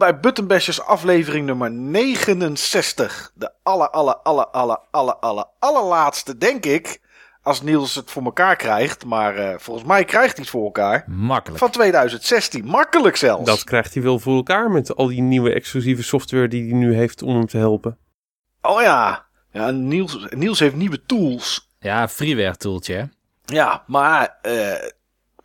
Bij Buttonbashers aflevering nummer 69. De aller, aller, aller, aller, aller, aller, allerlaatste, denk ik. Als Niels het voor elkaar krijgt. Maar uh, volgens mij krijgt hij het voor elkaar. Makkelijk. Van 2016. Makkelijk zelfs. Dat krijgt hij wel voor elkaar met al die nieuwe exclusieve software die hij nu heeft om hem te helpen. Oh ja. ja Niels, Niels heeft nieuwe tools. Ja, freeware tooltje hè? Ja, maar uh,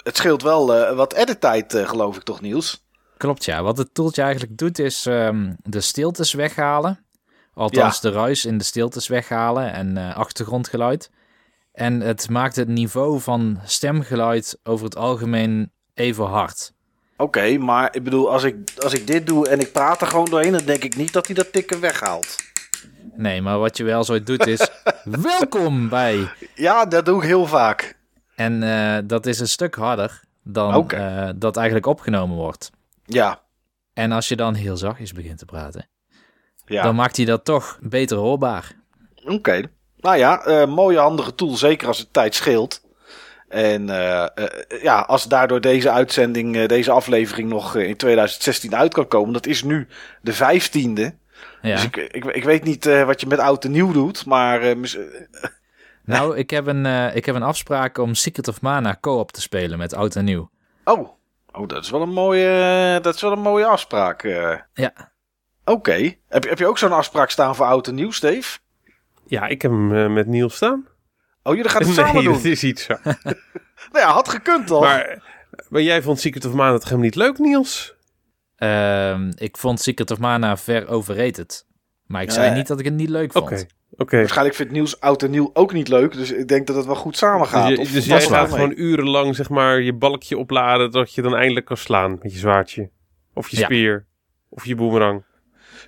het scheelt wel uh, wat edit-tijd, geloof ik toch Niels? Klopt, ja. Wat het toeltje eigenlijk doet is um, de stiltes weghalen. Althans, ja. de ruis in de stiltes weghalen en uh, achtergrondgeluid. En het maakt het niveau van stemgeluid over het algemeen even hard. Oké, okay, maar ik bedoel, als ik, als ik dit doe en ik praat er gewoon doorheen, dan denk ik niet dat hij dat tikken weghaalt. Nee, maar wat je wel zo doet is, welkom bij... Ja, dat doe ik heel vaak. En uh, dat is een stuk harder dan okay. uh, dat eigenlijk opgenomen wordt. Ja. En als je dan heel zachtjes begint te praten, ja. dan maakt hij dat toch beter hoorbaar. Oké. Okay. Nou ja, uh, mooie handige tool, zeker als het tijd scheelt. En uh, uh, ja, als daardoor deze uitzending, deze aflevering nog in 2016 uit kan komen. Dat is nu de vijftiende. Ja. Dus ik, ik, ik weet niet wat je met oud en nieuw doet, maar... nou, ik heb, een, ik heb een afspraak om Secret of Mana co-op te spelen met oud en nieuw. Oh, Oh, dat is wel een mooie, dat is wel een mooie afspraak. Uh. Ja. Oké. Okay. Heb, heb je ook zo'n afspraak staan voor oud en nieuw, Steve? Ja, ik heb hem uh, met Niels staan. Oh, jullie gaan het samen nee, doen? dat is iets zo. nou ja, had gekund toch? Maar, maar jij vond Secret of Mana het helemaal niet leuk, Niels? Uh, ik vond Secret of Mana ver overrated. Maar ik zei niet dat ik het niet leuk vond. Oké. Okay. Okay. Waarschijnlijk vindt Niels oud en nieuw ook niet leuk. Dus ik denk dat het wel goed samen gaat. Dus, je, dus jij gaat gewoon urenlang zeg maar, je balkje opladen... dat je dan eindelijk kan slaan met je zwaardje. Of je speer. Ja. Of je boemerang.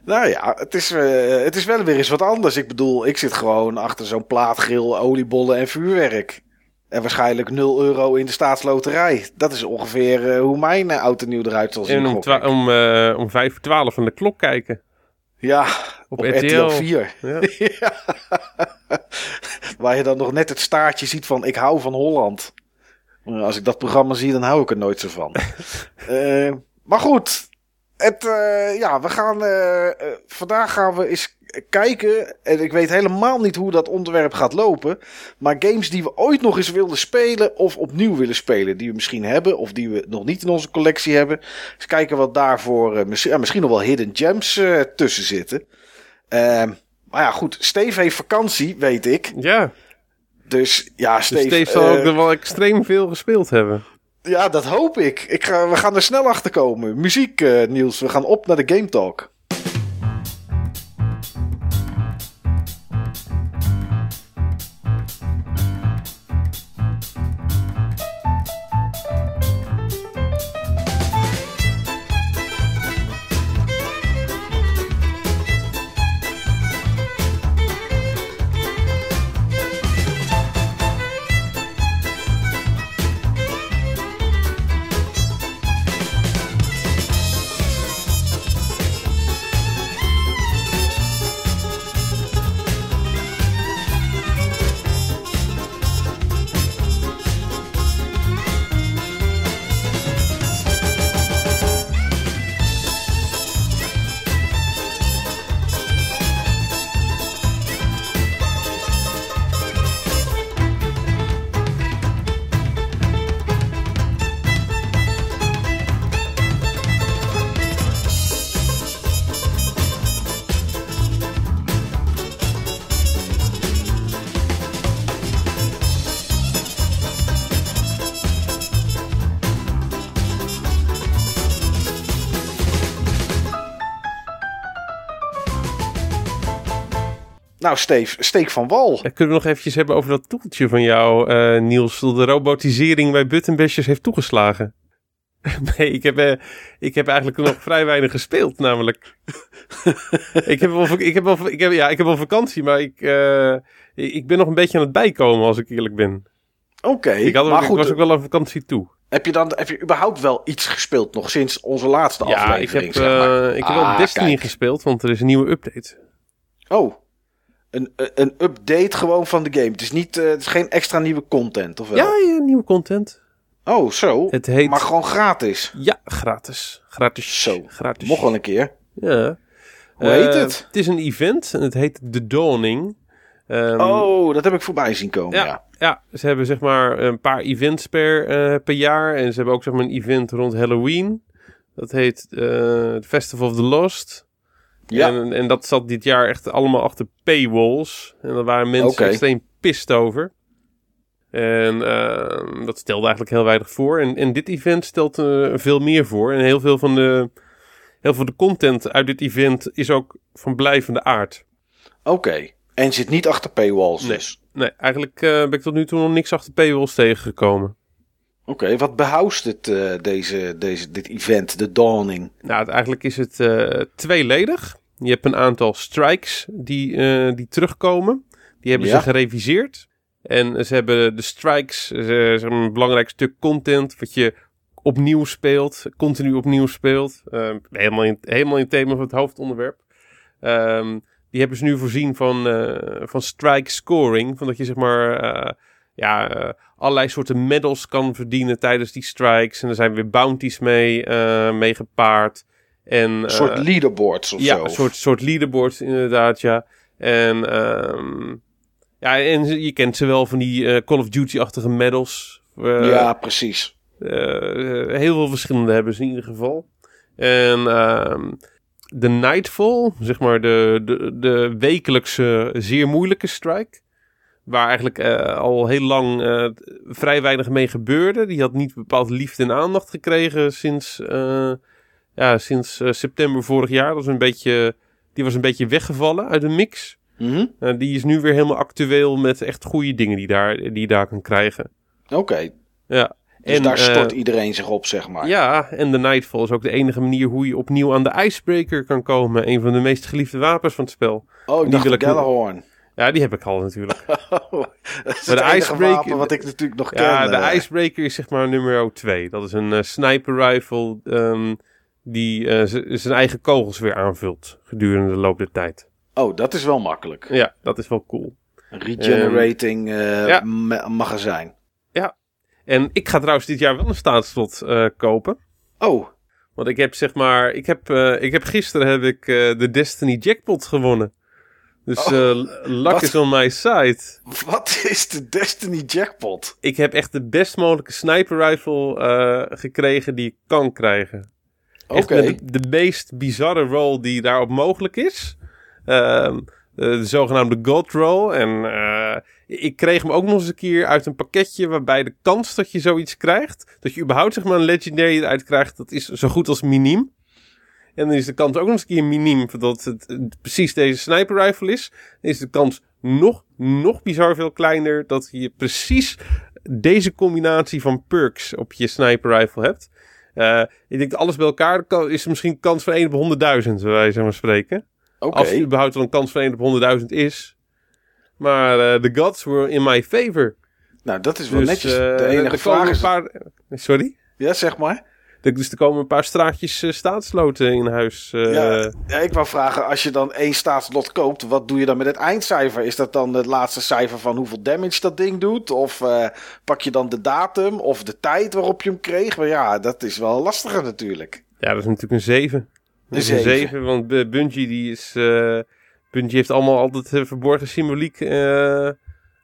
Nou ja, het is, uh, het is wel weer eens wat anders. Ik bedoel, ik zit gewoon achter zo'n plaatgril, oliebollen en vuurwerk. En waarschijnlijk 0 euro in de staatsloterij. Dat is ongeveer uh, hoe mijn uh, oud en nieuw eruit zal zien. En om, om, om 5 voor 12 van de klok kijken. Ja, op, op RTL. RTL 4. Ja. ja. Waar je dan nog net het staartje ziet van ik hou van Holland. Als ik dat programma zie, dan hou ik er nooit zo van. uh, maar goed, het, uh, ja, we gaan, uh, vandaag gaan we eens kijken. En ik weet helemaal niet hoe dat onderwerp gaat lopen. Maar games die we ooit nog eens wilden spelen. Of opnieuw willen spelen. Die we misschien hebben. Of die we nog niet in onze collectie hebben. Dus kijken wat daarvoor. Uh, misschien, ja, misschien nog wel hidden gems uh, tussen zitten. Uh, maar ja, goed. Steve heeft vakantie, weet ik. Ja. Dus ja, Steve. Dus Steve zal ook er wel extreem veel gespeeld hebben. Ja, dat hoop ik. ik ga, we gaan er snel achter komen. Muziek, Niels. We gaan op naar de Game Talk. Nou, Steve, steek van wal. Ja, kunnen we nog eventjes hebben over dat toeltje van jou, uh, Niels? De robotisering bij buttonbashers heeft toegeslagen. nee, ik heb, uh, ik heb eigenlijk nog vrij weinig gespeeld, namelijk. ik, heb wel, ik, heb wel, ik, heb, ja, ik heb wel vakantie, maar ik, uh, ik ben nog een beetje aan het bijkomen, als ik eerlijk ben. Oké, okay, ik, had, maar ik goed, was ook wel aan vakantie toe. Heb je dan heb je überhaupt wel iets gespeeld nog sinds onze laatste ja, aflevering? Ik heb, zeg maar. ik heb wel Ah, Destiny kijk. gespeeld, want er is een nieuwe update. Oh, een, een update gewoon van de game. Het is, niet, uh, het is geen extra nieuwe content, of wel? Ja, ja, nieuwe content. Oh, zo. Het heet... Maar gewoon gratis? Ja, gratis. Gratis. Zo. Gratis. Mocht wel een keer. Ja. Hoe heet het? Het is een event en het heet The Dawning. Um, oh, dat heb ik voorbij zien komen, ja. Ja, ze hebben zeg maar een paar events per, uh, per jaar. En ze hebben ook zeg maar een event rond Halloween. Dat heet uh, Festival of the Lost. Ja. En, en, dat zat dit jaar echt allemaal achter paywalls. En daar waren mensen okay. extreem pist over. En uh, dat stelde eigenlijk heel weinig voor. En, en dit event stelt uh, veel meer voor. En heel veel van de, heel veel van de content uit dit event is ook van blijvende aard. Oké. En zit niet achter paywalls nee. dus? Nee, eigenlijk uh, ben ik tot nu toe nog niks achter paywalls tegengekomen. Oké, wat behoust het, uh, deze, deze, dit event, de Dawning? Nou, eigenlijk is het uh, tweeledig. Je hebt een aantal strikes die, die terugkomen. Die hebben ze gereviseerd. En ze hebben de strikes, ze, een belangrijk stuk content wat je opnieuw speelt, continu opnieuw speelt. helemaal, in, helemaal in het thema van het hoofdonderwerp. Um, die hebben ze nu voorzien van, uh, van strike scoring. Van dat je zeg maar uh, ja, uh, allerlei soorten medals kan verdienen tijdens die strikes. En er zijn weer bounties mee, mee gepaard. En, een soort leaderboards of ja, zo. Ja, een soort, soort leaderboards inderdaad, ja. En, um, ja, en je kent ze wel van die Call of Duty-achtige medals. ja, precies. heel veel verschillende hebben ze in ieder geval. En... Um, de Nightfall, zeg maar de, de, de wekelijkse zeer moeilijke strike. Waar eigenlijk uh, al heel lang uh, vrij weinig mee gebeurde. Die had niet bepaald liefde en aandacht gekregen sinds, uh, ja, sinds september vorig jaar. Dat was een beetje, die was een beetje weggevallen uit de mix. Mm -hmm. die is nu weer helemaal actueel met echt goede dingen die, daar, die je daar kan krijgen. Oké. Ja. Dus en, daar stort iedereen zich op, zeg maar. Ja, en de Nightfall is ook de enige manier hoe je opnieuw aan de Icebreaker kan komen. Een van de meest geliefde wapens van het spel. Oh, ik die dacht. Ja, die heb ik al natuurlijk. Oh, maar de Icebreaker, wat ik natuurlijk nog ja, ken. de uh. Icebreaker is zeg maar nummer 2. Dat is een uh, sniper rifle um, die uh, zijn eigen kogels weer aanvult gedurende de loop der tijd. Oh, dat is wel makkelijk. Ja, dat is wel cool. Een regenerating ja. ma magazijn. Ja, en ik ga trouwens dit jaar wel een staatslot kopen. Oh. Want ik heb zeg maar, ik heb, ik heb gisteren heb ik de Destiny Jackpot gewonnen. Dus oh, luck wat? is on my side. Wat is de Destiny Jackpot? Ik heb echt de best mogelijke sniper rifle gekregen die ik kan krijgen. Oké. Okay. De, de, meest bizarre roll die daarop mogelijk is. Ehm, de zogenaamde God roll. En ik kreeg hem ook nog eens een keer uit een pakketje waarbij de kans dat je zoiets krijgt, dat je überhaupt zeg maar een legendary eruit krijgt, dat is zo goed als miniem. En dan is de kans ook nog eens een keer miniem dat het, het precies deze sniper rifle is. Dan is de kans nog, nog bizar veel kleiner dat je precies deze combinatie van perks op je sniper rifle hebt. Uh, ik denk dat alles bij elkaar is er misschien kans van 1 op 100.000, wij zeggen maar spreken. Okay. Als er überhaupt wel een kans van 1 op 100.000 is, maar uh, the gods were in my favor. Nou, dat is wel dus, netjes. De enige vraag is... Paar... Sorry? Ja, zeg maar. Dus er komen een paar straatjes uh, staatsloten in huis. Uh... Ja, ja, ik wou vragen, als je dan één staatslot koopt, wat doe je dan met het eindcijfer? Is dat dan het laatste cijfer van hoeveel damage dat ding doet? Of uh, pak je dan de datum of de tijd waarop je hem kreeg? Maar ja, dat is wel lastiger natuurlijk. Ja, dat is natuurlijk een 7. Een 7. Een 7, want Bungie die is... Bungie heeft allemaal altijd verborgen symboliek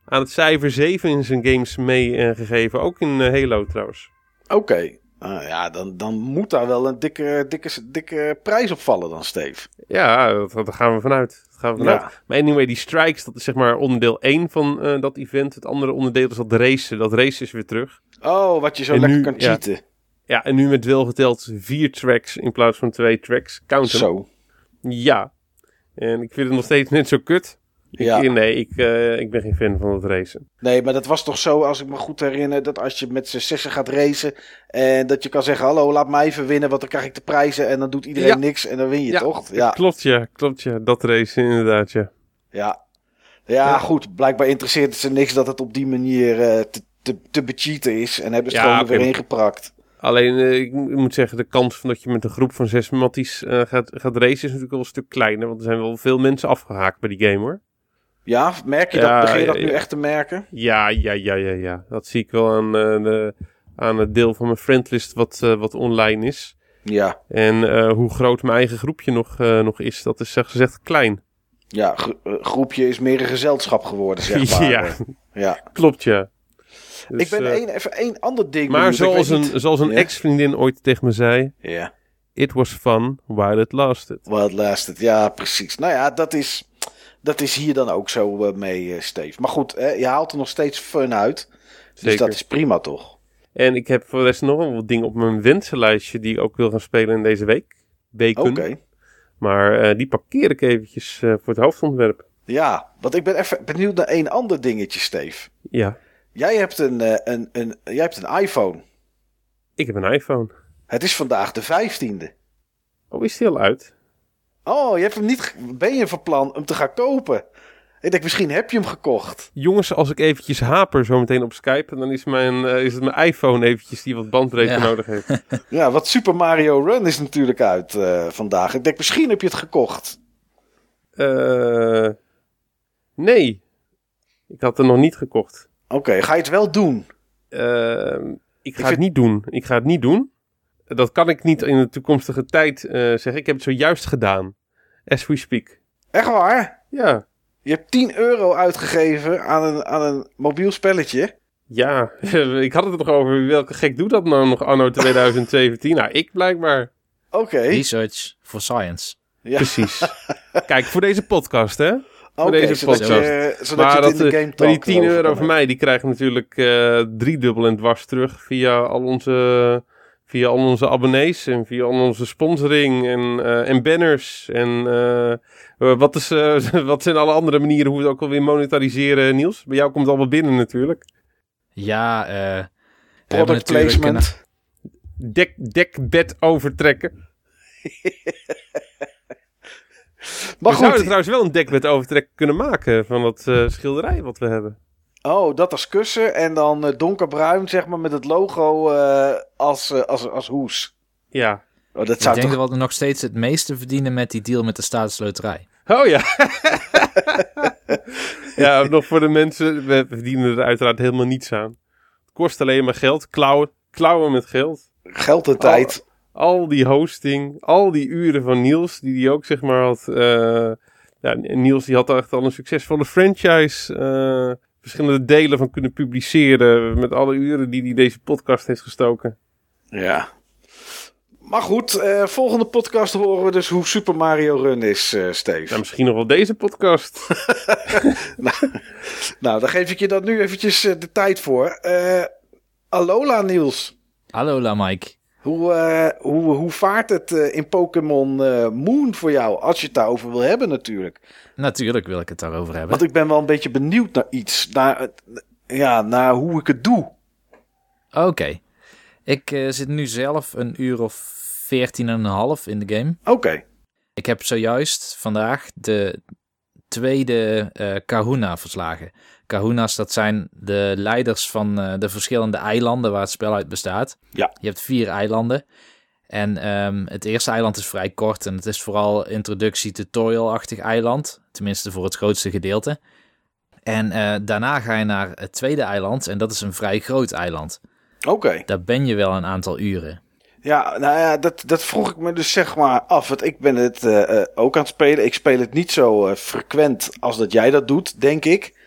aan het cijfer 7 in zijn games meegegeven. ook in Halo trouwens. Oké. Okay. Uh, ja, dan, dan moet daar wel een dikke, dikke, dikke prijs op vallen dan, Steve. Ja, dat, daar gaan we vanuit. Dat gaan we vanuit. Ja. Maar anyway, die strikes, dat is zeg maar onderdeel 1 van uh, dat event. Het andere onderdeel is dat racen. Dat race is weer terug. Oh, wat je zo en lekker nu, kan cheaten. Ja, ja, en nu met wel geteld vier tracks in plaats van twee tracks. Count Zo. Ja. En ik vind het nog steeds net zo kut. Ja. Ik, nee, ik, uh, ik ben geen fan van het racen. Nee, maar dat was toch zo, als ik me goed herinner, dat als je met z'n zessen gaat racen. En dat je kan zeggen: Hallo, laat mij even winnen, want dan krijg ik de prijzen. En dan doet iedereen ja. niks en dan win je ja. toch? Ja, klopt ja, klopt ja. Dat racen inderdaad, ja. Ja, ja, goed. Blijkbaar interesseert het ze niks dat het op die manier uh, te, te, te becheaten is. En hebben ze het gewoon okay. weer ingeprakt. Alleen, uh, ik moet zeggen, de kans van dat je met een groep van zes matties uh, gaat, gaat racen is natuurlijk wel een stuk kleiner. Want er zijn wel veel mensen afgehaakt bij die game hoor. Ja, merk je ja, dat? Begin je dat nu echt te merken? Ja, ja, ja, ja, ja. Dat zie ik wel aan uh, de, aan het deel van mijn friendlist wat, wat online is. Ja. En hoe groot mijn eigen groepje nog, nog is, dat is zeg gezegd klein. Ja, groepje is meer een gezelschap geworden, zeg maar. ja. ja, klopt ja. Dus, ik ben één, even één ander ding. Maar zoals een, zoals een ex-vriendin ooit tegen me zei. Ja. It was fun while it lasted. While it lasted, ja, precies. Nou ja, dat is, dat is hier dan ook zo uh, mee, uh, Steve. Maar goed, hè, je haalt er nog steeds fun uit. Dus dat is prima, toch? En ik heb voor de rest nog wel wat dingen op mijn wensenlijstje die ik ook wil gaan spelen in deze week. Weken. Oké. Maar uh, die parkeer ik eventjes voor het hoofdontwerp. Ja, want ik ben even benieuwd naar één ander dingetje, Steve. Ja. Jij hebt een, een, een, jij hebt een iPhone. Ik heb een iPhone. Het is vandaag de 15e. Oh, is die al uit? Oh, je hebt hem niet. Ben je van plan hem te gaan kopen? Ik denk, misschien heb je hem gekocht. Jongens, als ik eventjes haper zo meteen op Skype, dan is, mijn, uh, is het mijn iPhone eventjes die wat bandbreedte nodig heeft. ja, wat Super Mario Run is natuurlijk uit uh, vandaag. Ik denk, misschien heb je het gekocht. Uh, nee, ik had het nog niet gekocht. Oké, ga je het wel doen? Ehm, ik ga het niet doen. Ik ga het niet doen dat kan ik niet in de toekomstige tijd uh, zeggen. Ik heb het zojuist gedaan. As we speak. Echt waar? Ja. Je hebt 10 euro uitgegeven aan een, aan een mobiel spelletje. Ja, ik had het er nog over. Welke gek doet dat nou nog anno 2017? nou, ik blijkbaar. Oké. Research for science. Ja. Precies. Kijk, voor deze podcast, hè? Voor okay, deze podcast. Je, zodat maar je in de game maar die 10 euro van mij, die krijgen natuurlijk uh, driedubbel en dwars terug via al onze via al onze abonnees en via al onze sponsoring en, uh, en banners. En uh, wat, is, uh, wat zijn alle andere manieren hoe we het ook alweer monetariseren, Niels? Bij jou komt het allemaal binnen natuurlijk. Ja, eh. Product placement. Dek, dekbed overtrekken. maar we zouden trouwens wel een dekbed overtrekken kunnen maken van dat schilderij wat we hebben. Oh, dat als kussen en dan uh, donkerbruin, zeg maar, met het logo uh, als, uh, als, als hoes. Ja. Oh, dat zou Ik denk toch... dat we nog steeds het meeste verdienen met die deal met de staatsloterij. Oh ja. ja, nog voor de mensen, we verdienen er uiteraard helemaal niets aan. Het kost alleen maar geld, klauwen, klauwen met geld. Geld en tijd. Al, al, die hosting, al die uren van Niels, die hij ook zeg maar had... ja, Niels die had echt al een succesvolle franchise verschillende delen van kunnen publiceren. Met alle uren die hij deze podcast heeft gestoken. Ja. Maar goed, uh, volgende podcast horen we dus hoe Super Mario Run is, uh, Steve. Nou, misschien nog wel deze podcast. nou, nou, dan geef ik je dat nu eventjes uh, de tijd voor. Alola, Niels. Alola, Mike. Hoe, hoe, hoe vaart het in Pokémon Moon voor jou? Als je het daarover wil hebben natuurlijk. Natuurlijk wil ik het daarover hebben. Want ik ben wel een beetje benieuwd naar iets. Naar, ja, naar hoe ik het doe. Oké. Ik zit nu zelf een uur of veertien en een half in de game. Oké. Ik heb zojuist vandaag de tweede Kahuna verslagen. Kahuna's, dat zijn de leiders van uh, de verschillende eilanden waar het spel uit bestaat. Ja. Je hebt vier eilanden. En um, het eerste eiland is vrij kort en het is vooral introductie-tutorial-achtig eiland. Tenminste voor het grootste gedeelte. En uh, daarna ga je naar het tweede eiland en dat is een vrij groot eiland. Oké. Daar ben je wel een aantal uren. Ja, nou ja, dat, dat vroeg ik me dus zeg maar af. Want ik ben het uh, ook aan het spelen. Ik speel het niet zo frequent als dat jij dat doet, denk ik.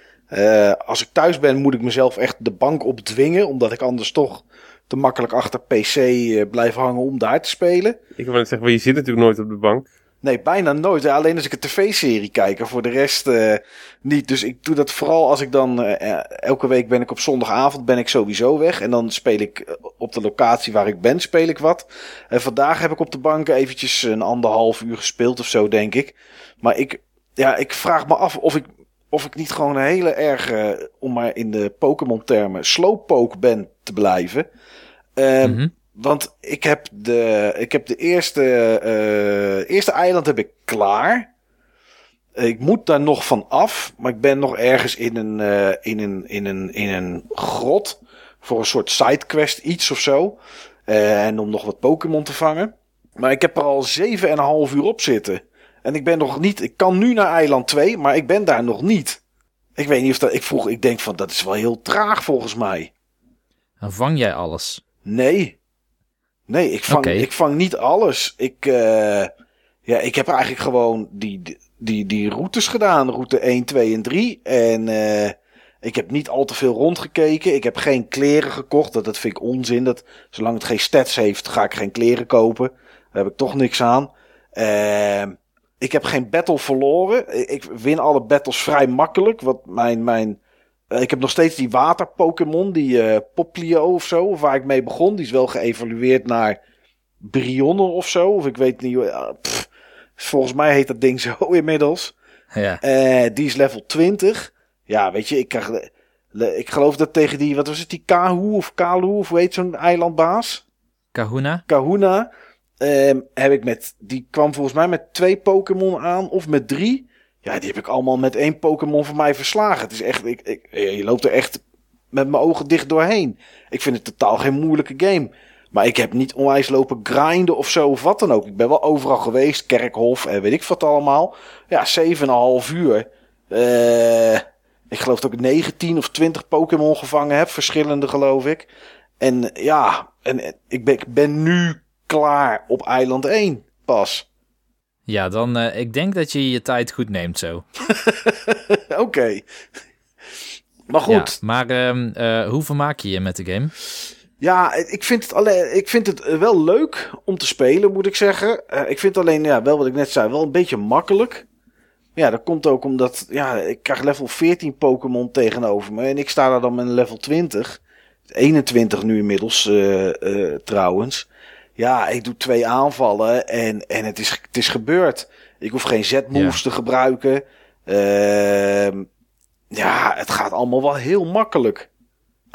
Als ik thuis ben, moet ik mezelf echt de bank opdwingen. Omdat ik anders toch te makkelijk achter PC uh, blijven hangen om daar te spelen. Ik wil net zeggen, maar je zit natuurlijk nooit op de bank. Nee, bijna nooit. Alleen als ik een tv-serie kijk. En voor de rest uh, niet. Dus ik doe dat vooral als ik dan... Uh, elke week ben ik op zondagavond ben ik sowieso weg. En dan speel ik op de locatie waar ik ben, speel ik wat. En vandaag heb ik op de bank eventjes een anderhalf uur gespeeld of zo, denk ik. Maar ik, ja, ik vraag me af of ik, of ik niet gewoon een hele erg, om maar in de Pokémon-termen, slowpoke ben te blijven. Mm -hmm. Want ik heb de, ik heb de eerste, uh, eerste eiland heb ik klaar. Ik moet daar nog van af, maar ik ben nog ergens in een, uh, in een, in een, in een grot voor een soort sidequest iets of zo. Uh, en om nog wat Pokémon te vangen. Maar ik heb er al 7,5 uur op zitten. En ik ben nog niet, ik kan nu naar eiland 2, maar ik ben daar nog niet. Ik weet niet of dat, ik vroeg, ik denk van dat is wel heel traag volgens mij. Dan vang jij alles? Nee. Nee, ik vang, ik vang niet alles. Ik, uh, ja, ik heb eigenlijk gewoon die, die, die routes gedaan. Route 1, 2 en 3. En uh, ik heb niet al te veel rondgekeken. Ik heb geen kleren gekocht. Dat, dat vind ik onzin. Dat, zolang het geen stats heeft, ga ik geen kleren kopen. Daar heb ik toch niks aan. Uh, ik heb geen battle verloren. Ik win alle battles vrij makkelijk. Wat mijn, mijn, uh, ik heb nog steeds die water Pokémon, die uh, Poplio of zo, waar ik mee begon. Die is wel geëvalueerd naar Brionne of zo. Of ik weet niet. Uh, pff, volgens mij heet dat ding zo inmiddels. Ja. Uh, die is level 20. Ja, weet je, ik krijg. Ik geloof dat tegen die, wat was het, die Kahu of Kalu, of heet zo'n eilandbaas? Kahuna. Kahuna. Um, heb ik met, die kwam volgens mij met twee Pokémon aan, of met drie. Ja, die heb ik allemaal met één Pokémon van mij verslagen. Het is echt, ik, ik, je loopt er echt met mijn ogen dicht doorheen. Ik vind het totaal geen moeilijke game. Maar ik heb niet onwijs lopen grinden of zo of wat dan ook. Ik ben wel overal geweest, Kerkhof en weet ik wat allemaal. Ja, 7,5 uur. Uh, ik geloof dat ik 19 of 20 Pokémon gevangen heb. Verschillende geloof ik. En ja, en, ik ben nu klaar op eiland 1 pas. Ja, dan uh, ik denk dat je je tijd goed neemt zo. Oké. Okay. Maar goed. Ja, maar uh, hoe vermaak je je met de game? Ja, ik vind, het alleen, ik vind het wel leuk om te spelen, moet ik zeggen. Uh, ik vind alleen, ja, wel wat ik net zei, wel een beetje makkelijk. Ja, dat komt ook omdat, ja, ik krijg level 14 Pokémon tegenover me. En ik sta daar dan met een level 20. 21 nu inmiddels, trouwens. Ja, ik doe twee aanvallen en, en het, is, het is gebeurd. Ik hoef geen Z-moves te gebruiken. Uh, ja, het gaat allemaal wel heel makkelijk.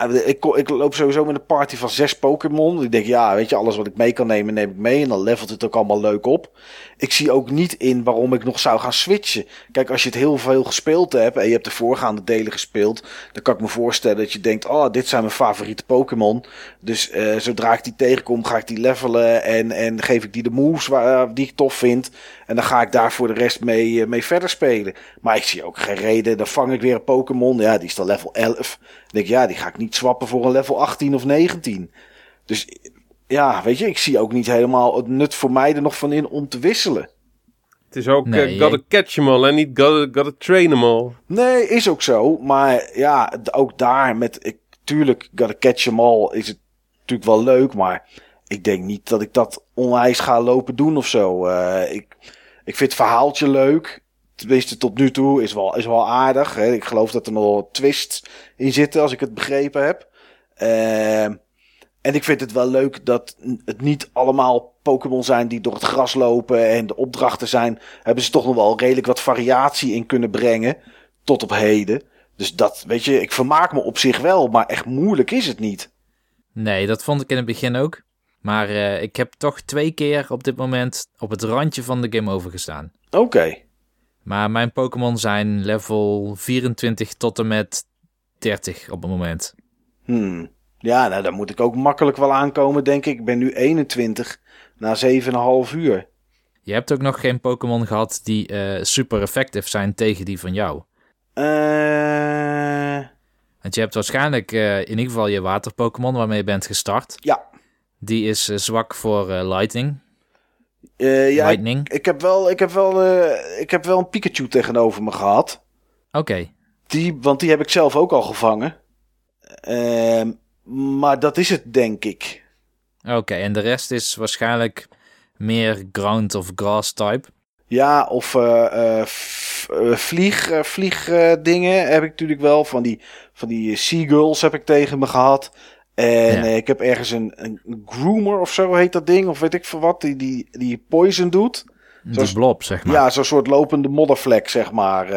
Ah, ik, ik loop sowieso met een party van zes Pokémon. Ik denk, ja, weet je, alles wat ik mee kan nemen, neem ik mee. En dan levelt het ook allemaal leuk op. Ik zie ook niet in waarom ik nog zou gaan switchen. Kijk, als je het heel veel gespeeld hebt en je hebt de voorgaande delen gespeeld, dan kan ik me voorstellen dat je denkt, oh, dit zijn mijn favoriete Pokémon. Dus uh, zodra ik die tegenkom, ga ik die levelen en, en geef ik die de moves waar, uh, die ik tof vind. En dan ga ik daar voor de rest mee, uh, mee verder spelen. Maar ik zie ook geen reden. Dan vang ik weer een Pokémon. Ja, die is dan level 11. Dan denk ik, ja, die ga ik niet swappen voor een level 18 of 19. Dus ja, weet je, ik zie ook niet helemaal het nut voor mij er nog van in om te wisselen. Het is ook nee, uh, gotta catch them all en niet gotta, gotta train them all. Nee, is ook zo. Maar ja, ook daar met, ik, tuurlijk, gotta catch them all is het natuurlijk wel leuk. Maar ik denk niet dat ik dat onwijs ga lopen doen of zo. Uh, ik, ik vind het verhaaltje leuk. Tenminste, tot nu toe is wel, is wel aardig. Hè. Ik geloof dat er nog twists in zitten, als ik het begrepen heb. Uh, en ik vind het wel leuk dat het niet allemaal Pokémon zijn die door het gras lopen en de opdrachten zijn. Hebben ze toch nog wel redelijk wat variatie in kunnen brengen. Tot op heden. Dus dat, weet je, ik vermaak me op zich wel, maar echt moeilijk is het niet. Nee, dat vond ik in het begin ook. Maar uh, ik heb toch twee keer op dit moment op het randje van de game over gestaan. Oké. Maar mijn Pokémon zijn level 24 tot en met 30 op het moment. Hmm. Ja, nou, dan moet ik ook makkelijk wel aankomen, denk ik. Ik ben nu 21 na 7,5 uur. Je hebt ook nog geen Pokémon gehad die uh, super effectief zijn tegen die van jou. Uh... Want je hebt waarschijnlijk uh, in ieder geval je water Pokémon waarmee je bent gestart. Ja. Die is zwak voor Lightning. Ja, Lightning. Ik, ik, heb wel, ik, heb wel, ik heb wel een Pikachu tegenover me gehad. Oké. Die, want die heb ik zelf ook al gevangen. Ehm maar dat is het, denk ik. Oké, en de rest is waarschijnlijk meer ground of grass type. Ja, of uh, vlieg, vliegdingen heb ik natuurlijk wel. Van die, van die seagulls heb ik tegen me gehad. En ik heb ergens een, een groomer of zo heet dat ding. Of weet ik veel wat. Die, die, die poison doet. De blob, zeg maar. Ja, zo'n soort lopende moddervlek, zeg maar.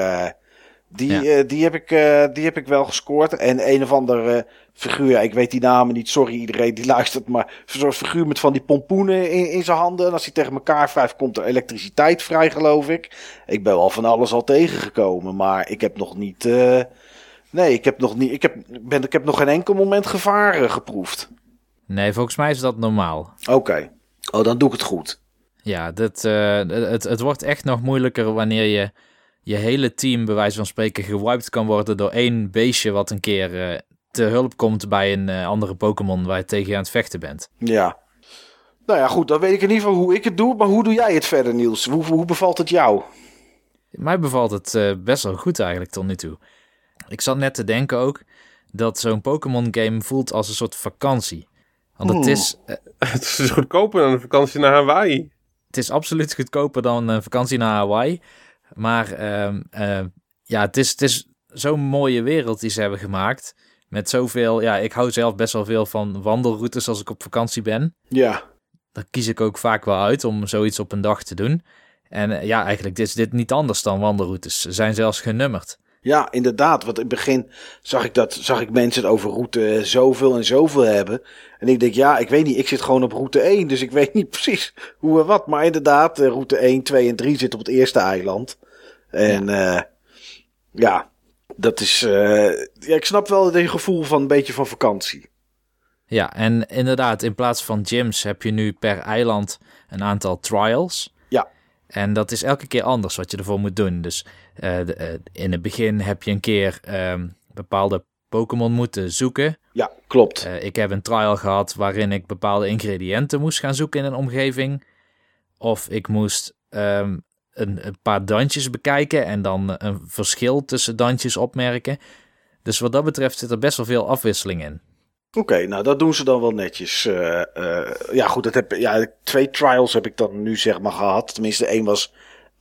Die, uh, die, heb ik, uh, die heb ik wel gescoord. En een of andere figuur, ik weet die namen niet, sorry iedereen die luistert. Maar zo'n figuur met van die pompoenen in, in zijn handen. En als hij tegen elkaar wrijft, komt er elektriciteit vrij, geloof ik. Ik ben wel van alles al tegengekomen. Maar ik heb nog niet. Nee, ik heb nog niet. Ik heb, ben, ik heb nog geen enkel moment gevaar geproefd. Nee, volgens mij is dat normaal. Oké. Oh, dan doe ik het goed. Ja, dat, het, het wordt echt nog moeilijker wanneer je je hele team, bij wijze van spreken, gewiped kan worden door één beestje wat een keer uh, te hulp komt bij een andere Pokémon waar je tegen aan het vechten bent. Ja. Nou ja, goed, dan weet ik in ieder geval hoe ik het doe. Maar hoe doe jij het verder, Niels? Hoe, hoe bevalt het jou? Mij bevalt het best wel goed eigenlijk tot nu toe. Ik zat net te denken ook dat zo'n Pokémon game voelt als een soort vakantie. Want het is... het is goedkoper dan een vakantie naar Hawaii. Het is absoluut goedkoper dan een vakantie naar Hawaii. Maar ehm, ehm, ja, het is, het is zo'n mooie wereld die ze hebben gemaakt. Met zoveel, ja, ik hou zelf best wel veel van wandelroutes als ik op vakantie ben. Ja. Daar kies ik ook vaak wel uit om zoiets op een dag te doen. En eh, ja, eigenlijk is dit niet anders dan wandelroutes. Ze zijn zelfs genummerd. Ja, inderdaad. Want in het begin zag ik, dat, zag ik mensen het over route zoveel en zoveel hebben. En ik denk, ja, ik weet niet, ik zit gewoon op route 1. Dus ik weet niet precies hoe en wat. Maar inderdaad, eh, route 1, 2 en 3 zitten op het eerste eiland. En ja, uh, ja dat is. Uh, ja, ik snap wel het gevoel van een beetje van vakantie. Ja, en inderdaad, in plaats van gyms heb je nu per eiland een aantal trials. Ja. En dat is elke keer anders wat je ervoor moet doen. Dus uh, in het begin heb je een keer um, bepaalde Pokémon moeten zoeken. Ja, klopt. Uh, ik heb een trial gehad waarin ik bepaalde ingrediënten moest gaan zoeken in een omgeving. Of ik moest um, een, een, paar dansjes bekijken en dan een verschil tussen dansjes opmerken. Dus wat dat betreft zit er best wel veel afwisseling in. Oké, nou dat doen ze dan wel netjes. Uh, uh, ja, goed, dat heb, ja, twee trials heb ik dan nu zeg maar gehad. Tenminste, één was,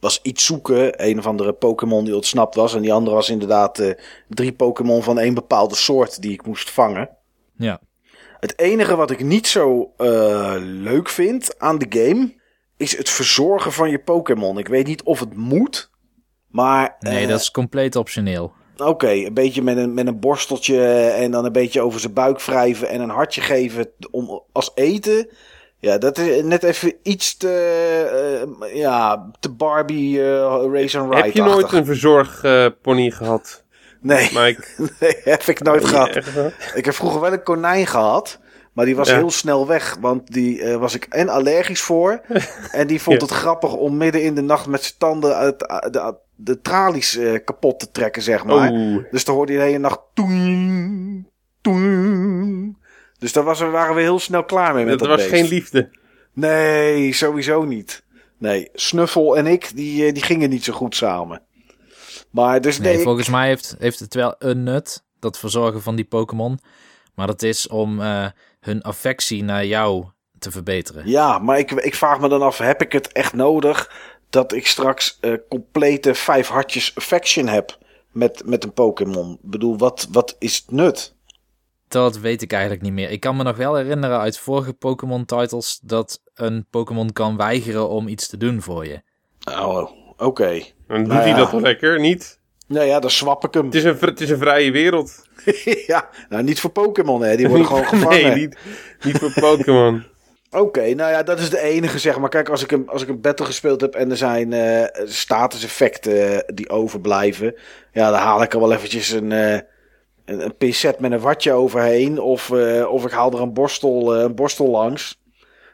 was iets zoeken. Een of andere Pokémon die ontsnapt was. En die andere was inderdaad uh, drie Pokémon van één bepaalde soort die ik moest vangen. Ja. Het enige wat ik niet zo leuk vind aan de game is het verzorgen van je Pokémon. Ik weet niet of het moet, maar... Nee, dat is compleet optioneel. Oké, een beetje met een, met een borsteltje en dan een beetje over zijn buik wrijven en een hartje geven om, als eten. Ja, dat is net even iets te, uh, ja, te Barbie uh, Race and Ride. Heb je nooit een verzorgpony gehad? Nee, nee, heb ik nooit gehad. Ik heb vroeger wel een konijn gehad. Maar die was heel snel weg, want die uh, was ik en allergisch voor. en die vond het grappig om midden in de nacht met zijn tanden uit de, de tralies uh, kapot te trekken, zeg maar. Oh. Dus dan hoorde je de hele nacht. Dus daar was, waren we heel snel klaar mee met dat, dat was geen liefde. Nee, sowieso niet. Nee, Snuffel en ik, die, die gingen niet zo goed samen. Maar dus nee, nee volgens mij heeft, heeft het wel een nut, dat verzorgen van die Pokémon. Maar dat is om uh, hun affectie naar jou te verbeteren. Ja, maar ik, ik vraag me dan af, heb ik het echt nodig dat ik straks uh, complete vijf hartjes affection heb met, met een Pokémon? Ik bedoel, wat, wat is het nut? Dat weet ik eigenlijk niet meer. Ik kan me nog wel herinneren uit vorige Pokémon-titles dat een Pokémon kan weigeren om iets te doen voor je. Oh, oké. Okay. Dan doet nou hij ja. dat lekker, niet? Nou ja, dan swap ik hem. Het is een, het is een vrije wereld. ja, nou niet voor Pokémon, hè. Die worden gewoon gevangen. nee, niet, niet voor Pokémon. Oké, nou ja, dat is de enige, zeg maar. Kijk, als ik een, als ik een battle gespeeld heb en er zijn uh, status effecten die overblijven. Ja, dan haal ik er wel eventjes een, uh, een, een pincet met een watje overheen. Of, uh, of ik haal er een borstel, een borstel langs.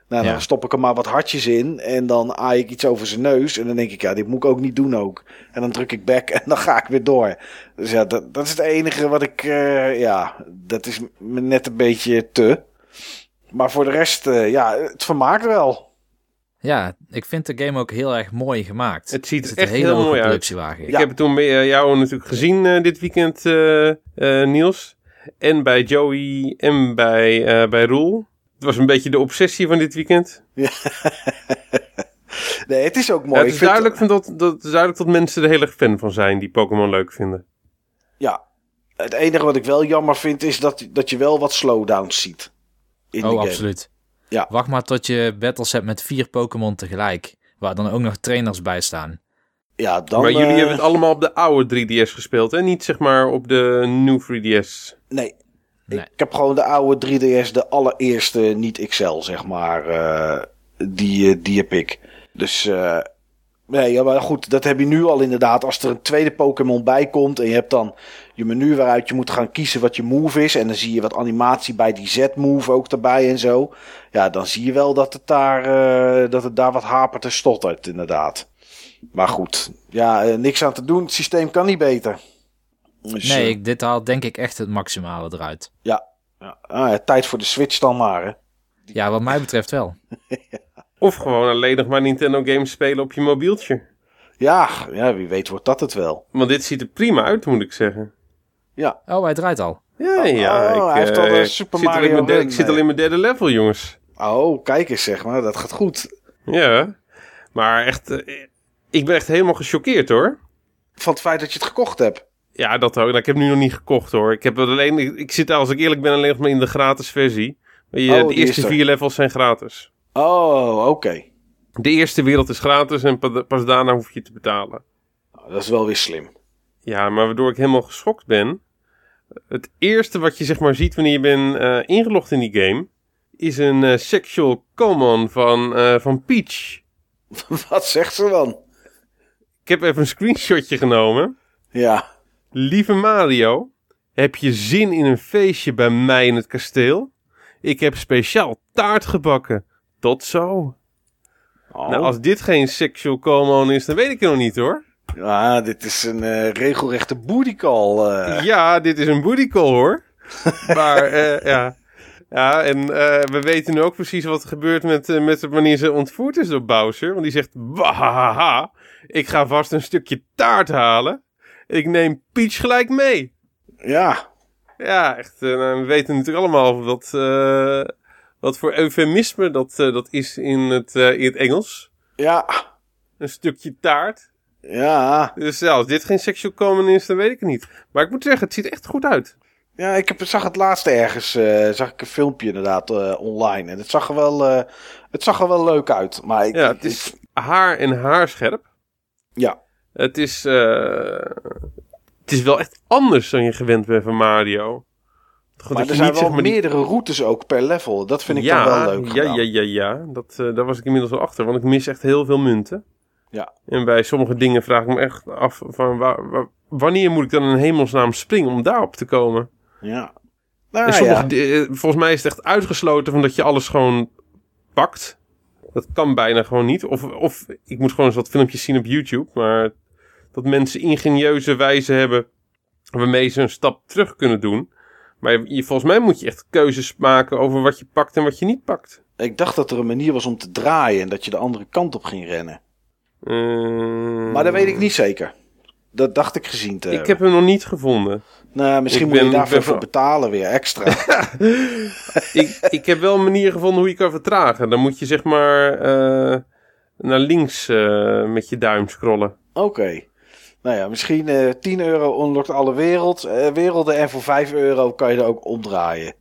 Nou, dan ja. stop ik er maar wat hartjes in. En dan aai ik iets over zijn neus. En dan denk ik, ja, dit moet ik ook niet doen ook. En dan druk ik back en dan ga ik weer door. Dus ja, dat, dat is het enige wat ik... Uh, ja, dat is me net een beetje te. Maar voor de rest, uh, ja, het vermaakt wel. Ja, ik vind de game ook heel erg mooi gemaakt. Het ziet er echt heel mooi uit. Ik heb het toen bij jou natuurlijk gezien uh, dit weekend, Niels. En bij Joey en bij, bij Roel. Het was een beetje de obsessie van dit weekend. Ja. nee, het is ook mooi. Ja, het, is duidelijk het... dat, dat, het is duidelijk dat mensen er heel erg fan van zijn die Pokémon leuk vinden. Ja, het enige wat ik wel jammer vind is dat, dat je wel wat slowdowns ziet. In oh, de game. absoluut. Ja. Wacht maar tot je battles hebt met vier Pokémon tegelijk. Waar dan ook nog trainers bij staan. Ja, dan, maar jullie uh... hebben het allemaal op de oude 3DS gespeeld, hè? Niet zeg maar op de new 3DS. Nee, Nee. Ik heb gewoon de oude 3DS, de allereerste, niet XL, zeg maar. Uh, die, die heb ik. Dus, uh, nee, ja, maar goed, dat heb je nu al inderdaad. Als er een tweede Pokémon bij komt en je hebt dan je menu waaruit je moet gaan kiezen wat je move is. En dan zie je wat animatie bij die Z-move ook erbij en zo. Ja, dan zie je wel dat het daar, uh, dat het daar wat hapert en stottert, inderdaad. Maar goed, ja, niks aan te doen. Het systeem kan niet beter. Dus, nee, ik, dit haalt denk ik echt het maximale eruit. Ja, ja. Ah, tijd voor de Switch dan maar, hè? Ja, wat mij betreft wel. Of gewoon alleen nog maar Nintendo games spelen op je mobieltje. Ja, ja, wie weet wordt dat het wel. Want dit ziet er prima uit, moet ik zeggen. Ja. Oh, hij draait al. Ja, ja. Oh, ik, hij heeft al uh, Super Mario Mario ik, zit ik zit al in mijn derde level, jongens. Oh, kijk eens zeg maar. Dat gaat goed. Ja. Maar echt, uh, ik ben echt helemaal gechoqueerd hoor. Van het feit dat je het gekocht hebt. Ja, dat ook. Ik heb nu nog niet gekocht hoor. Ik, heb het alleen, ik, ik zit als ik eerlijk ben alleen nog maar in de gratis versie. Je, Oh, de eerste er. vier levels zijn gratis. Oh, oké. De eerste wereld is gratis en pa- pas daarna hoef je te betalen. Nou, dat is wel weer slim. Ja, maar waardoor ik helemaal geschokt ben. Het eerste wat je zeg maar ziet wanneer je bent eh, ingelogd in die game. Is een eh, sexual common van, eh, van Peach. Wat zegt ze dan? Ik heb even een screenshotje genomen. Ja. Lieve Mario, heb je zin in een feestje bij mij in het kasteel? Ik heb speciaal taart gebakken. Tot zo. Oh. Nou, als dit geen sexual common is, dan weet ik het nog niet hoor. Ja, dit is een eh, regelrechte booty call. eh. Ja, dit is een booty call hoor. maar eh, ja. Ja, en we weten nu ook precies wat er gebeurt met, met wanneer ze ontvoerd is door Bowser. Want die zegt, wahaha, ik ga vast een stukje taart halen. Ik neem Peach gelijk mee. Ja. Ja, echt. nou, we weten natuurlijk allemaal eh, wat voor eufemisme dat, eh, dat is in het, eh, in het Engels. Ja. Een stukje taart. Ja. Dus ja, als dit geen sexual common is, dan weet ik het niet. Maar ik moet zeggen, het ziet echt goed uit. Ja, ik heb, zag het laatste ergens, eh, zag ik een filmpje inderdaad online. En het zag, er wel, het zag er wel leuk uit. Maar ik, Ja, het is haar en haarscherp. Ja. Het is, het is wel echt anders dan je gewend bent van Mario. Maar er zijn wel zeg maar, die- meerdere routes ook per level. Dat vind ik ja, dan wel leuk Ja, gedaan. ja, ja, ja. Dat, eh, daar was ik inmiddels wel achter, want ik mis echt heel veel munten. Ja. En bij sommige dingen vraag ik me echt af van waar, waar- wanneer moet ik dan in hemelsnaam springen om daarop te komen? Ja. en Nou sommige, ja. eh, volgens mij is het echt uitgesloten van dat je alles gewoon pakt. Dat kan bijna gewoon niet. Of, of ik moet gewoon eens wat filmpjes zien op YouTube. Maar dat mensen ingenieuze wijze hebben waarmee ze een stap terug kunnen doen. Maar je, volgens mij moet je echt keuzes maken over wat je pakt en wat je niet pakt. Ik dacht dat er een manier was om te draaien en dat je de andere kant op ging rennen. Eh, Maar dat weet ik niet zeker. Dat dacht ik gezien te Ik hebben. heb hem nog niet gevonden. Nou, misschien ik moet je daarvoor voor betalen weer extra. ik, ik heb wel een manier gevonden hoe je kan vertragen. Dan moet je zeg maar eh, naar links eh, met je duim scrollen. Oké. Nou ja, misschien eh 10 euro unlockt alle wereld, eh, werelden en voor 5 euro kan je er ook omdraaien.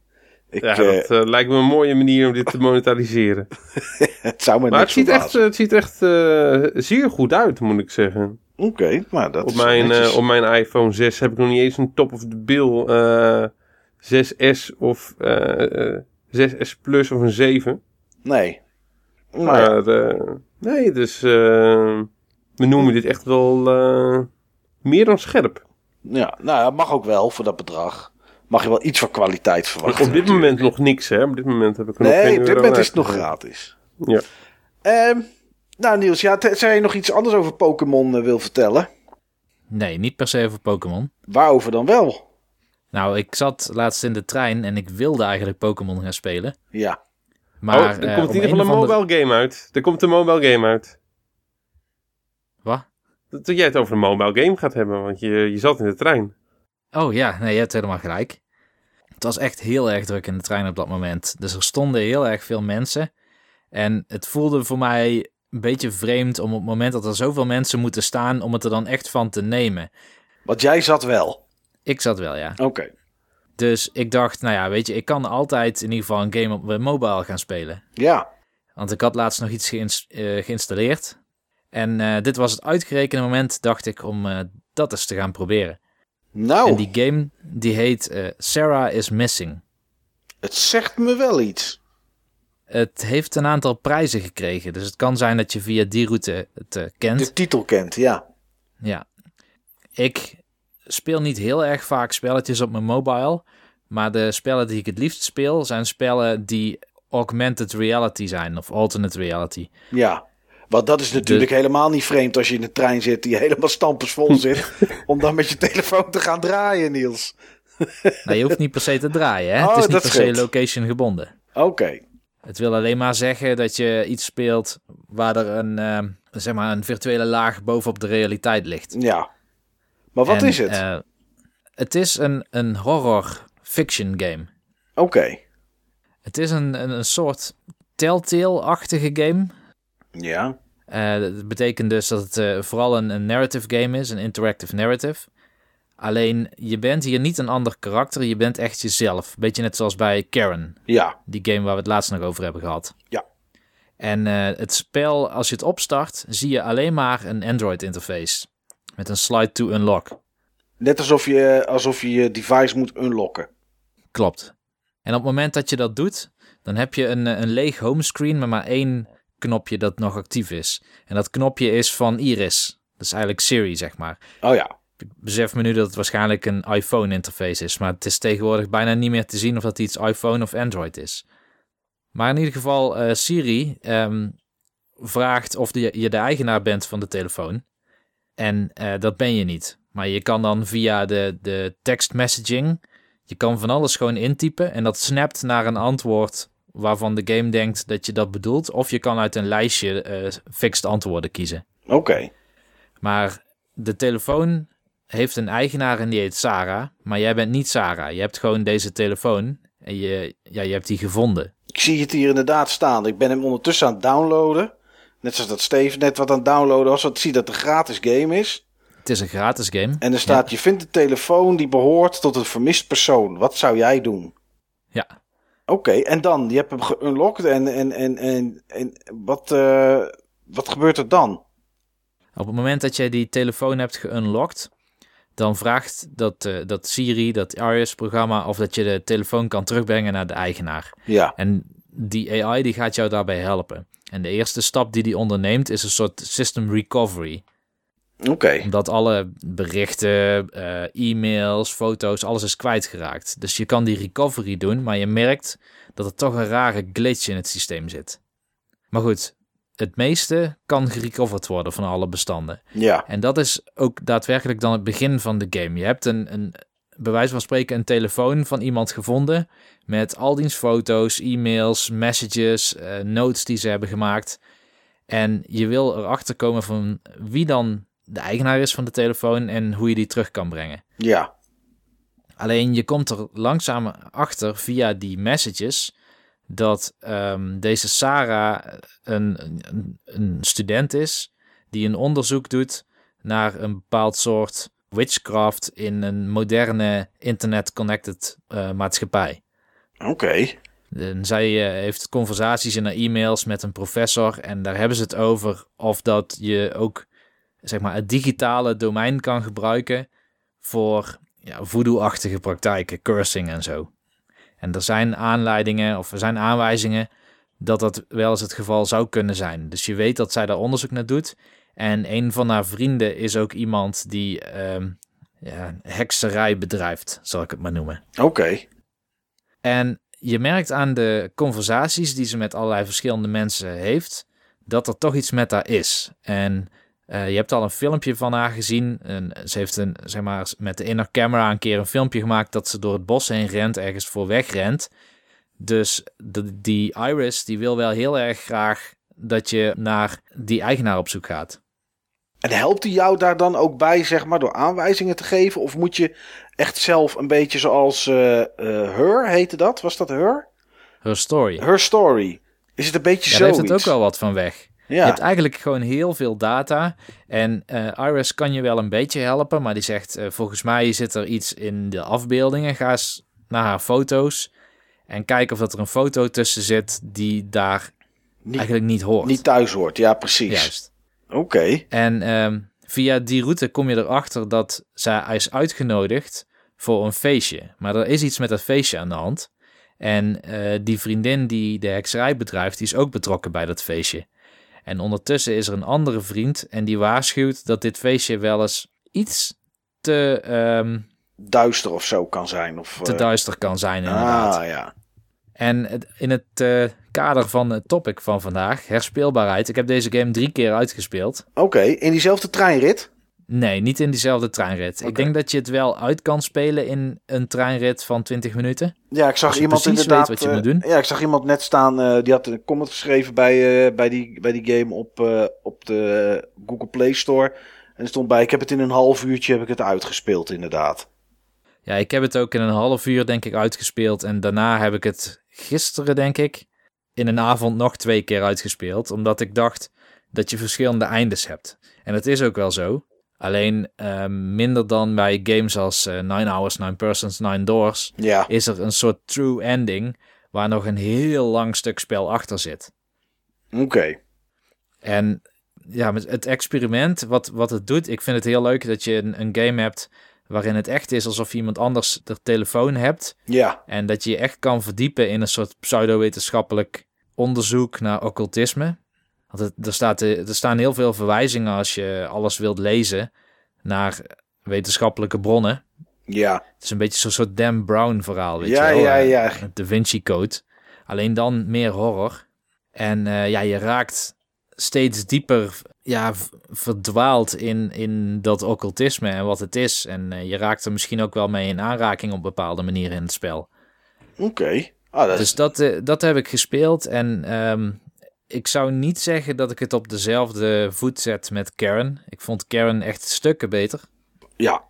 Ik, Ja, dat eh, lijkt me een mooie manier om dit te monetariseren. het zou me maar het ziet, echt, het ziet echt zeer goed uit, moet ik zeggen. Oké, maar dat Op is mijn, op mijn iPhone 6 heb ik nog niet eens een top of the bill eh 6S of eh, eh, 6S Plus of een 7. Nee. Maar Maar nee, dus we noemen dit echt wel eh, meer dan scherp. ja, nou ja, mag ook wel voor dat bedrag. Mag je wel iets van kwaliteit verwachten. op dit moment nog niks, hè? Op dit moment heb ik er nog Nee, op dit moment is het nog gratis. Ja. Ehm, nou Niels, ja, zou je nog iets anders over Pokémon eh, wil vertellen? Nee, niet per se over Pokémon. Waarover dan wel? Nou, ik zat laatst in de trein en ik wilde eigenlijk Pokémon gaan spelen. Ja. Maar oh, er eh, komt om in ieder geval een mobile game uit. Er komt een mobile game uit. Wat? Dat, jij het over een mobile game gaat hebben, want je, je zat in de trein. Oh ja, nee, je hebt helemaal gelijk. Het was echt heel erg druk in de trein op dat moment. Dus er stonden heel erg veel mensen. En het voelde voor mij een beetje vreemd om op het moment dat er zoveel mensen moeten staan, om het er dan echt van te nemen. Want jij zat wel. Ik zat wel, ja. Oké. Dus ik dacht, nou ja, weet je, ik kan altijd in ieder geval een game op mijn mobile gaan spelen. Ja. Want ik had laatst nog iets geïns- eh, geïnstalleerd. En eh, dit was het uitgerekende moment, dacht ik, om eh, dat eens te gaan proberen. Nou, En die game, die heet eh, Sarah is Missing. het zegt me wel iets. Het heeft een aantal prijzen gekregen. Dus het kan zijn dat je via die route het kent. De titel kent, ja. Ja. Ik speel niet heel erg vaak spelletjes op mijn mobile. Maar de spellen die ik het liefst speel zijn spellen die augmented reality zijn of alternate reality. Ja. Want dat is natuurlijk helemaal niet vreemd als je in een trein zit die helemaal stampersvol zit. om dan met je telefoon te gaan draaien, Niels. nou, je hoeft niet per se te draaien, hè? Oh, het is niet per se location gebonden. Oké. Het wil alleen maar zeggen dat je iets speelt waar er een, uh, zeg maar een virtuele laag bovenop de realiteit ligt. Ja. Maar wat is het? Uh, het is een, een horror fiction game. Oké. Het is een, een, een soort Telltale-achtige game. Ja. Uh, dat betekent dus dat het vooral een, een narrative game is, een interactive narrative. Alleen je bent hier niet een ander karakter, je bent echt jezelf. Beetje net zoals bij Karen. Ja. Die game waar we het laatst nog over hebben gehad. Ja. En uh, het spel, als je het opstart, zie je alleen maar een Android interface. Met een slide to unlock. Net alsof je, alsof je je device moet unlocken. Klopt. En op het moment dat je dat doet, dan heb je een, een leeg homescreen met maar één knopje dat nog actief is. En dat knopje is van Iris. Dat is eigenlijk Siri, zeg maar. Oh ja ik besef me nu dat het waarschijnlijk een iPhone interface is. Maar het is tegenwoordig bijna niet meer te zien of dat iets iPhone of Android is. Maar in ieder geval, uh, Siri um, vraagt of je de eigenaar bent van de telefoon. En uh, dat ben je niet. Maar je kan dan via de, de text messaging, je kan van alles gewoon intypen. En dat snapt naar een antwoord waarvan de game denkt dat je dat bedoelt. Of je kan uit een lijstje uh, fixed antwoorden kiezen. Oké. Maar de telefoon heeft een eigenaar en die heet Sarah. Maar jij bent niet Sarah. Je hebt gewoon deze telefoon en je, ja, je hebt die gevonden. Ik zie het hier inderdaad staan. Ik ben hem ondertussen aan het downloaden. Net zoals dat Steve net wat aan het downloaden was. Want zie dat het een gratis game is. Het is een gratis game. En er staat, je vindt de telefoon die behoort tot een vermist persoon. Wat zou jij doen? Oké, en dan? Je hebt hem geunlocked en, en, en, en, en wat, uh, wat gebeurt er dan? Op het moment dat jij die telefoon hebt geunlocked, dan vraagt dat, uh, dat Siri, dat Iris-programma, of dat je de telefoon kan terugbrengen naar de eigenaar. Ja. En die AI die gaat jou daarbij helpen. En de eerste stap die die onderneemt is een soort system recovery. Oké. Omdat alle berichten, uh, e-mails, foto's, alles is kwijtgeraakt. Dus je kan die recovery doen, maar je merkt dat er toch een rare glitch in het systeem zit. Maar goed, het meeste kan gerecoverd worden van alle bestanden. Ja. En dat is ook daadwerkelijk dan het begin van de game. Je hebt een, een bij wijze van spreken een telefoon van iemand gevonden met al diens foto's, e-mails, messages, uh, notes die ze hebben gemaakt. En je wil erachter komen van wie dan de eigenaar is van de telefoon en hoe je die terug kan brengen. Ja. Alleen je komt er langzaam achter via die messages dat um, deze Sarah een, een, een, student is die een onderzoek doet naar een bepaald soort witchcraft in een moderne internet-connected uh, maatschappij. Oké. Okay. En zij uh, heeft conversaties in haar e-mails met een professor en daar hebben ze het over of dat je ook zeg maar het digitale domein kan gebruiken voor ja, voodoo-achtige praktijken, cursing en zo. En er zijn aanleidingen of er zijn aanwijzingen dat dat wel eens het geval zou kunnen zijn. Dus je weet dat zij daar onderzoek naar doet. En een van haar vrienden is ook iemand die uh, ja, hekserij bedrijft, zal ik het maar noemen. Oké. En je merkt aan de conversaties die ze met allerlei verschillende mensen heeft, dat er toch iets met haar is. En uh, je hebt al een filmpje van haar gezien. En ze heeft een, zeg maar, met de inner camera een keer een filmpje gemaakt dat ze door het bos heen rent, ergens voor weg rent. Dus de, die Iris die wil wel heel erg graag dat je naar die eigenaar op zoek gaat. En helpt hij jou daar dan ook bij, zeg maar, door aanwijzingen te geven? Of moet je echt zelf een beetje zoals uh, uh, Her heette dat? Was dat Her? Her Story. Her Story. Is het een beetje ja, zo? Daar heeft het ook wel wat van weg. Ja. Je hebt eigenlijk gewoon heel veel data. En uh, Iris kan je wel een beetje helpen, maar die zegt: uh, Volgens mij zit er iets in de afbeeldingen. Ga eens naar haar foto's en kijk of dat er een foto tussen zit die daar eigenlijk niet hoort. Niet thuis hoort, ja, precies. Juist. Oké. En um, via die route kom je erachter dat zij is uitgenodigd voor een feestje. Maar er is iets met dat feestje aan de hand. En uh, die vriendin die de hekserij bedrijft, die is ook betrokken bij dat feestje. En ondertussen is er een andere vriend en die waarschuwt dat dit feestje wel eens iets te... Um, duister of zo kan zijn. Of, te uh... duister kan zijn inderdaad. Ah, ja. En in het uh, kader van het topic van vandaag, herspeelbaarheid. Ik heb deze game drie keer uitgespeeld. Oké, in diezelfde treinrit? Nee, niet in diezelfde treinrit. Ik denk dat je het wel uit kan spelen in een treinrit van 20 minuten. Ja, ik zag iemand inderdaad. Wat je moet doen. Ja, ik zag iemand net staan. Uh, die had een comment geschreven bij, uh, bij, die, bij die game op, op de Google Play Store. En er stond bij: ik heb het in een half uurtje heb ik het uitgespeeld, inderdaad. Ja, ik heb het ook in een half uur, denk ik, uitgespeeld. En daarna heb ik het gisteren, denk ik, in een avond nog twee keer uitgespeeld. Omdat ik dacht dat je verschillende eindes hebt. En dat is ook wel zo. Alleen uh, minder dan bij games als uh, Nine Hours, Nine Persons, Nine Doors. Ja. Is er een soort true ending waar nog een heel lang stuk spel achter zit. Oké. En ja, het experiment, wat, wat het doet, ik vind het heel leuk dat je een, een game hebt waarin het echt is alsof je iemand anders de telefoon hebt. Ja. En dat je je echt kan verdiepen in een soort pseudo-wetenschappelijk onderzoek naar occultisme. Want het, er, staat, er staan heel veel verwijzingen als je alles wilt lezen naar wetenschappelijke bronnen. Ja. Het is een beetje zo'n soort Dan Brown verhaal, weet ja, je wel? Ja, ja, ja. Da Vinci Code. Alleen dan meer horror. En uh, ja, je raakt steeds dieper ja, verdwaald in, in dat occultisme en wat het is. En uh, je raakt er misschien ook wel mee in aanraking op bepaalde manieren in het spel. Oké. Okay. Ah, dat dus dat, uh, dat heb ik gespeeld. En um, ik zou niet zeggen dat ik het op dezelfde voet zet met Karen. Ik vond Karen echt stukken beter. Ja,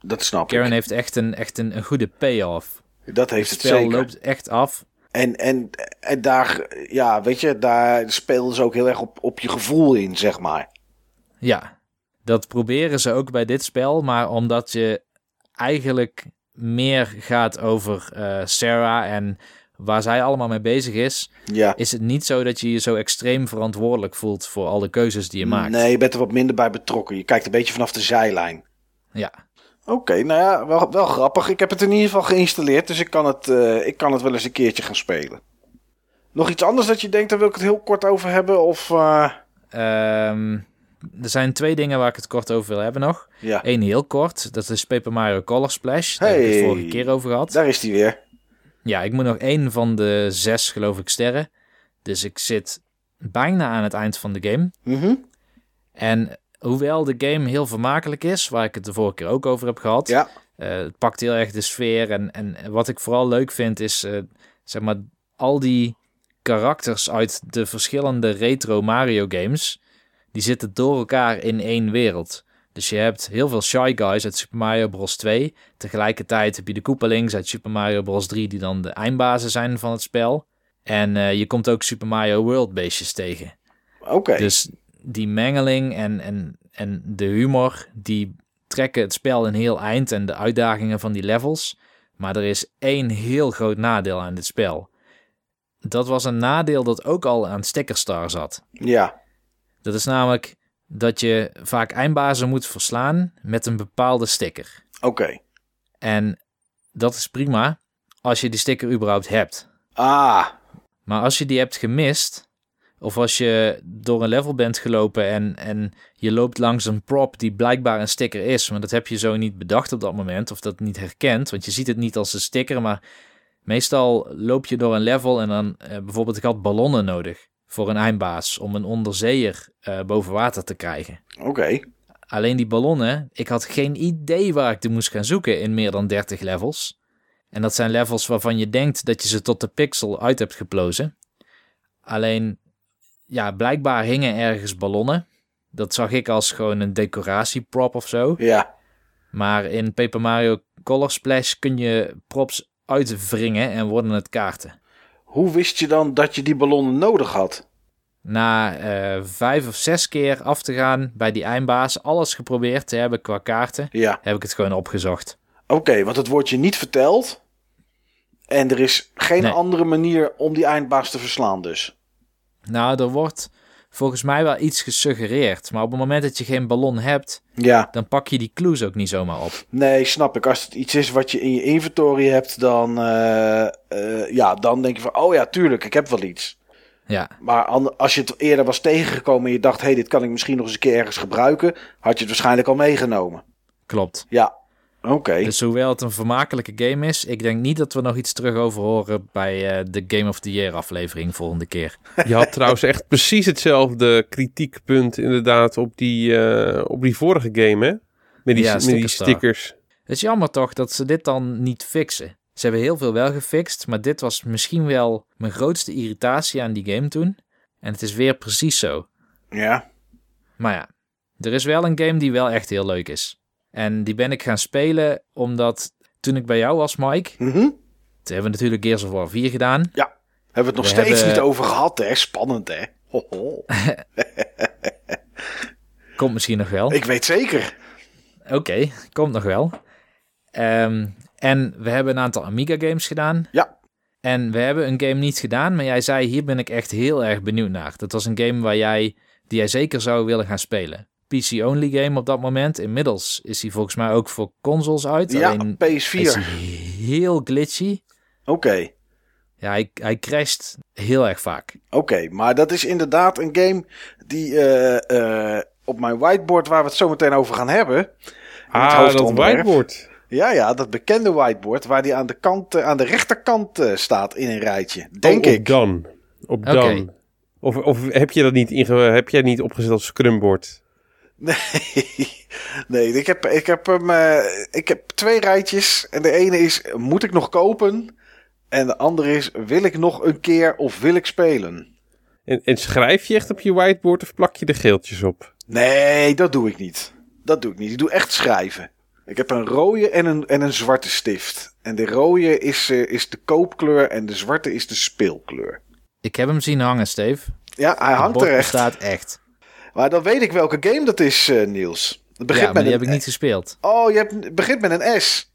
dat snap Karen ik. heeft echt een, echt een, een goede payoff. Dat heeft het, het spel zeker. loopt echt af. En, en, en daar, ja, weet je, daar spelen ze ook heel erg op, op je gevoel in, zeg maar. Ja, dat proberen ze ook bij dit spel. Maar omdat je eigenlijk meer gaat over uh, Sarah en waar zij allemaal mee bezig is, ja. is het niet zo dat je je zo extreem verantwoordelijk voelt voor alle keuzes die je maakt. Nee, je bent er wat minder bij betrokken. Je kijkt een beetje vanaf de zijlijn. Ja. Oké, okay, nou ja, wel, wel grappig. Ik heb het in ieder geval geïnstalleerd, dus ik kan, het, uh, ik kan het wel eens een keertje gaan spelen. Nog iets anders dat je denkt, daar wil ik het heel kort over hebben? Of, uh... um, er zijn twee dingen waar ik het kort over wil hebben nog. Ja. Eén heel kort, dat is Paper Mario Color Splash. Daar hey, heb ik het vorige keer over gehad. Daar is die weer. Ja, ik moet nog één van de zes, geloof ik, sterren. Dus ik zit bijna aan het eind van de game. Mm -hmm. En hoewel de game heel vermakelijk is, waar ik het de vorige keer ook over heb gehad. Ja. Uh, het pakt heel erg de sfeer. En, en wat ik vooral leuk vind is, uh, zeg maar, al die karakters uit de verschillende retro Mario games. Die zitten door elkaar in één wereld. Dus je hebt heel veel Shy Guys uit Super Mario Bros. 2. Tegelijkertijd heb je de Koopalings uit Super Mario Bros. 3 die dan de eindbazen zijn van het spel. En uh, je komt ook Super Mario World beestjes tegen. Oké. Okay. Dus die mengeling en, en, en de humor, die trekken het spel een heel eind en de uitdagingen van die levels. Maar er is één heel groot nadeel aan dit spel. Dat was een nadeel dat ook al aan Stickerstar zat. Ja. Dat is namelijk dat je vaak eindbazen moet verslaan met een bepaalde sticker. Oké. Okay. En dat is prima als je die sticker überhaupt hebt. Ah. Maar als je die hebt gemist, of als je door een level bent gelopen en, en je loopt langs een prop die blijkbaar een sticker is, maar dat heb je zo niet bedacht op dat moment, of dat niet herkend, want je ziet het niet als een sticker, maar meestal loop je door een level en dan uh, bijvoorbeeld ik had ballonnen nodig voor een eindbaas om een onderzeeër uh, boven water te krijgen. Oké. Okay. Alleen die ballonnen, ik had geen idee waar ik die moest gaan zoeken in meer dan 30 levels. En dat zijn levels waarvan je denkt dat je ze tot de pixel uit hebt geplozen. Alleen, ja, blijkbaar hingen ergens ballonnen. Dat zag ik als gewoon een decoratieprop of zo. Ja. Maar in Paper Mario Color Splash kun je props uitwringen en worden het kaarten. Hoe wist je dan dat je die ballonnen nodig had? Na uh, vijf of zes keer af te gaan bij die eindbaas, alles geprobeerd te hebben qua kaarten, ja. heb ik het gewoon opgezocht. Oké, okay, want het wordt je niet verteld. En er is geen nee. andere manier om die eindbaas te verslaan dus. Nou, er wordt volgens mij wel iets gesuggereerd. Maar op het moment dat je geen ballon hebt, ja. dan pak je die clues ook niet zomaar op. Nee, snap ik. Als het iets is wat je in je inventory hebt, dan, uh, uh, ja, dan denk je van, oh ja, tuurlijk, ik heb wel iets. Ja. Maar als je het eerder was tegengekomen en je dacht, hé, hey, dit kan ik misschien nog eens een keer ergens gebruiken, had je het waarschijnlijk al meegenomen. Klopt. Ja, Oké. Dus hoewel het een vermakelijke game is, ik denk niet dat we nog iets terug over horen bij uh, de Game of the Year aflevering volgende keer. Je had trouwens echt precies hetzelfde kritiekpunt inderdaad op die, uh, op die vorige game, hè? Met die, ja, met die stickers. Het is jammer toch dat ze dit dan niet fixen. Ze hebben heel veel wel gefixt, maar dit was misschien wel mijn grootste irritatie aan die game toen. En het is weer precies zo. Ja. Maar ja, er is wel een game die wel echt heel leuk is. En die ben ik gaan spelen omdat toen ik bij jou was, Mike. Mm Toen hebben we natuurlijk Gears of War 4 gedaan. Ja, hebben we het nog steeds niet over gehad, hè? Spannend, hè? komt misschien nog wel. Ik weet zeker. Oké, komt nog wel. Um, en we hebben een aantal Amiga games gedaan. Ja. En we hebben een game niet gedaan, maar jij zei hier ben ik echt heel erg benieuwd naar. Dat was een game waar jij, die jij zeker zou willen gaan spelen. PC-only game op dat moment. Inmiddels is hij volgens mij ook voor consoles uit. Ja, Alleen PS4. Is heel glitchy. Oké. Ja, hij, hij crasht heel erg vaak. Oké, maar dat is inderdaad een game die uh, uh, op mijn whiteboard, waar we het zo meteen over gaan hebben. Ah, dat whiteboard. Ja, ja, dat bekende whiteboard waar die aan de, kant, eh, aan de rechterkant uh, staat in een rijtje. Denk oh, op ik. Dan. Op dan. Of, of heb je dat niet, inge heb jij niet opgezet als scrumboard? Nee, nee ik, heb, ik, heb hem, uh, ik heb twee rijtjes. En de ene is, moet ik nog kopen? En de andere is, wil ik nog een keer of wil ik spelen? En, en schrijf je echt op je whiteboard of plak je de geeltjes op? Nee, dat doe ik niet. Dat doe ik niet. Ik doe echt schrijven. Ik heb een rode en een, en een zwarte stift. En de rode is, uh, is de koopkleur en de zwarte is de speelkleur. Ik heb hem zien hangen, Steve. Ja, hij hangt er echt. staat echt. Maar dan weet ik welke game dat is, uh, Niels. Het begint ja, maar met die heb ik niet gespeeld. Oh, je hebt, het begint met een S.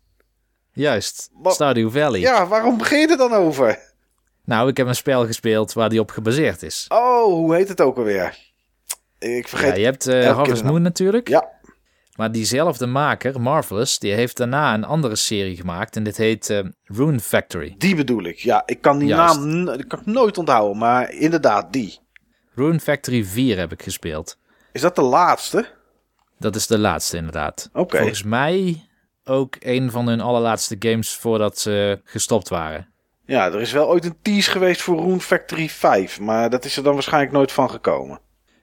Juist, Stardew Valley. Ja, waarom begin je er dan over? Nou, ik heb een spel gespeeld waar die op gebaseerd is. Oh, hoe heet het ook alweer? Ik vergeet. Ja, je hebt uh, Harvest Moon natuurlijk. Ja. Maar diezelfde maker, Marvelous, die heeft daarna een andere serie gemaakt. En dit heet uh, Rune Factory. Die bedoel ik. Ja, ik kan die naam ik kan nooit onthouden. Maar inderdaad, die. Rune Factory 4 heb ik gespeeld. Is dat de laatste? Dat is de laatste, inderdaad. Oké. Volgens mij ook een van hun allerlaatste games voordat ze gestopt waren. Ja, er is wel ooit een tease geweest voor Rune Factory 5. Maar dat is er dan waarschijnlijk nooit van gekomen.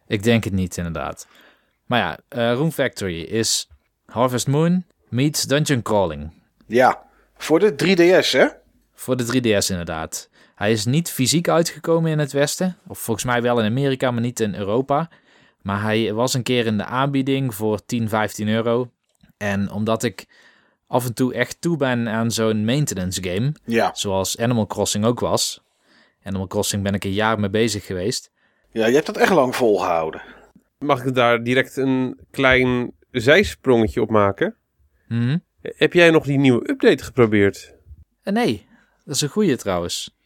Ik denk het niet, inderdaad. Maar ja, uh, Room Factory is Harvest Moon meets Dungeon Crawling. Ja, voor de 3DS hè? Voor de 3DS inderdaad. Hij is niet fysiek uitgekomen in het Westen. Of volgens mij wel in Amerika, maar niet in Europa. Maar hij was een keer in de aanbieding voor 10, 15 euro. En omdat ik af en toe echt toe ben aan zo'n maintenance game. Ja. Zoals Animal Crossing ook was. Animal Crossing ben ik een jaar mee bezig geweest. Ja, je hebt dat echt lang volgehouden. Mag ik daar direct een klein zijsprongetje op maken? Mhm. Heb jij nog die nieuwe update geprobeerd? Uh, nee, dat is een goede trouwens.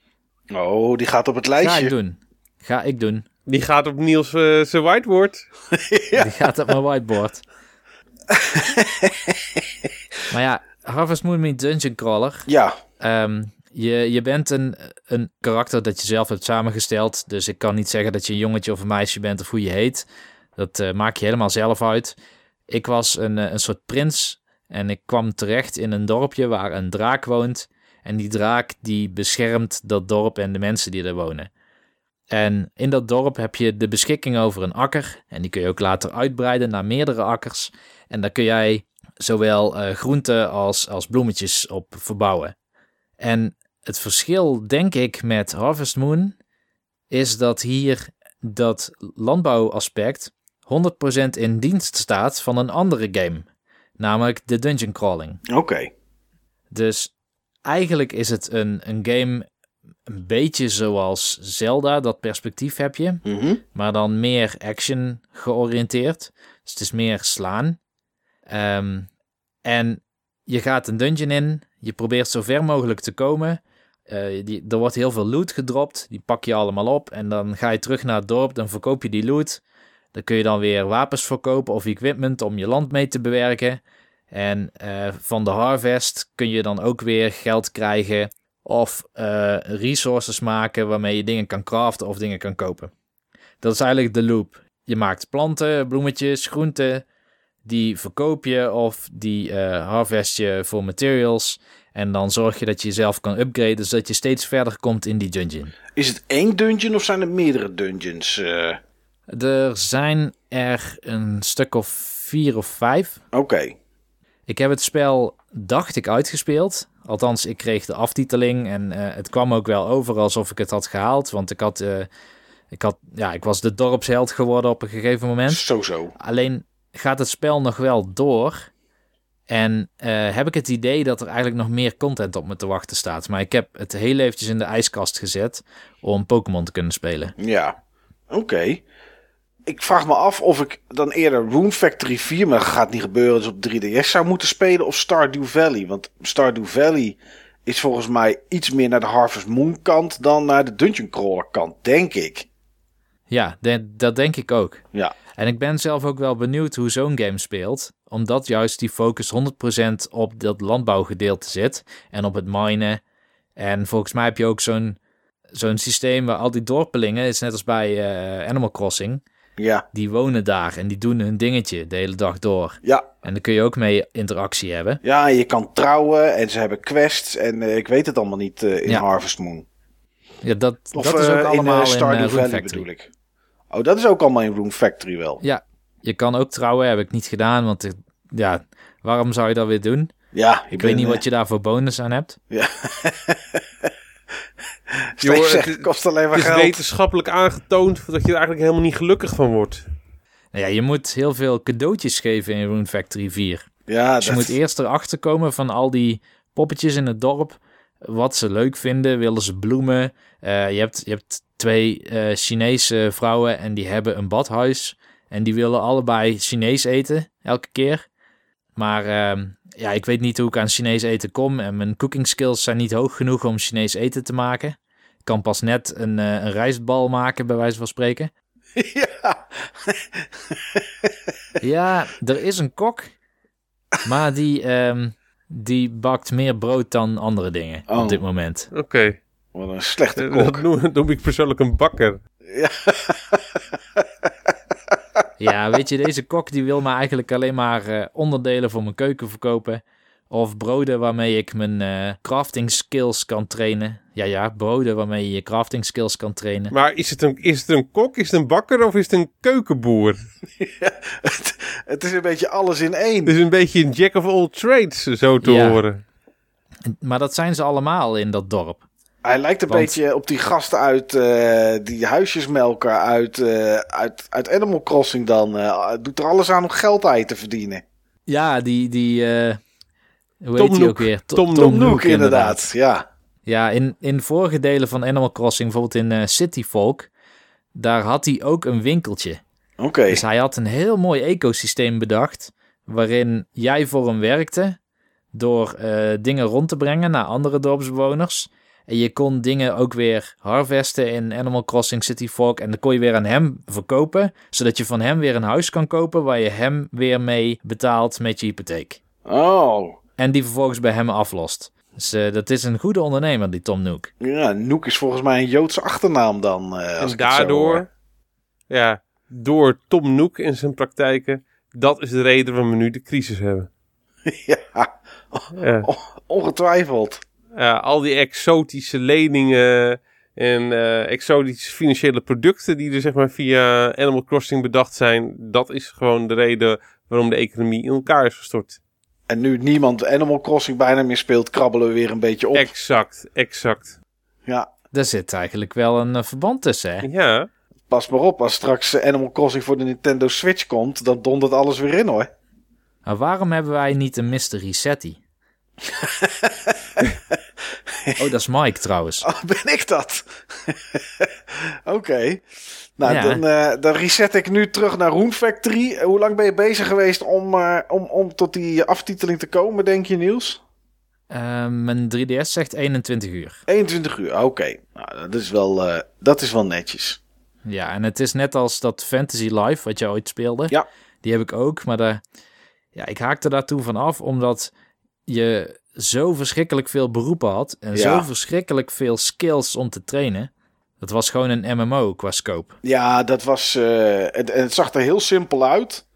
Oh, die gaat op het lijstje. Ga ik doen. Ga ik doen. Die gaat op Niels uh, zijn whiteboard. ja. Die gaat op mijn whiteboard. maar ja, Harvest Moon Dungeon Crawler. Ja. Um, je, je bent een, een karakter dat je zelf hebt samengesteld. Dus ik kan niet zeggen dat je een jongetje of een meisje bent of hoe je heet. Dat uh, maak je helemaal zelf uit. Ik was een, uh, een soort prins en ik kwam terecht in een dorpje waar een draak woont. En die draak die beschermt dat dorp en de mensen die er wonen. En in dat dorp heb je de beschikking over een akker. En die kun je ook later uitbreiden naar meerdere akkers. En daar kun jij zowel uh, groenten als, als bloemetjes op verbouwen. En het verschil, denk ik, met Harvest Moon is dat hier dat landbouwaspect 100% in dienst staat van een andere game, namelijk de dungeon crawling. Oké. Dus eigenlijk is het een, een game een beetje zoals Zelda, dat perspectief heb je, mhm. maar dan meer action georiënteerd. Dus het is meer slaan. Ehm, en je gaat een dungeon in, je probeert zo ver mogelijk te komen. Uh, die, er wordt heel veel loot gedropt, die pak je allemaal op en dan ga je terug naar het dorp, dan verkoop je die loot. Dan kun je dan weer wapens verkopen of equipment om je land mee te bewerken. En uh, van de harvest kun je dan ook weer geld krijgen of uh, resources maken waarmee je dingen kan craften of dingen kan kopen. Dat is eigenlijk de loop. Je maakt planten, bloemetjes, groenten, die verkoop je of die uh, harvest je voor materials. En dan zorg je dat je jezelf kan upgraden, zodat je steeds verder komt in die dungeon. Is het één dungeon of zijn er meerdere dungeons? Uh... Er zijn er een stuk of vier of vijf. Oké. Ik heb het spel, dacht ik, uitgespeeld. Althans, ik kreeg de aftiteling en uh, het kwam ook wel over alsof ik het had gehaald. Want ik had, uh, ik had, ja, ik was de dorpsheld geworden op een gegeven moment. Zo zo. Alleen gaat het spel nog wel door. En uh, heb ik het idee dat er eigenlijk nog meer content op me te wachten staat. Maar ik heb het heel eventjes in de ijskast gezet om Pokémon te kunnen spelen. Ja, oké. Ik vraag me af of ik dan eerder Rune Factory 4, maar dat gaat niet gebeuren, dus op 3DS zou moeten spelen of Stardew Valley. Want Stardew Valley is volgens mij iets meer naar de Harvest Moon kant dan naar de Dungeon Crawler kant, denk ik. Ja, dat denk ik ook. Ja. En ik ben zelf ook wel benieuwd hoe zo'n game speelt. Omdat juist die focus 100% op dat landbouwgedeelte zit. En op het minen. En volgens mij heb je ook zo'n zo'n systeem waar al die dorpelingen, is net als bij uh, Animal Crossing. Ja. Die wonen daar en die doen hun dingetje de hele dag door. Ja. En dan kun je ook mee interactie hebben. Ja, je kan trouwen en ze hebben quests en uh, ik weet het allemaal niet uh, in ja. Harvest Moon. Ja, dat, of, dat is ook allemaal in, Stardew in Valley Factory. bedoel ik. Oh, dat is ook allemaal in Room Factory wel. Ja, je kan ook trouwen, heb ik niet gedaan, want ja, waarom zou je dat weer doen? Ja, ik weet niet wat je daar voor bonus aan hebt. Ja. Joh, het kost alleen maar het is wetenschappelijk aangetoond dat je er eigenlijk helemaal niet gelukkig van wordt. Nou ja, je moet heel veel cadeautjes geven in Rune Factory 4. Ja, dus je moet eerst erachter komen van al die poppetjes in het dorp. Wat ze leuk vinden. Willen ze bloemen? Uh, je, hebt, je hebt twee uh, Chinese vrouwen en die hebben een badhuis. En die willen allebei Chinees eten, elke keer. Maar uh, ja, ik weet niet hoe ik aan Chinees eten kom. En mijn cooking skills zijn niet hoog genoeg om Chinees eten te maken. Ik kan pas net een, uh, een rijstbal maken, bij wijze van spreken. Ja. ja, er is een kok. Maar die, um, die bakt meer brood dan andere dingen oh. op dit moment. Oké. Okay. Wat een slechte kok. Dat noem, noem ik persoonlijk een bakker. Ja. Ja, weet je, deze kok die wil me eigenlijk alleen maar uh, onderdelen voor mijn keuken verkopen. Of broden waarmee ik mijn uh, crafting skills kan trainen. Ja, ja, broden waarmee je je crafting skills kan trainen. Maar is het een, is het een kok, is het een bakker of is het een keukenboer? ja, het, het, is een beetje alles in één. Het is een beetje een jack of all trades, zo te ja. horen. Maar dat zijn ze allemaal in dat dorp. Hij lijkt een Want... beetje op die gasten uit uh, die huisjesmelker uit, uh, uit, uit Animal Crossing dan. Uh, doet er alles aan om geld uit te verdienen. Ja, die... die hoe Tom heet die ook weer? Tom, Tom, Tom Nook, Nook inderdaad. inderdaad. Ja, ja in, in vorige delen van Animal Crossing, bijvoorbeeld in City Folk, daar had hij ook een winkeltje. Oké. Okay. Dus hij had een heel mooi ecosysteem bedacht, waarin jij voor hem werkte door dingen rond te brengen naar andere dorpsbewoners. En je kon dingen ook weer harvesten in Animal Crossing City Folk. En dan kon je weer aan hem verkopen. Zodat je van hem weer een huis kan kopen waar je hem weer mee betaalt met je hypotheek. Oh. En die vervolgens bij hem aflost. Dus uh, dat is een goede ondernemer, die Tom Nook. Ja, Nook is volgens mij een Joodse achternaam dan. Uh, als en daardoor, ja, door Tom Nook in zijn praktijken, dat is de reden waarom we nu de crisis hebben. ja, ja. ongetwijfeld. Uh, al die exotische leningen en uh, exotische financiële producten die er zeg maar via Animal Crossing bedacht zijn, dat is gewoon de reden waarom de economie in elkaar is gestort. En nu niemand Animal Crossing bijna meer speelt, krabbelen we weer een beetje op. Exact, exact. Ja. Daar zit eigenlijk wel een uh, verband tussen, hè? Ja. Pas maar op, als straks Animal Crossing voor de Nintendo Switch komt, dan dondert alles weer in hoor. Maar waarom hebben wij niet een Mystery Setty? oh, dat is Mike trouwens. Oh, ben ik dat? Oké. Nou, dan, uh, dan reset ik nu terug naar Rune Factory. Hoe lang ben je bezig geweest om, uh, om, om tot die aftiteling te komen, denk je, Niels? Uh, mijn 3DS zegt 21 uur. 21 uur, oké. Okay. Nou, dat, is wel, dat is wel netjes. Ja, en het is net als dat Fantasy Life, wat je ooit speelde. Ja. Die heb ik ook, maar daar, ja, ik haakte daartoe van af, omdat je zo verschrikkelijk veel beroepen had en zo verschrikkelijk veel skills om te trainen. Dat was gewoon een MMO qua scope. Ja, dat was. Uh, het, het, zag er heel simpel uit.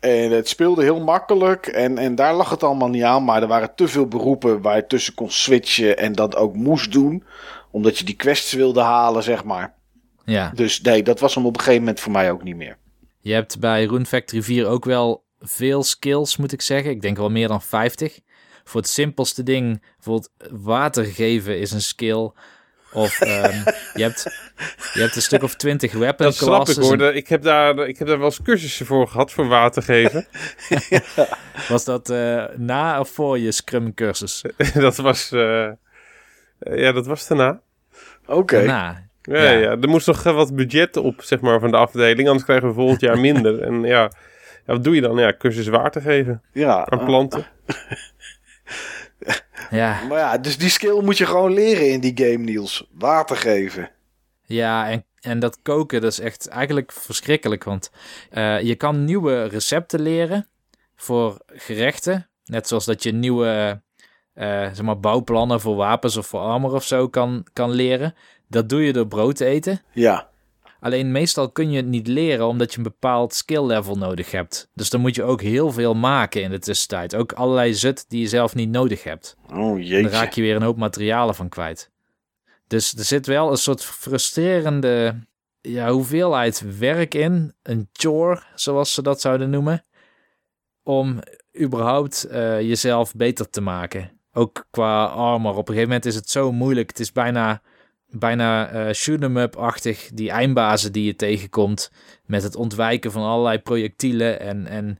En het speelde heel makkelijk. En, en daar lag het allemaal niet aan. Maar er waren te veel beroepen waar je tussen kon switchen. En dat ook moest doen. Omdat je die quests wilde halen, zeg maar. Ja. Dus nee, dat was hem op een gegeven moment voor mij ook niet meer. Je hebt bij Rune Factory 4 ook wel veel skills, moet ik zeggen. Ik denk wel meer dan 50. Voor het simpelste ding, bijvoorbeeld water geven is een skill. Of um, je, hebt, je hebt een stuk of twintig weapon Dat snap ik hoor. Ik heb, daar, ik heb daar wel eens cursussen voor gehad, voor water geven. Was dat uh, na of voor je Scrum cursus? dat was... Uh, ja, dat was daarna. Oké. Okay. Ja, ja, ja. er moest nog wat budget op, zeg maar, van de afdeling. Anders krijgen we volgend jaar minder. en ja, ja, wat doe je dan? Ja, cursus water geven. Ja. Aan planten. Ja. Maar ja, dus die skill moet je gewoon leren in die game, Niels. Water geven. Ja, en, en dat koken, dat is echt eigenlijk verschrikkelijk. Want uh, je kan nieuwe recepten leren voor gerechten. Net zoals dat je nieuwe uh, zeg maar, bouwplannen voor wapens of voor armor of zo kan, kan leren. Dat doe je door brood te eten. Ja. Alleen meestal kun je het niet leren omdat je een bepaald skill level nodig hebt. Dus dan moet je ook heel veel maken in de tussentijd. Ook allerlei zut die je zelf niet nodig hebt. Oh jeetje. Dan raak je weer een hoop materialen van kwijt. Dus er zit wel een soort frustrerende ja, hoeveelheid werk in. Een chore, zoals ze dat zouden noemen. Om überhaupt uh, jezelf beter te maken. Ook qua armor. Op een gegeven moment is het zo moeilijk. Het is bijna bijna uh, shoot 'em up-achtig. Die eindbazen die je tegenkomt. Met het ontwijken van allerlei projectielen. En, en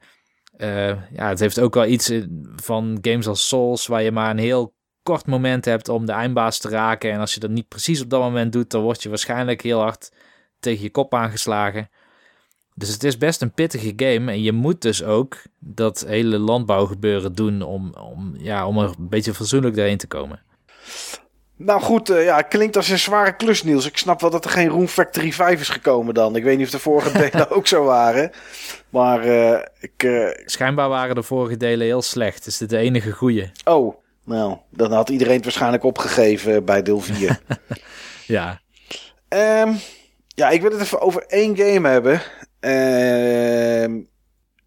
uh, ja, het heeft ook wel iets van games als Souls. Waar je maar een heel kort moment hebt om de eindbaas te raken. En als je dat niet precies op dat moment doet. Dan word je waarschijnlijk heel hard tegen je kop aangeslagen. Dus het is best een pittige game. En je moet dus ook dat hele landbouwgebeuren doen. Om, om, ja, om er een beetje fatsoenlijk doorheen te komen. Nou goed, uh, ja, het klinkt als een zware klus, Niels. Ik snap wel dat er geen Room Factory 5 is gekomen dan. Ik weet niet of de vorige delen ook zo waren. Maar uh, ik... Uh... Schijnbaar waren de vorige delen heel slecht. Is dit de enige goede? Oh, nou, dan had iedereen het waarschijnlijk opgegeven bij deel 4. ja. Um, ja, ik wil het even over één game hebben. Um,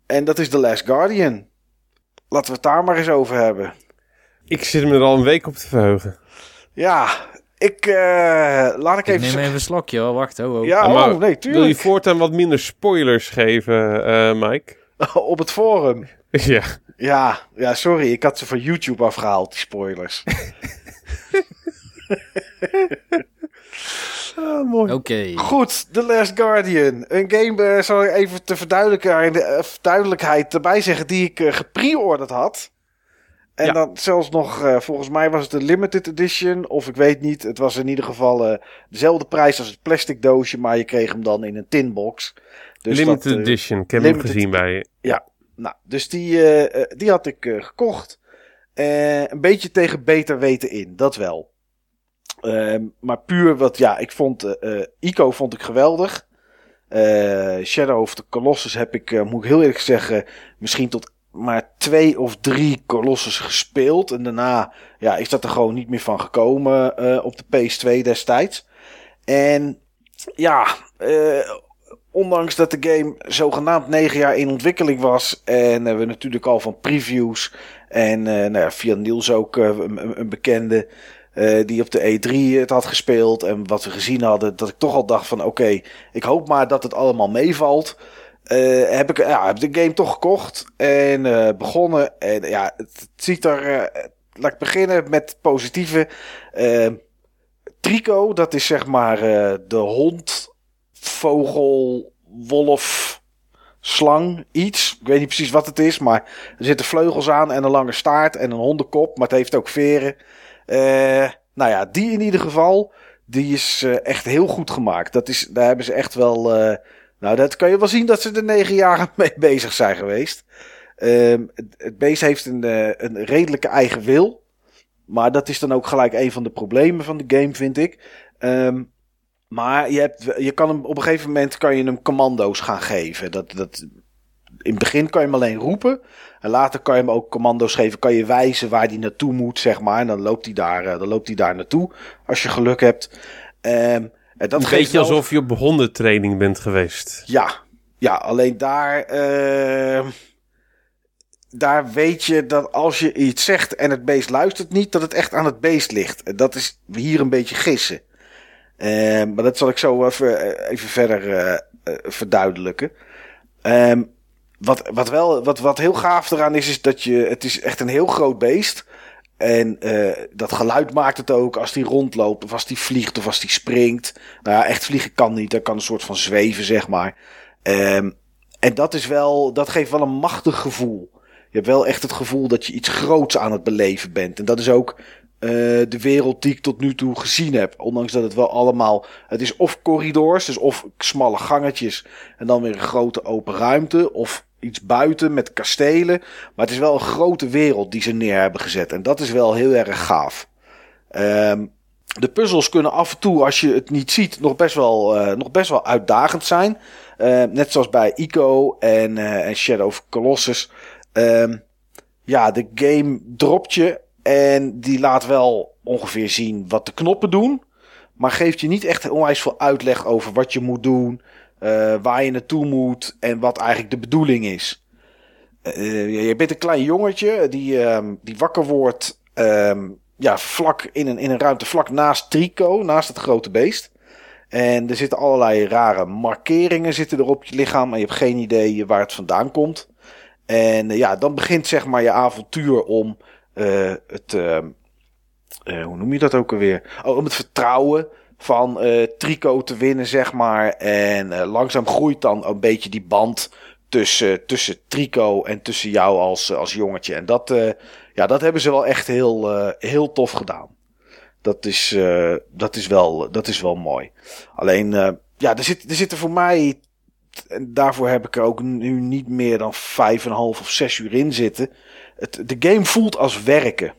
en dat is The Last Guardian. Laten we het daar maar eens over hebben. Ik zit me er al een week op te verheugen. Ja, ik uh, laat ik, ik even... neem even een slokje hoor, wacht. Oh. Ja, maar oh, nee, tuurlijk. Wil je voortaan wat minder spoilers geven, uh, Mike? Op het forum? Ja. Ja, ja, sorry, ik had ze van YouTube afgehaald, die spoilers. ah, mooi. Oké. Okay. Goed, The Last Guardian. Een game, uh, zal ik even te verduidelijken, de duidelijkheid erbij zeggen, die ik uh, gepreorderd had. En ja. dan zelfs nog, uh, volgens mij was het de limited edition. Of ik weet niet. Het was in ieder geval uh, dezelfde prijs als het plastic doosje. Maar je kreeg hem dan in een tinbox. Dus limited dat, uh, edition. Ik heb hem gezien bij je. Ja, nou, dus die, die had ik gekocht. een beetje tegen beter weten in. Dat wel. Ehm, maar puur wat, ja, ik vond... Ico vond ik geweldig. Shadow of the Colossus heb ik, moet ik heel eerlijk zeggen... Misschien tot maar twee of drie Colossus gespeeld. En daarna ja, is dat er gewoon niet meer van gekomen uh, op de PS2 destijds. En ja, uh, ondanks dat de game zogenaamd negen jaar in ontwikkeling was. En uh, we natuurlijk al van previews. En nou ja, via Niels ook een, een, bekende. die op de E3 het had gespeeld. En wat we gezien hadden. Dat ik toch al dacht van oké, ik hoop maar dat het allemaal meevalt. Uh, heb ik ja, heb de game toch gekocht en uh, begonnen. En ja, het, ziet er. Uh, laat ik beginnen met positieve. Trico, dat is zeg maar de hond, vogel, wolf, slang, iets. Ik weet niet precies wat het is, maar er zitten vleugels aan en een lange staart en een hondenkop, maar het heeft ook veren. nou ja, die in ieder geval, die is echt heel goed gemaakt. Dat is, daar hebben ze echt wel nou, dat kan je wel zien dat ze er negen jaar mee bezig zijn geweest. Um, het, beest heeft een, uh, een redelijke eigen wil. Maar dat is dan ook gelijk een van de problemen van de game, vind ik. Um, maar je, hebt, je kan hem op een gegeven moment kan je hem commando's gaan geven. Dat, dat, in het begin kan je hem alleen roepen. En later kan je hem ook commando's geven. Kan je wijzen waar hij naartoe moet, zeg maar. En dan loopt hij daar, uh, dan loopt daar naartoe. Als je geluk hebt. Um, dat een beetje alsof je op hondentraining bent geweest. Ja, ja, alleen daar. Uh, daar weet je dat als je iets zegt en het beest luistert niet, dat het echt aan het beest ligt. En dat is hier een beetje gissen. Uh, maar dat zal ik zo even, even verder uh, verduidelijken. Um, wat, wat, wel, wat, wat heel gaaf eraan is, is dat je. Het is echt een heel groot beest. En uh, dat geluid maakt het ook als die rondloopt, of als die vliegt, of als die springt. Nou ja, echt vliegen kan niet. Dat kan een soort van zweven, zeg maar. Um, en dat is wel, dat geeft wel een machtig gevoel. Je hebt wel echt het gevoel dat je iets groots aan het beleven bent. En dat is ook uh, de wereld die ik tot nu toe gezien heb. Ondanks dat het wel allemaal. Het is of corridors, dus of smalle gangetjes. En dan weer een grote open ruimte. Of iets buiten met kastelen. Maar het is wel een grote wereld die ze neer hebben gezet. En dat is wel heel erg gaaf. Um, de puzzels kunnen af en toe, als je het niet ziet, nog best wel, uh, nog best wel uitdagend zijn. Uh, net zoals bij Ico en, uh, en Shadow of Colossus. Um, ja, de game dropt je en die laat wel ongeveer zien wat de knoppen doen. Maar geeft je niet echt onwijs veel uitleg over wat je moet doen. Uh, waar je naartoe moet en wat eigenlijk de bedoeling is. Uh, je bent een klein jongetje die, um, die wakker wordt um, ja, vlak in een, in een ruimte vlak naast Trico, naast het grote beest. En er zitten allerlei rare markeringen zitten er op je lichaam en je hebt geen idee waar het vandaan komt. En ja, dan begint zeg maar je avontuur om het, uh, hoe noem je dat ook alweer? Oh, om het vertrouwen van uh, Trico te winnen, zeg maar. En uh, langzaam groeit dan een beetje die band tussen, tussen Trico en tussen jou als, als jongetje. En dat, ja, dat hebben ze wel echt heel, heel tof gedaan. Dat is, dat is, wel, dat is wel mooi. Alleen, ja, er, zit, er zitten voor mij, en daarvoor heb ik er ook nu niet meer dan vijf en een half of zes uur in zitten. Het, de game voelt als werken.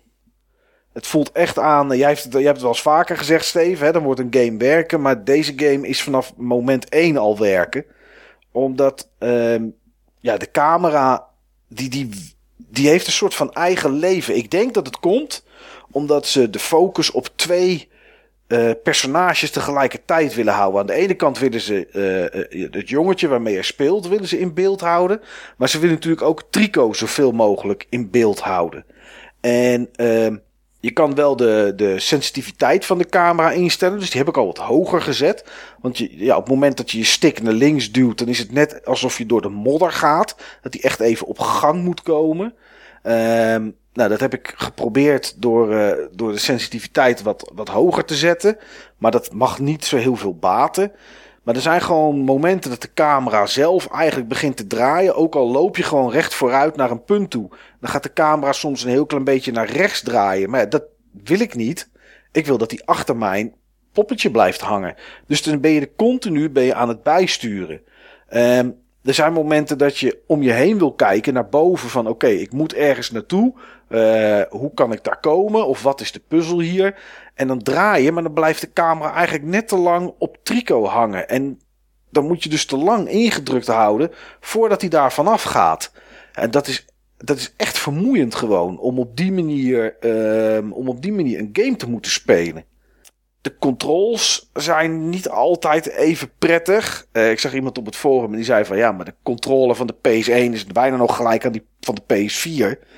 Het voelt echt aan. Jij hebt, het, jij hebt het wel eens vaker gezegd, Steve. Hè, dan wordt een game werken. Maar deze game is vanaf moment 1 al werken. Omdat uh, ja, de camera. Die, die, die heeft een soort van eigen leven. Ik denk dat het komt omdat ze de focus op twee uh, personages tegelijkertijd willen houden. Aan de ene kant willen ze het jongetje waarmee je speelt, willen ze in beeld houden. Maar ze willen natuurlijk ook Trico zoveel mogelijk in beeld houden. En uh, je kan wel de, de sensitiviteit van de camera instellen. Dus die heb ik al wat hoger gezet. Want je, ja, op het moment dat je je stick naar links duwt, dan is het net alsof je door de modder gaat. Dat die echt even op gang moet komen. Um, nou, dat heb ik geprobeerd door, uh, door de sensitiviteit wat, wat hoger te zetten. Maar dat mag niet zo heel veel baten. Maar er zijn gewoon momenten dat de camera zelf eigenlijk begint te draaien. Ook al loop je gewoon recht vooruit naar een punt toe. Dan gaat de camera soms een heel klein beetje naar rechts draaien. Maar dat wil ik niet. Ik wil dat die achter mijn poppetje blijft hangen. Dus dan ben je er continu ben je aan het bijsturen. Um, er zijn momenten dat je om je heen wil kijken naar boven van oké, ik moet ergens naartoe. Uh, hoe kan ik daar komen? Of wat is de puzzel hier? En dan draai je, maar dan blijft de camera eigenlijk net te lang op trico hangen. En dan moet je dus te lang ingedrukt houden voordat hij daar vanaf gaat. En dat is, dat is echt vermoeiend gewoon om op die manier, uh, om op die manier een game te moeten spelen. De controls zijn niet altijd even prettig. Uh, ik zag iemand op het forum en die zei van ja, maar de controle van de PS1 is bijna nog gelijk aan die van de PS4.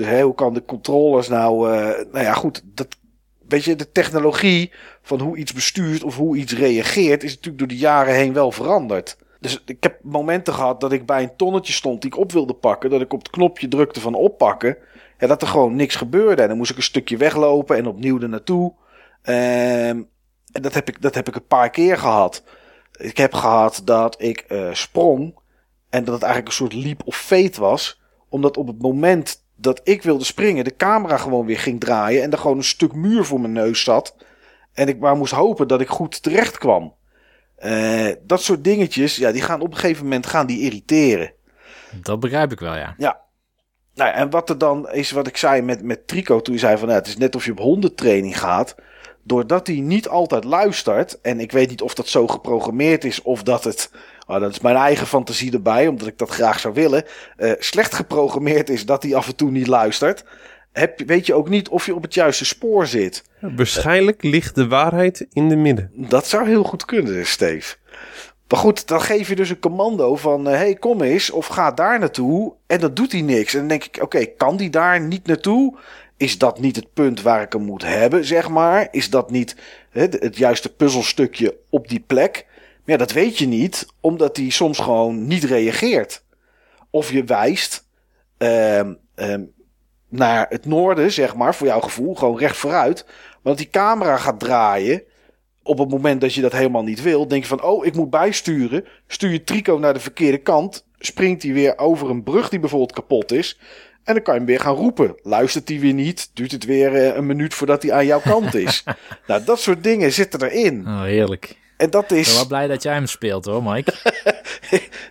Dus hè, hoe kan de controllers nou. Uh, nou ja, goed. Dat, weet je, de technologie van hoe iets bestuurt of hoe iets reageert, is natuurlijk door de jaren heen wel veranderd. Dus ik heb momenten gehad dat ik bij een tonnetje stond die ik op wilde pakken. Dat ik op het knopje drukte van oppakken. Ja, dat er gewoon niks gebeurde. En dan moest ik een stukje weglopen en opnieuw er naartoe. Um, en dat heb, ik, dat heb ik een paar keer gehad. Ik heb gehad dat ik uh, sprong. En dat het eigenlijk een soort leap of fate was. Omdat op het moment dat ik wilde springen, de camera gewoon weer ging draaien. En er gewoon een stuk muur voor mijn neus zat. En ik maar moest hopen dat ik goed terecht kwam. Uh, dat soort dingetjes, ja, die gaan op een gegeven moment gaan die irriteren. Dat begrijp ik wel, ja. Ja. Nou, en wat er dan is, wat ik zei met, met Trico, toen je zei van, nou, het is net of je op hondentraining gaat doordat hij niet altijd luistert, en ik weet niet of dat zo geprogrammeerd is of dat het, oh, dat is mijn eigen fantasie erbij, omdat ik dat graag zou willen, uh, slecht geprogrammeerd is dat hij af en toe niet luistert, heb, weet je ook niet of je op het juiste spoor zit. Waarschijnlijk ligt de waarheid in de midden. Dat zou heel goed kunnen, Steve. Maar goed, dan geef je dus een commando van: hé, hey, kom eens, of ga daar naartoe. En dan doet hij niks. En dan denk ik: oké, kan die daar niet naartoe? Is dat niet het punt waar ik hem moet hebben, zeg maar? Is dat niet het, het juiste puzzelstukje op die plek? Maar ja, dat weet je niet, omdat hij soms gewoon niet reageert. Of je wijst um, um, naar het noorden, zeg maar, voor jouw gevoel, gewoon recht vooruit. Want die camera gaat draaien. Op het moment dat je dat helemaal niet wil, denk je van: oh, ik moet bijsturen. Stuur je Trico naar de verkeerde kant. Springt hij weer over een brug die bijvoorbeeld kapot is. En dan kan je hem weer gaan roepen. Luistert hij weer niet? Duurt het weer eh, een minuut voordat hij aan jouw kant is? nou, dat soort dingen zitten erin. Oh, heerlijk. En dat is. Ik ben wel blij dat jij hem speelt hoor, Mike.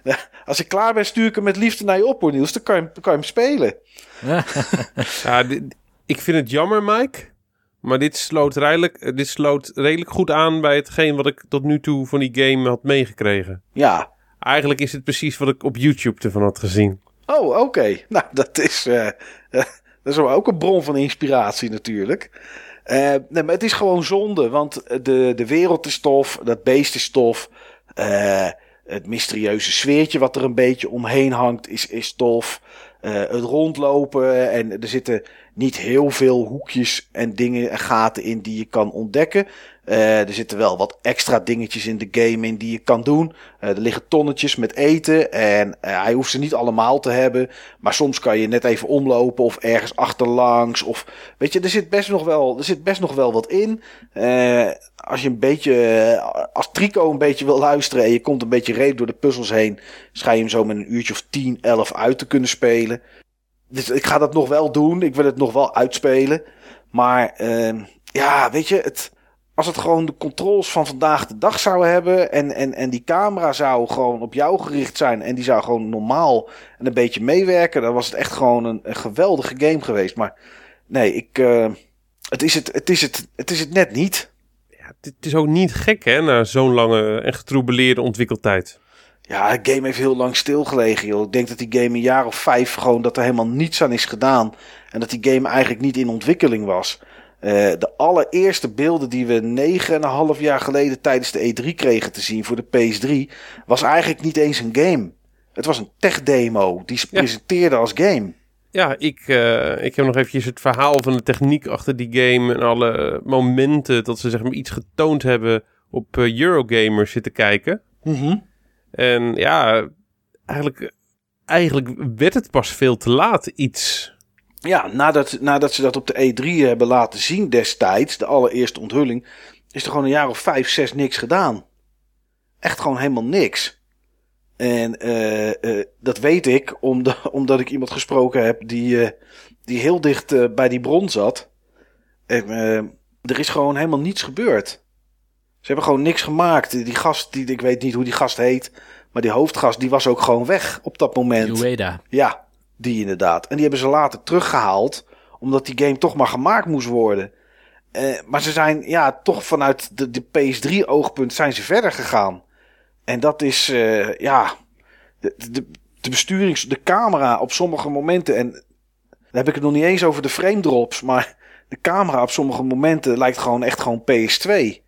Als ik klaar ben, stuur ik hem met liefde naar je op, hoor, Niels. Dan kan je, kan je hem spelen. ja, ik vind het jammer, Mike. Maar dit sloot, redelijk, dit sloot redelijk goed aan bij hetgeen wat ik tot nu toe van die game had meegekregen. Ja. Eigenlijk is het precies wat ik op YouTube ervan had gezien. Oh, oké. Nou, dat is, uh, dat is ook een bron van inspiratie natuurlijk. Uh, nee, maar het is gewoon zonde, want de, de wereld is tof, dat beest is tof. Uh, het mysterieuze sfeertje wat er een beetje omheen hangt is, is tof. Het rondlopen en er zitten niet heel veel hoekjes en dingen en gaten in die je kan ontdekken. Uh, er zitten wel wat extra dingetjes in de game in die je kan doen. Uh, er liggen tonnetjes met eten en uh, hij hoeft ze niet allemaal te hebben. Maar soms kan je net even omlopen of ergens achterlangs. Of weet je, er zit best nog wel, er zit best nog wel wat in. als je een beetje, als Trico een beetje wil luisteren en je komt een beetje reed door de puzzels heen, schijn je hem zo met een uurtje of 10, 11 uit te kunnen spelen. Dus ik ga dat nog wel doen. Ik wil het nog wel uitspelen. Maar ehm, ja, weet je, het als het gewoon de controls van vandaag de dag zouden hebben. En, en, en die camera zou gewoon op jou gericht zijn. En die zou gewoon normaal en een beetje meewerken. Dan was het echt gewoon een, een geweldige game geweest. Maar nee, ik, uh, het, is het, het, is het, het is het net niet. Ja, het is ook niet gek hè, na zo'n lange en getroubeleerde ontwikkeltijd. Ja, de game heeft heel lang stilgelegen, joh. Ik denk dat die game een jaar of vijf gewoon dat er helemaal niets aan is gedaan. En dat die game eigenlijk niet in ontwikkeling was. Uh, de allereerste beelden die we negen en een half jaar geleden tijdens de E3 kregen te zien voor de PS3, was eigenlijk niet eens een game. Het was een tech demo die ze ja. presenteerde als game. Ja, ik, uh, ik heb nog eventjes het verhaal van de techniek achter die game en alle momenten dat ze zeg maar iets getoond hebben op uh, Eurogamer zitten kijken. Mm -hmm. En ja, eigenlijk, eigenlijk werd het pas veel te laat iets. Ja, nadat, nadat ze dat op de E3 hebben laten zien destijds, de allereerste onthulling, is er gewoon een jaar of vijf, zes niks gedaan. Echt gewoon helemaal niks. En uh, uh, dat weet ik omdat, omdat ik iemand gesproken heb die, uh, die heel dicht bij die bron zat. En er is gewoon helemaal niets gebeurd. Ze hebben gewoon niks gemaakt. Die gast, die, ik weet niet hoe die gast heet, maar die hoofdgast, die was ook gewoon weg op dat moment. Ueda. Ja, die inderdaad. En die hebben ze later teruggehaald. Omdat die game toch maar gemaakt moest worden. Uh, maar ze zijn ja, toch vanuit de, de PS3 oogpunt zijn ze verder gegaan. En dat is uh, ja. De, de, de besturings, de camera op sommige momenten. En dan heb ik het nog niet eens over de frame drops. Maar de camera op sommige momenten lijkt gewoon echt gewoon PS2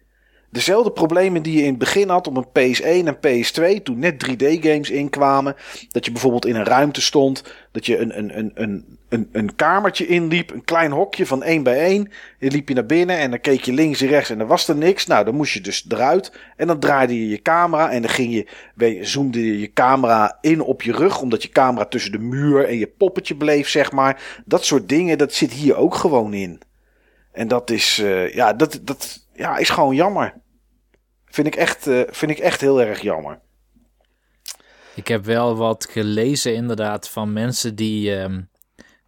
dezelfde problemen die je in het begin had op een PS1 en PS2, toen net 3D-games inkwamen. Dat je bijvoorbeeld in een ruimte stond, dat je een, een, een, een, een, een kamertje inliep, een klein hokje van 1 bij 1. Je liep je naar binnen en dan keek je links en rechts en er was er niks. Nou, dan moest je dus eruit en dan draaide je je camera en dan ging je, zoomde je je camera in op je rug, omdat je camera tussen de muur en je poppetje bleef, zeg maar. Dat soort dingen, dat zit hier ook gewoon in. En dat is, uh, ja, dat, dat ja, is gewoon jammer. Vind ik echt, uh, vind ik echt heel erg jammer. Ik heb wel wat gelezen inderdaad van mensen die, um,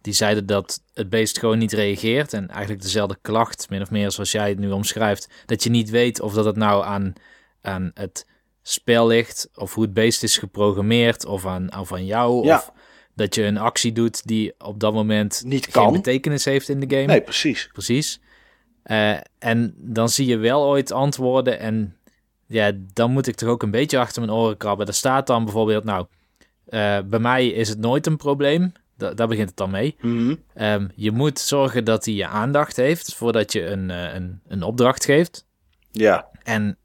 die zeiden dat het beest gewoon niet reageert. En eigenlijk dezelfde klacht, min of meer zoals jij het nu omschrijft. Dat je niet weet of dat het nou aan, aan het spel ligt, of hoe het beest is geprogrammeerd, of aan, of aan jou. Ja. Of dat je een actie doet die op dat moment niet geen kan. betekenis heeft in de game. Nee, precies. Precies. Uh, en dan zie je wel ooit antwoorden en ja, dan moet ik toch ook een beetje achter mijn oren krabben. Er staat dan bijvoorbeeld, nou, uh, bij mij is het nooit een probleem. Da daar begint het dan mee. Mm -hmm. um, je moet zorgen dat hij je aandacht heeft voordat je een, uh, een, een opdracht geeft. Ja. En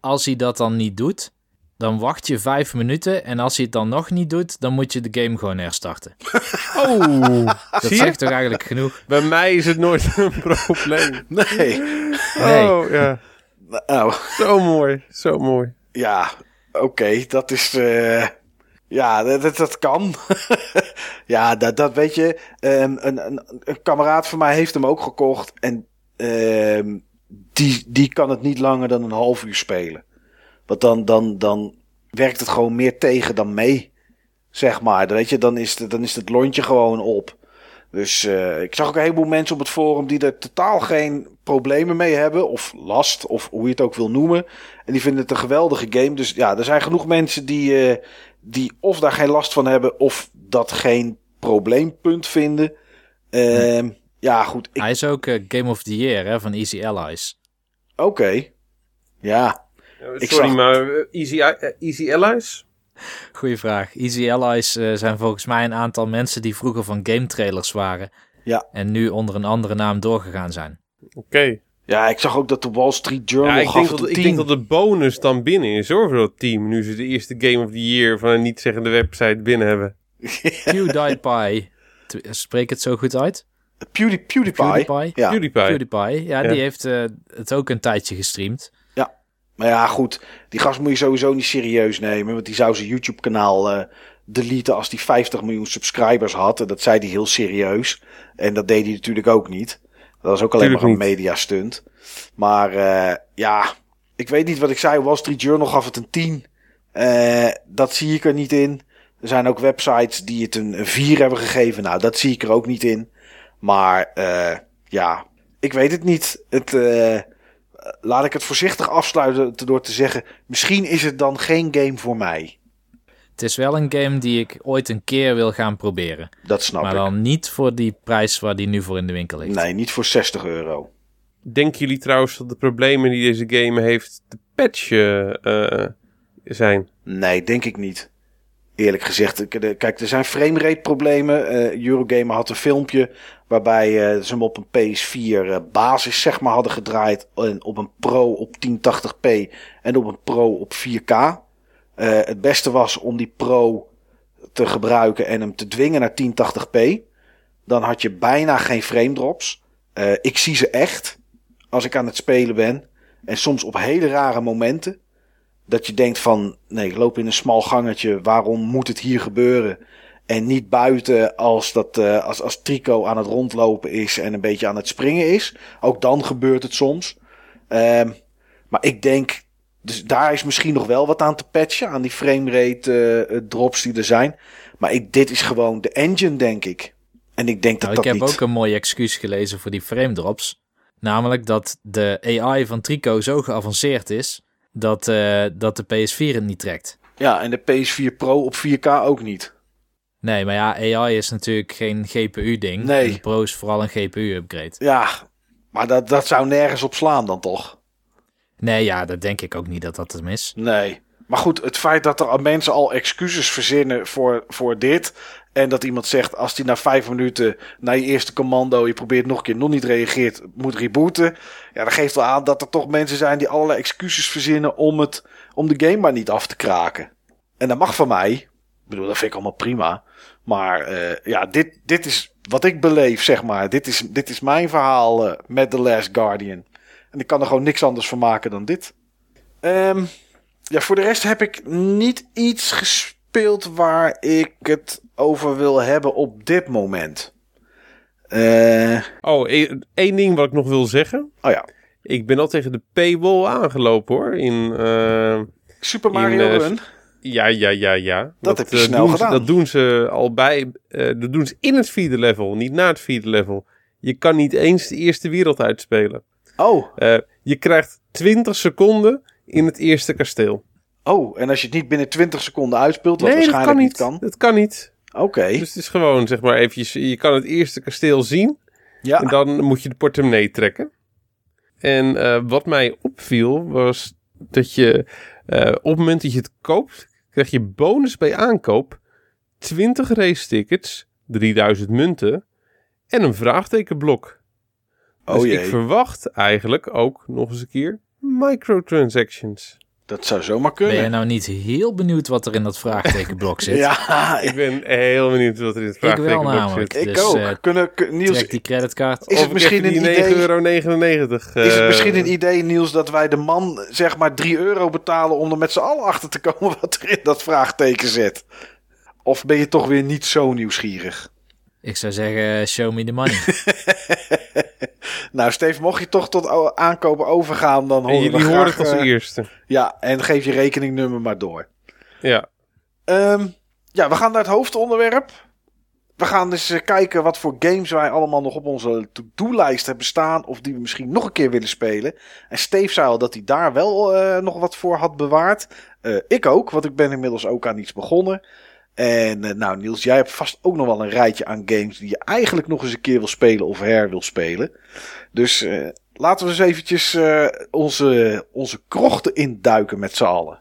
als hij dat dan niet doet, dan wacht je vijf minuten. En als hij het dan nog niet doet, dan moet je de game gewoon herstarten. Oh, dat zegt toch eigenlijk genoeg? Bij mij is het nooit een probleem. Nee. Oh, ja. Nou. Zo mooi, zo mooi. Ja, oké, dat is... Uh... Ja, dat, dat kan. ja, dat, dat weet je. Um, een, een, een kameraad van mij heeft hem ook gekocht. En uh, die, die kan het niet langer dan een half uur spelen. Want dan, dan, dan werkt het gewoon meer tegen dan mee. Zeg maar. Dan, weet je, dan, is het, dan is het lontje gewoon op. Dus uh, ik zag ook een heleboel mensen op het forum die er totaal geen problemen mee hebben. Of last, of hoe je het ook wil noemen. En die vinden het een geweldige game. Dus ja, er zijn genoeg mensen die, uh, die of daar geen last van hebben. Of dat geen probleempunt vinden. Uh, ja, goed. Ik... Hij is ook uh, Game of the Year hè, van Easy Allies. Oké. Okay. Ja. Sorry, zag... maar Easy, Easy Allies? Goeie vraag. Easy Allies uh, zijn volgens mij een aantal mensen die vroeger van game trailers waren. Ja. En nu onder een andere naam doorgegaan zijn. Oké. Okay. Ja, ik zag ook dat de Wall Street Journal ja, ik denk dat, Ik denk dat de bonus dan binnen is hoor, voor dat team. Nu ze de eerste Game of the Year van een niet-zeggende website binnen hebben. PewDiePie. Spreek het zo goed uit? Pewdie, PewDiePie. PewDiePie. Ja. PewDiePie. PewDiePie. Ja, ja. die heeft uh, het ook een tijdje gestreamd. Maar ja, goed. Die gast moet je sowieso niet serieus nemen. Want die zou zijn YouTube-kanaal uh, deleten als die 50 miljoen subscribers had. En dat zei hij heel serieus. En dat deed hij natuurlijk ook niet. Dat was ook alleen Tuurlijk maar een media stunt. Maar uh, ja, ik weet niet wat ik zei. Wall Street Journal gaf het een 10. Uh, dat zie ik er niet in. Er zijn ook websites die het een 4 hebben gegeven. Nou, dat zie ik er ook niet in. Maar ja, ik weet het niet. Het, laat ik het voorzichtig afsluiten door te zeggen: misschien is het dan geen game voor mij. Het is wel een game die ik ooit een keer wil gaan proberen. Dat snap maar ik. Maar dan niet voor die prijs waar die nu voor in de winkel ligt. Nee, niet voor 60 euro. Denken jullie trouwens dat de problemen die deze game heeft te patchen uh, zijn? Nee, denk ik niet. Eerlijk gezegd, kijk, er zijn framerate problemen. Uh, Eurogamer had een filmpje waarbij uh, ze hem op een PS4 basis zeg maar hadden gedraaid. En op een Pro op 1080p en op een Pro op 4K. het beste was om die Pro te gebruiken en hem te dwingen naar 1080p. Dan had je bijna geen frame drops. ik zie ze echt als ik aan het spelen ben. En soms op hele rare momenten. Dat je denkt van, nee, ik loop in een smal gangetje. Waarom moet het hier gebeuren? En niet buiten als, dat, uh, als, als Trico aan het rondlopen is en een beetje aan het springen is. Ook dan gebeurt het soms. Um, maar ik denk, dus daar is misschien nog wel wat aan te patchen. Aan die framerate uh, drops die er zijn. Maar ik, dit is gewoon de engine, denk ik. En ik denk dat nou, dat Ik heb niet... ook een mooi excuus gelezen voor die frame drops. Namelijk dat de AI van Trico zo geavanceerd is dat, uh, dat de PS4 het niet trekt. Ja, en de PS4 Pro op 4K ook niet. Nee, maar ja, AI is natuurlijk geen GPU-ding. Nee. De Pro is vooral een GPU-upgrade. Ja, maar dat, dat zou nergens op slaan dan toch? Nee, ja, dat denk ik ook niet dat dat hem is. Nee. Maar goed, het feit dat er mensen al excuses verzinnen voor, voor dit. En dat iemand zegt, als hij na vijf minuten na je eerste commando, je probeert nog een keer, nog niet reageert, moet rebooten. Ja, dat geeft wel aan dat er toch mensen zijn die allerlei excuses verzinnen om, het, om de game maar niet af te kraken. En dat mag van mij. Ik bedoel, dat vind ik allemaal prima. Maar uh, ja, dit, dit is wat ik beleef, zeg maar. Dit is, dit is mijn verhaal uh, met The Last Guardian. En ik kan er gewoon niks anders van maken dan dit. Um, ja, voor de rest heb ik niet iets gespeeld waar ik het over wil hebben op dit moment. Uh... Oh, e-, één ding wat ik nog wil zeggen. Oh ja. Ik ben al tegen de paywall aangelopen hoor. In, uh, Super Mario in, uh, Run? Ja, ja, ja, ja. Dat, dat heb je snel doen gedaan. Ze, dat doen ze al bij. dat doen ze in het vierde level, niet na het vierde level. Je kan niet eens de eerste wereld uitspelen. Oh. je krijgt 20 seconden in het eerste kasteel. Oh, en als je het niet binnen 20 seconden uitspeelt, wat nee, waarschijnlijk dat niet kan. Dat kan niet. Oké. Okay. Dus het is gewoon, zeg maar, eventjes, je kan het eerste kasteel zien. Ja. En dan moet je de portemonnee trekken. En uh, wat mij opviel, was dat je uh, op het moment dat je het koopt, krijg je bonus bij aankoop 20 race tickets, 3000 munten en een vraagtekenblok. Oh dus jee. ik verwacht eigenlijk ook nog eens een keer microtransactions. Dat zou zomaar kunnen. Ben je nou niet heel benieuwd wat er in dat vraagtekenblok zit? ja, ik ben heel benieuwd wat er in het vraagtekenblok zit. Ik dus, ook. Uh, Kunnen, Niels, die creditcard. Is het misschien een idee? euro. Uh, is het eh, misschien een idee, Niels, dat wij de man zeg maar 3 euro betalen om er met z'n allen achter te komen wat er in dat vraagteken zit? Of ben je toch weer niet zo nieuwsgierig? Ik zou zeggen, show me the money. nou, Steve, mocht je toch tot aankopen overgaan, dan hoor je hoort het als uh, eerste. Ja, en geef je rekeningnummer maar door. Ja. Um, ja, we gaan naar het hoofdonderwerp. We gaan eens uh, kijken wat voor games wij allemaal nog op onze to-do-lijst hebben staan. Of die we misschien nog een keer willen spelen. En Steve zei al dat hij daar wel uh, nog wat voor had bewaard. ik ook, want ik ben inmiddels ook aan iets begonnen. En uh, nou Niels, jij hebt vast ook nog wel een rijtje aan games die je eigenlijk nog eens een keer wil spelen of her wil spelen. Dus uh, laten we eens eventjes uh, onze, onze krochten induiken met z'n allen.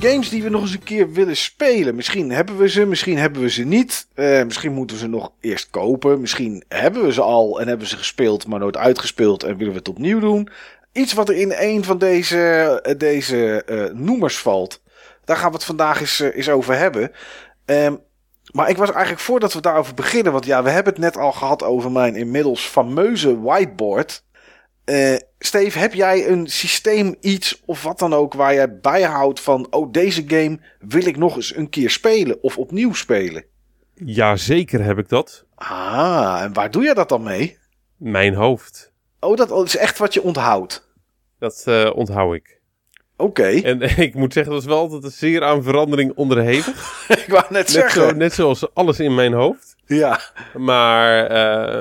Games die we nog eens een keer willen spelen. Misschien hebben we ze, misschien hebben we ze niet. Uh, misschien moeten we ze nog eerst kopen. Misschien hebben we ze al en hebben ze gespeeld, maar nooit uitgespeeld en willen we het opnieuw doen. Iets wat er in een van deze, eh, deze uh, noemers valt. Daar gaan we het vandaag eens, over hebben. Um, maar ik was eigenlijk voordat we daarover beginnen, want ja, we hebben het net al gehad over mijn inmiddels fameuze whiteboard. Uh, Steve, heb jij een systeem, iets of wat dan ook waar jij bijhoudt van, oh deze game wil ik nog eens een keer spelen of opnieuw spelen? Ja, zeker heb ik dat. Ah, en waar doe je dat dan mee? Mijn hoofd. Oh, dat is echt wat je onthoudt? Dat uh, onthoud ik. Oké. En ik moet zeggen, dat is wel altijd een zeer aan verandering onderhevig. ik wou net, net zeggen. Zo, net zoals alles in mijn hoofd. Ja. Maar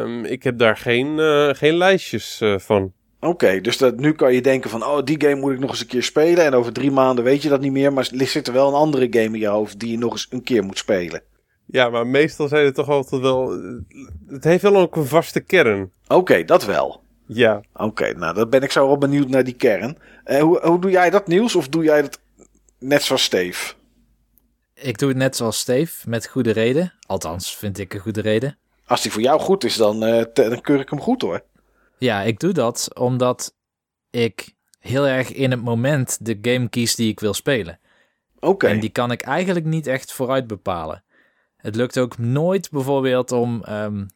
uh, ik heb daar geen, uh, geen lijstjes uh, van. Oké, dus dat, nu kan je denken van, oh, die game moet ik nog eens een keer spelen. En over drie maanden weet je dat niet meer. Maar zit er wel een andere game in je hoofd die je nog eens een keer moet spelen. Ja, maar meestal zijn het toch altijd wel... Het heeft wel ook een vaste kern. Oké, dat wel. Ja. Oké, nou dan ben ik zo wel benieuwd naar die kern. Hoe, hoe doe jij dat, Niels? Of doe jij dat net zoals Steve? Ik doe het net zoals Steve, met goede reden. Althans, vind ik een goede reden. Als die voor jou goed is, dan, uh, dan keur ik hem goed hoor. Ja, ik doe dat omdat ik heel erg in het moment de game kies die ik wil spelen. Oké. En die kan ik eigenlijk niet echt vooruit bepalen. Het lukt ook nooit bijvoorbeeld om um,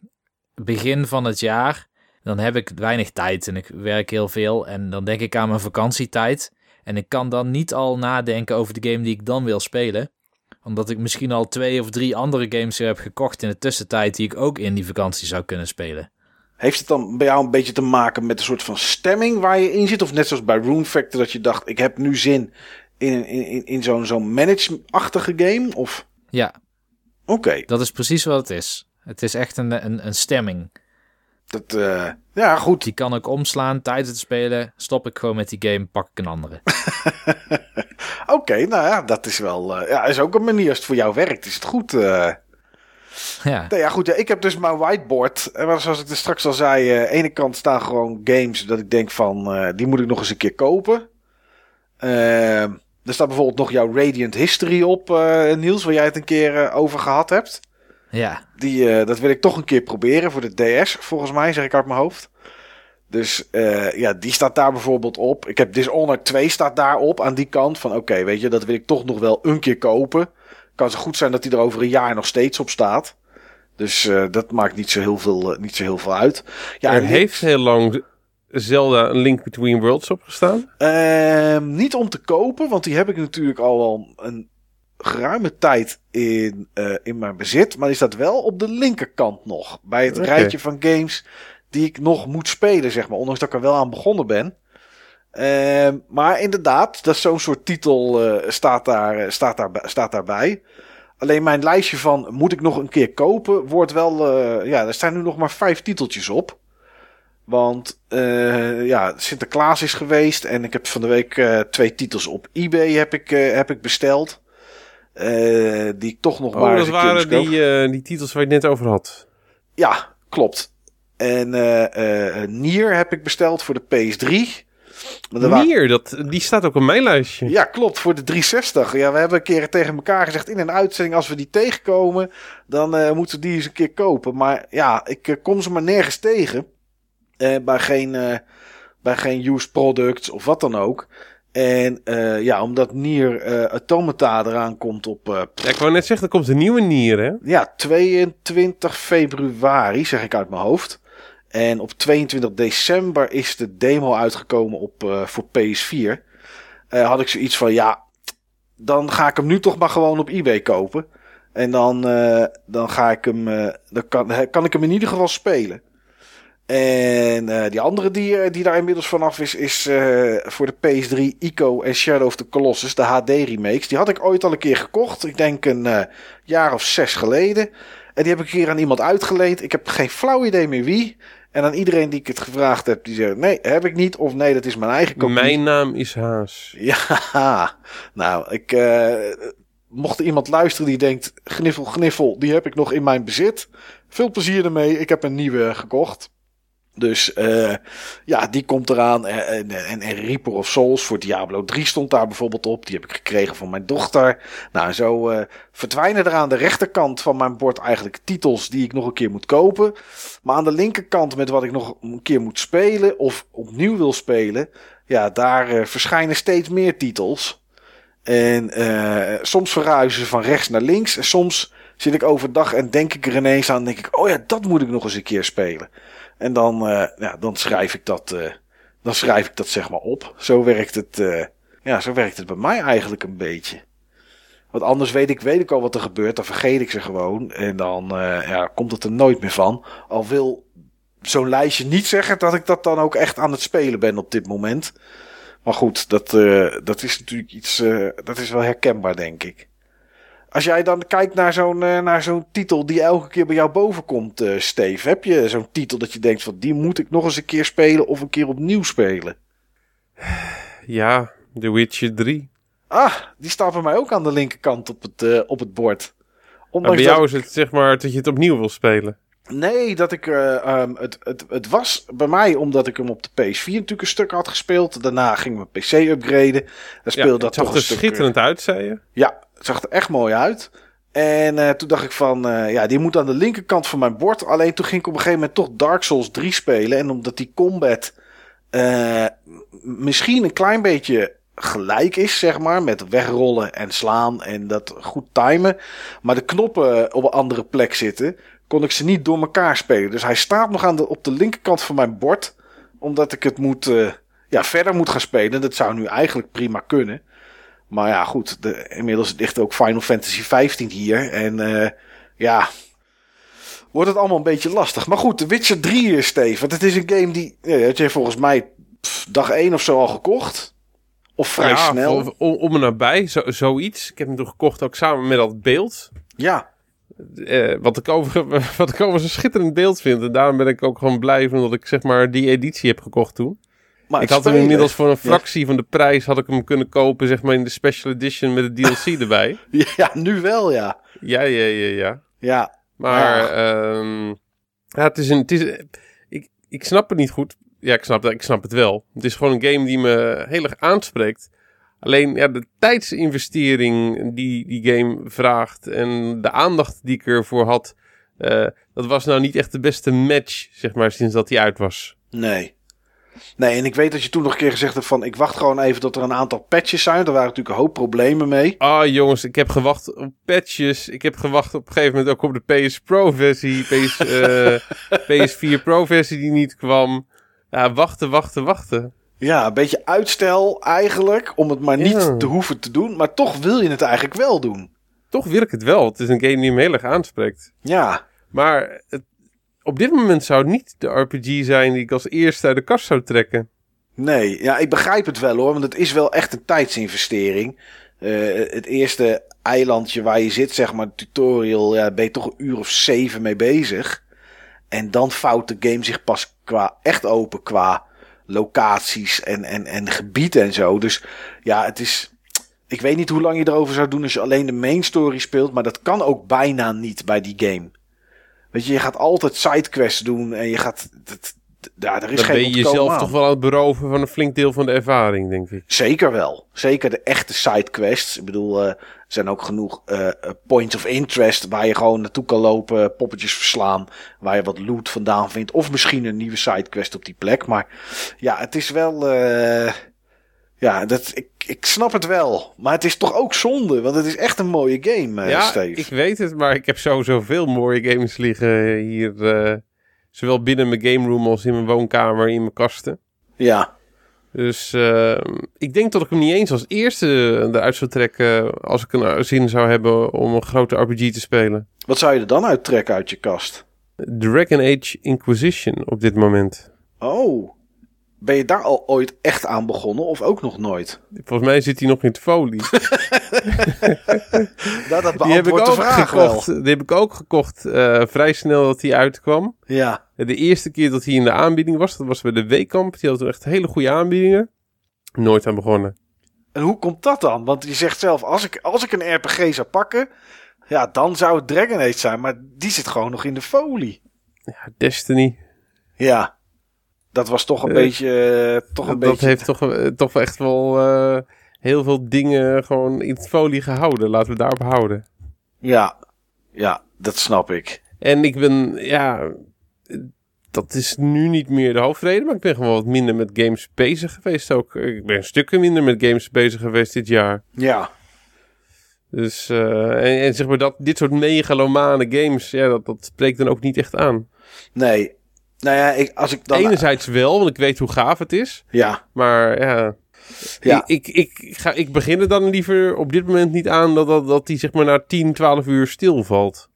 begin van het jaar. Dan heb ik weinig tijd en ik werk heel veel. En dan denk ik aan mijn vakantietijd. En ik kan dan niet al nadenken over de game die ik dan wil spelen. Omdat ik misschien al twee of drie andere games heb gekocht in de tussentijd die ik ook in die vakantie zou kunnen spelen. Heeft het dan bij jou een beetje te maken met een soort van stemming waar je in zit? Of net zoals bij Rune Factor dat je dacht, ik heb nu zin in, in, in, in zo'n zo'n manage-achtige game? Of? Ja. Oké. Dat is precies wat het is. Het is echt een, een, een stemming. Dat, uh, ja, goed. Die kan ik omslaan tijdens het spelen. Stop ik gewoon met die game, pak ik een andere. Oké, nou ja, dat is wel. Uh, ja, is ook een manier als het voor jou werkt. Is het goed? Uh... Ja. Nou ja, goed. Ja, ik heb dus mijn whiteboard. En zoals ik er straks al zei, aan de ene kant staan gewoon games dat ik denk van, die moet ik nog eens een keer kopen. er staat bijvoorbeeld nog jouw Radiant History op, Niels, waar jij het een keer over gehad hebt. Ja. Die, uh, dat wil ik toch een keer proberen voor de DS, volgens mij, zeg ik uit mijn hoofd. Dus uh, ja, die staat daar bijvoorbeeld op. Ik heb Dishonored 2 staat daarop aan die kant. Van oké, weet je, dat wil ik toch nog wel een keer kopen. Kan zo goed zijn dat die er over een jaar nog steeds op staat. Dus uh, dat maakt niet zo heel veel, niet zo heel veel uit. Ja, er heeft heel lang Zelda een Link Between Worlds opgestaan? Ehm, niet om te kopen, want die heb ik natuurlijk al wel een geruime tijd in, uh, in mijn bezit. Maar die staat wel op de linkerkant nog. Bij het rijtje van games die ik nog moet spelen, zeg maar. Ondanks dat ik er wel aan begonnen ben. Uh, maar inderdaad, dat zo'n soort titel uh, staat, daar, eh, staat, daar, staat daarbij. Alleen mijn lijstje van moet ik nog een keer kopen, wordt wel. ja, er staan nu nog maar vijf titeltjes op. Want ja, Sinterklaas is geweest en ik heb van de week twee titels op eBay heb ik, heb ik besteld. Uh, die ik toch nog oh, maar. dat waren die, uh, die titels waar je het net over had. Ja, klopt. En uh, Nier heb ik besteld voor de PS3. Nier, dat, die staat ook op mijn lijstje. Ja, klopt, voor de 360. Ja, we hebben een keer tegen elkaar gezegd in een uitzending... als we die tegenkomen, dan moeten we die eens een keer kopen. Maar ja, ik kom ze maar nergens tegen. bij, geen, bij geen used products of wat dan ook. En uh, ja, omdat Nier uh, Automata eraan komt op... Uh, ja, ik wou net zeggen, er komt een nieuwe Nier, hè? Ja, 22 februari, zeg ik uit mijn hoofd. En op 22 december is de demo uitgekomen op, voor PS4. had ik zoiets van, ja, dan ga ik hem nu toch maar gewoon op eBay kopen. En dan, dan ga ik hem, dan kan, kan ik hem in ieder geval spelen. En uh, die andere die, eh, die daar inmiddels vanaf is, is uh, voor de PS3 Ico en Shadow of the Colossus, de HD remakes. Die had ik ooit al een keer gekocht. Ik denk een uh, jaar of zes geleden. En die heb ik een keer aan iemand uitgeleend. Ik heb geen flauw idee meer wie. En aan iedereen die ik het gevraagd heb, die zei: Nee, heb ik niet. Of nee, dat is mijn eigen kopie. Mijn naam is Haas. Ja, nou, ik. Mocht er iemand luisteren die denkt: Gniffel, gniffel, die heb ik nog in mijn bezit. Veel plezier ermee. Ik heb een nieuwe gekocht. Dus uh, ja, die komt eraan. En, en, en, Reaper of Souls voor Diablo 3 stond daar bijvoorbeeld op. Die heb ik gekregen van mijn dochter. Nou, zo uh, verdwijnen er aan de rechterkant van mijn bord eigenlijk titels die ik nog een keer moet kopen. Maar aan de linkerkant met wat ik nog een keer moet spelen of opnieuw wil spelen. Ja, daar uh, verschijnen steeds meer titels. En soms verhuizen ze van rechts naar links. En soms zit ik overdag en denk ik er ineens aan. denk ik, oh ja, dat moet ik nog eens een keer spelen. En dan, uh, ja, dan schrijf ik dat, uh, dan schrijf ik dat zeg maar op. Zo werkt het, uh, ja, zo werkt het bij mij eigenlijk een beetje. Want anders weet ik, weet ik al wat er gebeurt, dan vergeet ik ze gewoon. En dan ja, komt het er nooit meer van. Al wil zo'n lijstje niet zeggen dat ik dat dan ook echt aan het spelen ben op dit moment. Maar goed, dat, dat is natuurlijk iets, dat is wel herkenbaar denk ik. Als jij dan kijkt naar zo'n uh, naar zo'n titel die elke keer bij jou boven komt, uh, Steve. Heb je zo'n titel dat je denkt van die moet ik nog eens een keer spelen of een keer opnieuw spelen? Ja, The Witcher 3. Ah, die staat bij mij ook aan de linkerkant op het, uh, op het bord. Ondanks bij jou is het zeg maar dat je het opnieuw wil spelen. Nee, dat ik, um, het, het, het was bij mij omdat ik hem op de PS4 natuurlijk een stuk had gespeeld. Daarna ging mijn PC upgraden. Daar speelde ja, dat toch een stuk... schitterend uit, zei je? Ja, het zag er echt mooi uit. En uh, toen dacht ik van, uh, ja, die moet aan de linkerkant van mijn bord. Alleen toen ging ik op een gegeven moment toch Dark Souls 3 spelen. En omdat die combat uh, misschien een klein beetje gelijk is, zeg maar. Met wegrollen en slaan en dat goed timen. Maar de knoppen op een andere plek zitten. Kon ik ze niet door elkaar spelen. Dus hij staat nog aan de, op de linkerkant van mijn bord. Omdat ik het moet, ja, verder moet gaan spelen. Dat zou nu eigenlijk prima kunnen. Maar ja, goed. De, inmiddels ligt ook Final Fantasy 15 hier. En uh, ja, wordt het allemaal een beetje lastig. Maar goed, The Witcher 3 is Steve. Want het is een game die... Ja, had je volgens mij dag 1 of zo al gekocht. Of vrij ja, snel. Om, om en nabij, zo, zoiets. Ik heb hem toen gekocht ook samen met dat beeld. Ja. Uh, wat, ik over, wat ik over een schitterend beeld vind. En daarom ben ik ook gewoon blij omdat ik zeg maar die editie heb gekocht toen. Maar ik had hem inmiddels voor een fractie van de prijs had ik hem kunnen kopen, zeg maar in de special edition met de DLC erbij. Ja, nu wel, ja. Ja, ja, ja, ja. Ja. Maar ja. Um, ja, het is een, het is, ik, ik snap het niet goed. Ja, ik snap, ik snap het wel. Het is gewoon een game die me heel erg aanspreekt. Alleen ja, de tijdsinvestering die die game vraagt en de aandacht die ik ervoor had, uh, dat was nou niet echt de beste match, zeg maar, sinds dat hij uit was. Nee. Nee, en ik weet dat je toen nog een keer gezegd hebt van... ik wacht gewoon even tot er een aantal patches zijn. Daar waren natuurlijk een hoop problemen mee. Ah, jongens, ik heb gewacht op patches. Ik heb gewacht op een gegeven moment ook op de PS Pro versie. PS, uh, PS4 Pro versie die niet kwam. Ja, wachten, wachten, wachten. Ja, een beetje uitstel eigenlijk, om het maar niet te hoeven te doen. Maar toch wil je het eigenlijk wel doen. Toch wil ik het wel. Het is een game die me heel erg aanspreekt. Ja. Maar het, op dit moment zou het niet de RPG zijn die ik als eerste uit de kast zou trekken. Nee, ja, ik begrijp het wel hoor, want het is wel echt een tijdsinvestering. Uh, het eerste eilandje waar je zit, zeg maar, tutorial, ja, ben je toch een uur of zeven mee bezig. En dan fout de game zich pas qua echt open qua locaties en, en, en gebieden en zo. Dus ja, het is. Ik weet niet hoe lang je erover zou doen als je alleen de main story speelt. Maar dat kan ook bijna niet bij die game. Weet je, je gaat altijd sidequests doen en je gaat. Dat, ja, er is Dan geen ben je jezelf toch wel aan het beroven van een flink deel van de ervaring, denk ik. Zeker wel. Zeker de echte sidequests. Ik bedoel, uh, er zijn ook genoeg uh, points of interest waar je gewoon naartoe kan lopen, poppetjes verslaan, waar je wat loot vandaan vindt. Of misschien een nieuwe sidequest op die plek. Maar ja, het is wel. Uh, ja, dat, ik, ik snap het wel. Maar het is toch ook zonde, want het is echt een mooie game, uh, ja, Steve. ik weet het, maar ik heb sowieso veel mooie games liggen hier. Uh, zowel binnen mijn game room als in mijn woonkamer, in mijn kasten. Ja. Dus uh, ik denk dat ik hem niet eens als eerste eruit zou trekken als ik een zin zou hebben om een grote RPG te spelen. Wat zou je er dan uittrekken uit je kast? Dragon Age Inquisition op dit moment. Oh, ben je daar al ooit echt aan begonnen of ook nog nooit? Volgens mij zit hij nog in het folie. dat, dat die heb ik ook gekocht. Die heb ik ook gekocht uh, vrij snel dat hij uitkwam. Ja. De eerste keer dat hij in de aanbieding was, dat was bij de Weekamp. Die had toen echt hele goede aanbiedingen. Nooit aan begonnen. En hoe komt dat dan? Want je zegt zelf, als ik, als ik een RPG zou pakken, ja, dan zou het Dragon Age zijn. Maar die zit gewoon nog in de folie. Ja, Destiny. Ja. Dat was toch een uh, beetje. Uh, toch een dat beetje... heeft toch, uh, toch echt wel heel veel dingen gewoon in het folie gehouden. Laten we daarop houden. Ja, ja, dat snap ik. En ik ben, ja, dat is nu niet meer de hoofdreden, maar ik ben gewoon wat minder met games bezig geweest ook. Ik ben stukken minder met games bezig geweest dit jaar. Ja. Dus, en, en, zeg maar dat, dit soort megalomane games, ja, dat, dat spreekt dan ook niet echt aan. Nee, nou ja, ik, als ik dan... Enerzijds wel, want ik weet hoe gaaf het is. Ja. Maar ja... ja. Ik, ik, ik, ga, ik begin er dan liever op dit moment niet aan dat, dat, dat die zeg maar na 10, 12 uur stilvalt.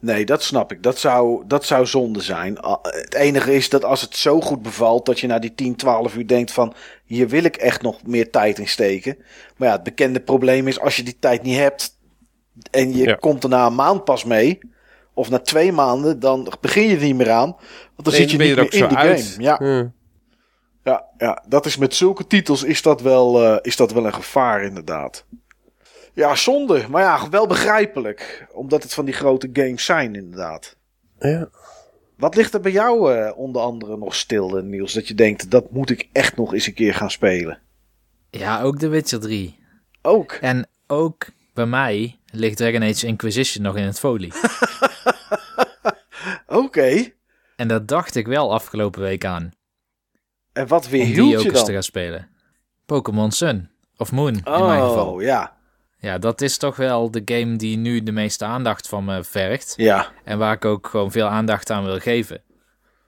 Nee, dat snap ik. Dat zou, dat zou zonde zijn. Het enige is dat als het zo goed bevalt dat je na die 10, 12 uur denkt van hier wil ik echt nog meer tijd in steken. Maar ja, het bekende probleem is als je die tijd niet hebt en je komt er na een maand pas mee of na twee maanden, dan begin je er niet meer aan. Want dan zit je niet meer in die game. Ja. ja. Ja, dat is met zulke titels is dat wel, uh, is dat wel een gevaar inderdaad. Ja, zonde. Maar ja, wel begrijpelijk. Omdat het van die grote games zijn inderdaad. Ja. Wat ligt er bij jou uh, onder andere nog stil, Niels? Dat je denkt, dat moet ik echt nog eens een keer gaan spelen. Ja, ook The Witcher 3. Ook? En ook bij mij ligt Dragon Age Inquisition nog in het folie. Oké. En dat dacht ik wel afgelopen week aan. En wat weer hield je dan? te gaan spelen. Pokémon Sun. Of Moon, in mijn geval. Oh, ja. Ja, dat is toch wel de game die nu de meeste aandacht van me vergt. Ja. En waar ik ook gewoon veel aandacht aan wil geven.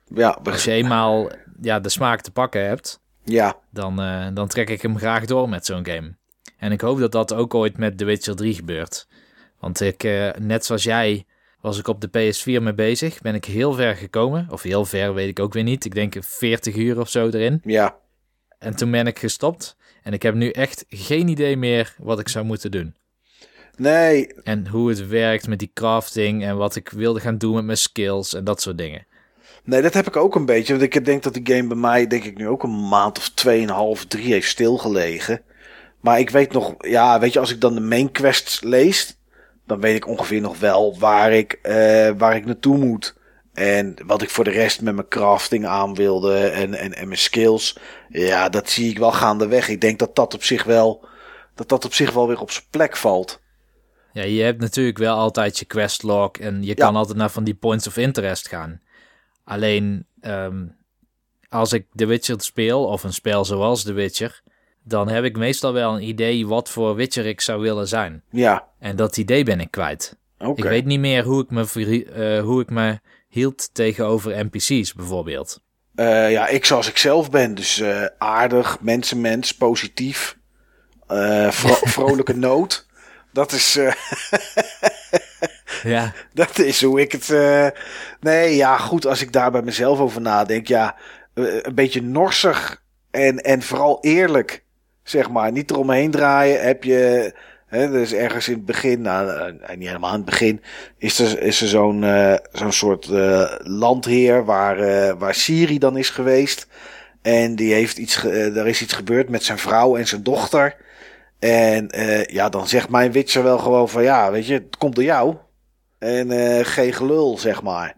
Ja. Als je eenmaal ja, de smaak te pakken hebt, ja. dan, uh, dan trek ik hem graag door met zo'n game. En ik hoop dat dat ook ooit met The Witcher 3 gebeurt. Want ik, uh, net zoals jij, was ik op de PS4 mee bezig. Ben ik heel ver gekomen. Of heel ver, weet ik ook weer niet. Ik denk 40 uur of zo erin. Ja. En toen ben ik gestopt. En ik heb nu echt geen idee meer wat ik zou moeten doen. Nee. En hoe het werkt met die crafting en wat ik wilde gaan doen met mijn skills en dat soort dingen. Nee, dat heb ik ook een beetje. Want ik denk dat die game bij mij, denk ik nu ook een maand of tweeënhalf, drie heeft stilgelegen. Maar ik weet nog, ja, weet je, als ik dan de main quests lees, dan weet ik ongeveer nog wel waar ik, uh, waar ik naartoe moet. En wat ik voor de rest met mijn crafting aan wilde en, en, en mijn skills. Ja, dat zie ik wel gaandeweg. Ik denk dat dat op zich wel, dat dat op zich wel weer op zijn plek valt. Ja, je hebt natuurlijk wel altijd je questlog en je kan altijd naar van die points of interest gaan. Alleen um, als ik The Witcher speel, of een spel zoals The Witcher, dan heb ik meestal wel een idee wat voor Witcher ik zou willen zijn. Ja. En dat idee ben ik kwijt. Okay. Ik weet niet meer hoe ik me, uh, hoe ik me hield tegenover NPC's bijvoorbeeld. Uh, ja, ik zoals ik zelf ben. Dus uh, aardig, mensenmens, positief, vro vrolijke nood. Dat is. ja. Dat is hoe ik het. nee, ja, goed. Als ik daar bij mezelf over nadenk. Ja, een beetje norsig en, en vooral eerlijk. Zeg maar. Niet eromheen draaien. Heb je He, dus ergens in het begin, nou, eh, niet helemaal in het begin, is er, is er zo'n uh, zo'n soort uh, landheer waar, waar Siri dan is geweest. En die heeft iets, er is iets gebeurd met zijn vrouw en zijn dochter. En ja, dan zegt mijn Witcher wel gewoon van ja, weet je, het komt door jou. En geen gelul, zeg maar.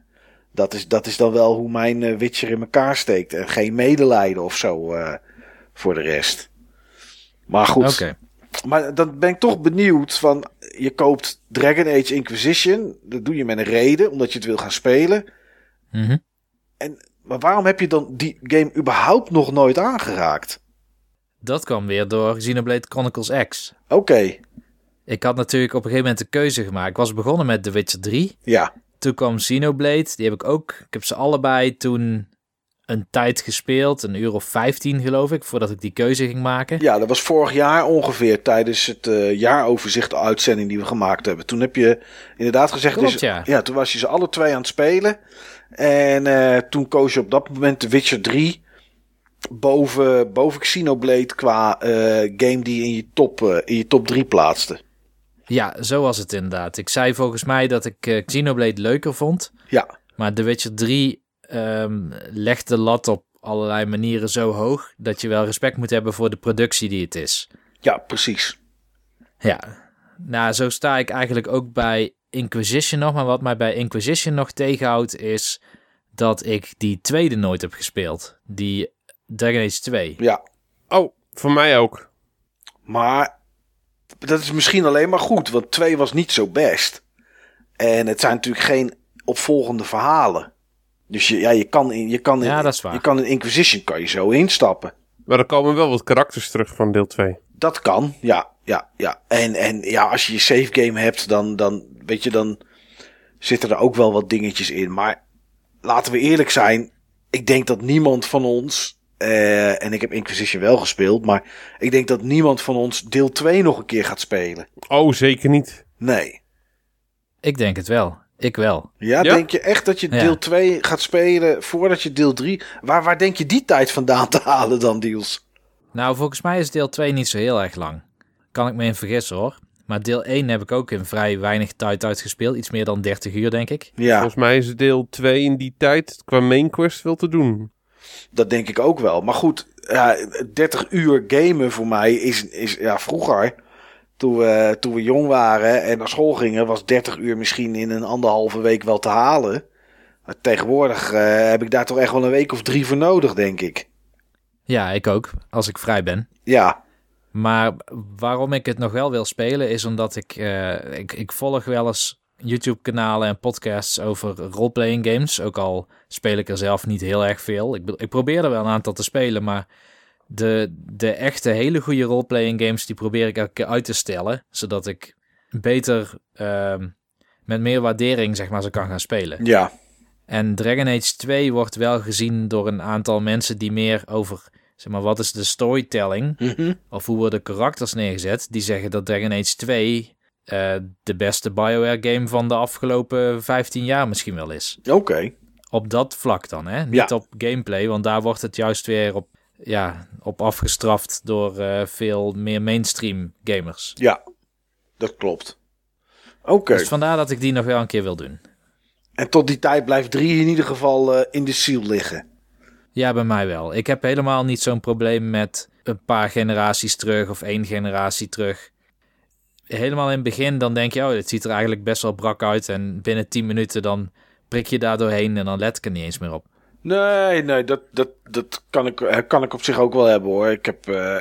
Dat is, dat is dan wel hoe mijn Witcher in elkaar steekt. En geen medelijden of zo voor de rest. Maar goed. Okay. Maar dan ben ik toch benieuwd van, je koopt Dragon Age Inquisition. Dat doe je met een reden, omdat je het wil gaan spelen. Mm En, maar waarom heb je dan die game überhaupt nog nooit aangeraakt? Dat kwam weer door Xenoblade Chronicles X. Oké. Ik had natuurlijk op een gegeven moment de keuze gemaakt. Ik was begonnen met The Witcher 3. Ja. Toen kwam Xenoblade. Die heb ik ook. Ik heb ze allebei toen een tijd gespeeld, een uur of 15 geloof ik, voordat ik die keuze ging maken. Ja, dat was vorig jaar ongeveer tijdens het uh, jaaroverzicht uitzending die we gemaakt hebben. Toen heb je inderdaad gezegd, Klopt, ja. ja. toen was je ze alle twee aan het spelen. En uh, toen koos je op dat moment de Witcher 3 boven, boven Xenoblade qua uh, game die in je, top, in je top 3 plaatste. Ja, zo was het inderdaad. Ik zei volgens mij dat ik Xenoblade leuker vond. Ja. Maar The Witcher 3 um, legt de lat op allerlei manieren zo hoog dat je wel respect moet hebben voor de productie die het is. Ja, precies. Ja, nou, zo sta ik eigenlijk ook bij Inquisition nog. Maar wat mij bij Inquisition nog tegenhoudt is dat ik die tweede nooit heb gespeeld. Die Dragon Age 2. Ja. Oh, voor mij ook. Maar dat is misschien alleen maar goed, want 2 was niet zo best. En het zijn natuurlijk geen opvolgende verhalen. Dus je, ja, je kan in, je kan in, ja, dat is waar. je kan in Inquisition kan je zo instappen. Maar er komen wel wat karakters terug van deel 2. Dat kan, ja, ja, ja. En, en ja, als je je save game hebt, dan, dan, weet je, dan zitten er ook wel wat dingetjes in. Maar laten we eerlijk zijn, ik denk dat niemand van ons, uh, en ik heb Inquisition wel gespeeld, maar ik denk dat niemand van ons deel 2 nog een keer gaat spelen. Oh, zeker niet. Nee. Ik denk het wel. Ik wel. Ja, denk je echt dat je deel 2 gaat spelen voordat je deel 3... Waar, waar denk je die tijd vandaan te halen dan, Deals? Nou, volgens mij is deel 2 niet zo heel erg lang. Kan ik me in vergissen hoor. Maar deel 1 heb ik ook in vrij weinig tijd uitgespeeld. Iets meer dan 30 uur, denk ik. Ja. Volgens mij is deel 2 in die tijd qua main quest wel te doen. Dat denk ik ook wel. Maar goed, ja, 30 uur gamen voor mij is, is ja, vroeger toen we, toen we jong waren en naar school gingen, was 30 uur misschien in een anderhalve week wel te halen. Maar tegenwoordig uh, heb ik daar toch echt wel een week of drie voor nodig, denk ik. Ja, ik ook, als ik vrij ben. Ja. Maar waarom ik het nog wel wil spelen, is omdat ik, uh, ik, ik volg wel eens YouTube-kanalen en podcasts over roleplaying games. Ook al speel ik er zelf niet heel erg veel. Ik, ik probeer er wel een aantal te spelen, maar de, de echte hele goede roleplaying games, die probeer ik elke keer uit te stellen. Zodat ik beter uh, met meer waardering, zeg maar, ze kan gaan spelen. Ja. En Dragon Age 2 wordt wel gezien door een aantal mensen die meer over, zeg maar, wat is de storytelling? Mm Of hoe worden karakters neergezet? Die zeggen dat Dragon Age 2 uh, de beste BioWare game van de afgelopen 15 jaar misschien wel is. Oké. Op dat vlak dan, hè? Niet op gameplay, want daar wordt het juist weer op ja, op afgestraft door uh, veel meer mainstream gamers. Ja, dat klopt. Oké. Dus vandaar dat ik die nog wel een keer wil doen. En tot die tijd blijft 3 in ieder geval uh, in de ziel liggen. Ja, bij mij wel. Ik heb helemaal niet zo'n probleem met een paar generaties terug of één generatie terug. Helemaal in het begin dan denk je, oh, dit ziet er eigenlijk best wel brak uit. En binnen 10 minuten dan prik je daar doorheen en dan let ik er niet eens meer op. Nee, nee, dat, dat, dat kan, ik, eh, kan ik op zich ook wel hebben hoor. Ik, heb, uh,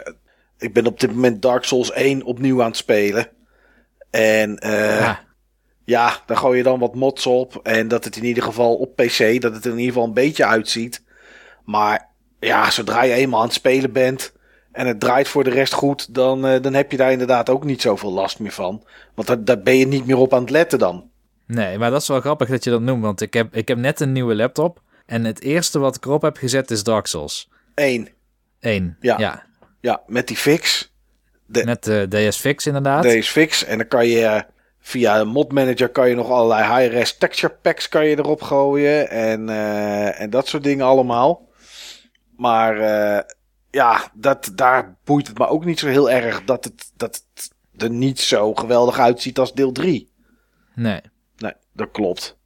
ik ben op dit moment Dark Souls 1 opnieuw aan het spelen. En uh, ja. ja, daar gooi je dan wat mods op. En dat het in ieder geval op PC, dat het er in ieder geval een beetje uitziet. Maar ja, zodra je eenmaal aan het spelen bent en het draait voor de rest goed, dan, uh, dan heb je daar inderdaad ook niet zoveel last meer van. Want daar, daar ben je niet meer op aan het letten dan. Nee, maar dat is wel grappig dat je dat noemt, want ik heb, ik heb net een nieuwe laptop. En het eerste wat ik erop heb gezet is Dark Souls. Eén. Eén, ja. ja. Ja, met die fix. De, met de DS Fix inderdaad. DS Fix. En dan kan je uh, via mod manager kan je nog allerlei high-res texture packs kan je erop gooien. En, uh, en dat soort dingen allemaal. Maar uh, ja, dat, daar boeit het me ook niet zo heel erg dat het, dat het er niet zo geweldig uitziet als deel 3. Nee. Nee, dat klopt.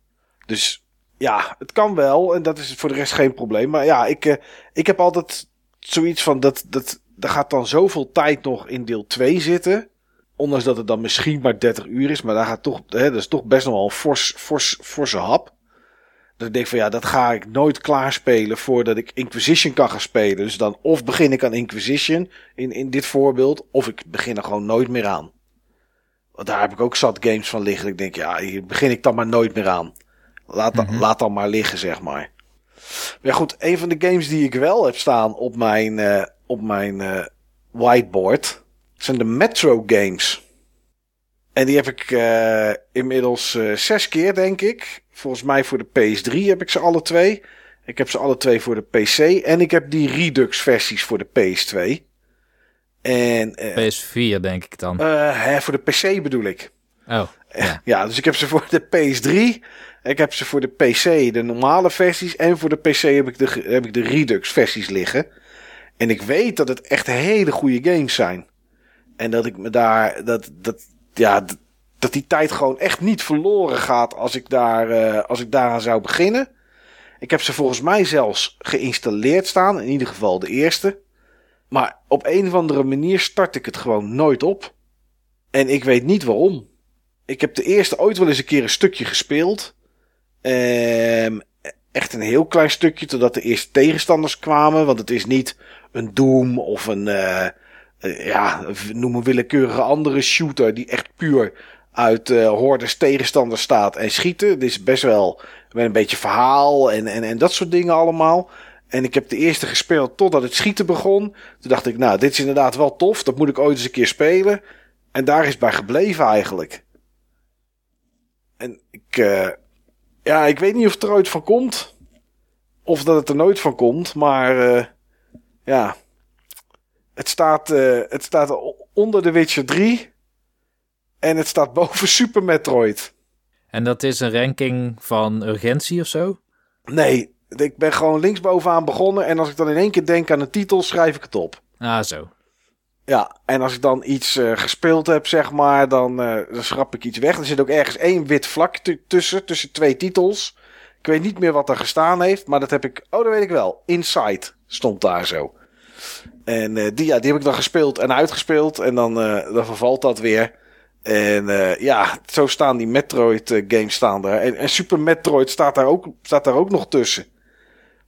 Dus ja, het kan wel. En dat is voor de rest geen probleem. Maar ja, ik, uh, ik heb altijd zoiets van dat, dat. Er gaat dan zoveel tijd nog in deel 2 zitten. Ondanks dat het dan misschien maar 30 uur is. Maar daar gaat toch, hè, dat is toch best nog wel een fors, fors, forse hap. Dat ik denk van ja, dat ga ik nooit klaarspelen voordat ik Inquisition kan gaan spelen. Dus dan of begin ik aan Inquisition in, in dit voorbeeld. Of ik begin er gewoon nooit meer aan. Want daar heb ik ook zat games van liggen. Ik denk ja, hier begin ik dan maar nooit meer aan. Laat, mm -hmm. laat dan maar liggen, zeg maar. Maar goed, een van de games die ik wel heb staan op mijn, uh, op mijn uh, whiteboard zijn de Metro games. En die heb ik uh, inmiddels zes keer, denk ik. Volgens mij voor de PS3 heb ik ze alle twee. Ik heb ze alle twee voor de PC. En ik heb die Redux versies voor de PS2. En, PS4 denk ik dan. Hè, voor de PC bedoel ik. Oh, ja. ja, dus ik heb ze voor de PS3. Ik heb ze voor de PC, de normale versies. En voor de PC heb ik de, heb ik de Redux versies liggen. En ik weet dat het echt hele goede games zijn. En dat ik me daar. Dat, dat, ja, dat, die tijd gewoon echt niet verloren gaat als ik, daar, uh, als ik daaraan zou beginnen. Ik heb ze volgens mij zelfs geïnstalleerd staan. In ieder geval de eerste. Maar op een of andere manier start ik het gewoon nooit op. En ik weet niet waarom. Ik heb de eerste ooit wel eens een keer een stukje gespeeld. Um, echt een heel klein stukje totdat de eerste tegenstanders kwamen. Want het is niet een Doom of een, uh, ja, noem een willekeurige andere shooter die echt puur uit uh, hordes tegenstanders staat en schieten. Het is best wel met een beetje verhaal en, en, en dat soort dingen allemaal. En ik heb de eerste gespeeld totdat het schieten begon. Toen dacht ik, nou, dit is inderdaad wel tof. Dat moet ik ooit eens een keer spelen. En daar is bij gebleven eigenlijk. En ik, ja, ik weet niet of het er ooit van komt. Of dat het er nooit van komt. Maar uh, ja. Het staat, uh, het staat onder The Witcher 3. En het staat boven Super Metroid. En dat is een ranking van urgentie of zo? Nee, ik ben gewoon linksbovenaan begonnen. En als ik dan in één keer denk aan een titel, schrijf ik het op. Ah, zo. Ja, en als ik dan iets uh, gespeeld heb, zeg maar, dan, uh, dan schrap ik iets weg. Er zit ook ergens één wit vlak tussen, tussen twee titels. Ik weet niet meer wat er gestaan heeft, maar dat heb ik... Oh, dat weet ik wel. Inside stond daar zo. En uh, die, ja, die heb ik dan gespeeld en uitgespeeld. En dan, dan vervalt dat weer. En ja, zo staan die Metroid games staan daar. En, en Super Metroid staat daar, ook, staat daar ook nog tussen.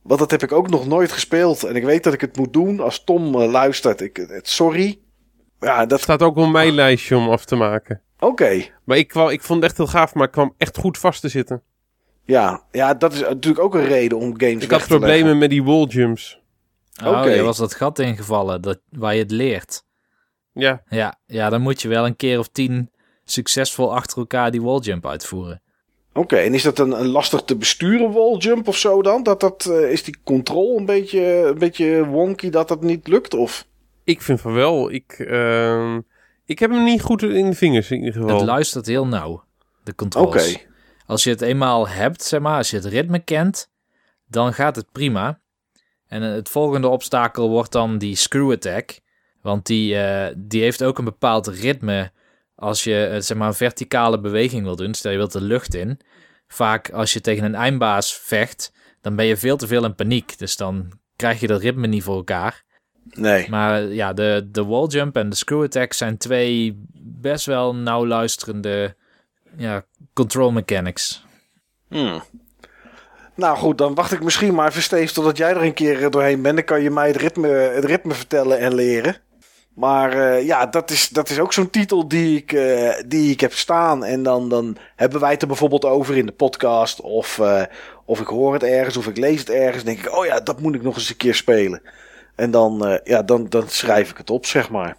Want dat heb ik ook nog nooit gespeeld. En ik weet dat ik het moet doen als Tom uh, luistert. Ik, het, sorry. Ja, dat staat ook op mijn lijstje om af te maken. Oké. Okay. Maar ik, kwam, ik vond het echt heel gaaf, maar ik kwam echt goed vast te zitten. Ja, ja dat is natuurlijk ook een reden om games Ik had problemen leggen. met die wall jumps. Oh, Oké. Okay. je was dat gat ingevallen dat, waar je het leert. Ja. ja. Ja, dan moet je wel een keer of tien succesvol achter elkaar die walljump uitvoeren. Oké, okay, en is dat een, een, lastig te besturen walljump of zo dan? Dat dat, uh, is die control een beetje, een beetje wonky dat dat niet lukt? Of? Ik vind van wel. Ik, uh, ik heb hem niet goed in de vingers in ieder geval. Het luistert heel nauw, de controles. Oké. Als je het eenmaal hebt, zeg maar, als je het ritme kent, dan gaat het prima. En het volgende obstakel wordt dan die screw attack. Want die, uh, die heeft ook een bepaald ritme als je zeg maar een verticale beweging wil doen, stel je wilt de lucht in. Vaak als je tegen een eindbaas vecht, dan ben je veel te veel in paniek. Dus dan krijg je dat ritme niet voor elkaar. Nee. Maar ja, de, de wall jump en de screw attack zijn twee best wel nauw luisterende ja, control mechanics. Hmm. Nou goed, dan wacht ik misschien maar even Steve totdat jij er een keer doorheen bent. Dan kan je mij het ritme, het ritme vertellen en leren. Maar uh, ja, dat is, dat is ook zo'n titel die ik, uh, die ik heb staan. En dan, dan hebben wij het er bijvoorbeeld over in de podcast. Of, uh, of ik hoor het ergens of ik lees het ergens. denk ik, oh ja, dat moet ik nog eens een keer spelen. En dan, ja, dan, dan schrijf ik het op, zeg maar.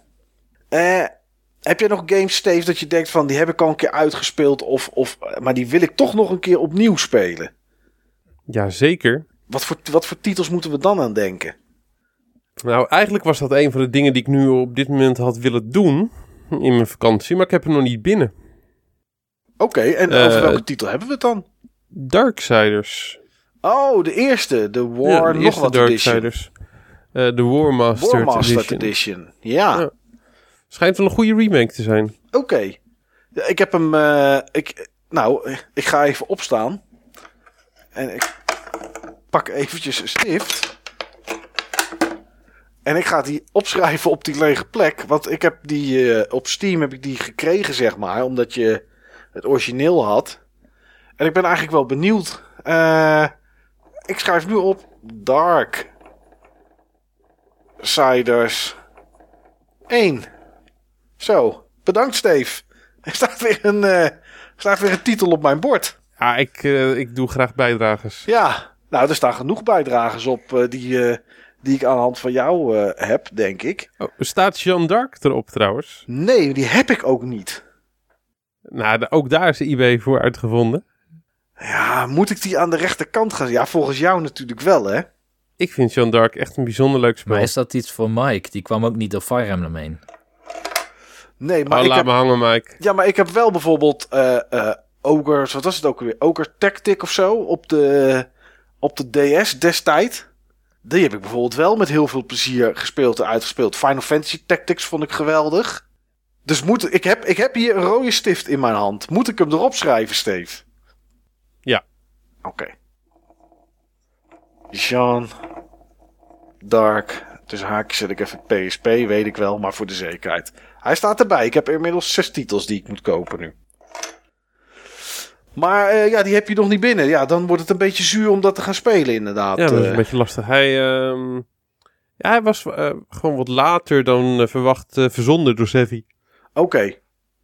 heb je nog games, Steve, dat je denkt van die heb ik al een keer uitgespeeld. Of, of, maar die wil ik toch nog een keer opnieuw spelen? Ja, zeker. Wat voor, wat voor titels moeten we dan aan denken? Nou, eigenlijk was dat een van de dingen die ik nu op dit moment had willen doen in mijn vakantie, maar ik heb hem nog niet binnen. Oké, en over uh, welke titel hebben we het dan? Darksiders. Oh, de eerste, de War ja, de nog wat Darksiders. Uh, de War Master, Edition. Edition. Ja. ja. Schijnt wel een goede remake te zijn. Oké. Ik heb hem. Uh, ik, nou, ik ga even opstaan. En ik pak eventjes een stift. En ik ga die opschrijven op die lege plek. Want ik heb die uh, op Steam heb ik die gekregen, zeg maar. Omdat je het origineel had. En ik ben eigenlijk wel benieuwd. Uh, ik schrijf nu op Dark Siders 1. Zo, bedankt Steve. Er staat weer een, uh, staat weer een titel op mijn bord. Ja, ik, ik doe graag bijdragers. Ja, nou, er staan genoeg bijdragers op die die ik aan de hand van jou uh, heb, denk ik. Oh, staat Jeanne d'Arc erop trouwens? Nee, die heb ik ook niet. Nou, ook daar is de eBay voor uitgevonden. Ja, moet ik die aan de rechterkant gaan? Ja, volgens jou natuurlijk wel, hè? Ik vind Jeanne d'Arc echt een bijzonder leuk spel. Maar is dat iets voor Mike? Die kwam ook niet door Fire Emblem heen. Nee, maar oh, ik laat heb... me hangen, Mike. Ja, maar ik heb wel bijvoorbeeld uh, uh, Ogres, wat was het ook weer? Ogre Tactic of zo op de, op de DS destijds. Die heb ik bijvoorbeeld wel met heel veel plezier gespeeld en uitgespeeld. Final Fantasy Tactics vond ik geweldig. Dus moet, ik, heb, ik heb hier een rode stift in mijn hand. Moet ik hem erop schrijven, Steve? Ja. Oké. Jean. Dark. Tussen haakjes zet ik even PSP, weet ik wel, maar voor de zekerheid. Hij staat erbij. Ik heb inmiddels zes titels die ik moet kopen nu. Maar uh, ja, die heb je nog niet binnen. Ja, dan wordt het een beetje zuur om dat te gaan spelen, inderdaad. Ja, dat is een eh. beetje lastig. Hij, uh, ja, hij was uh, gewoon wat later dan verwacht verzonden door Zevi. Oké,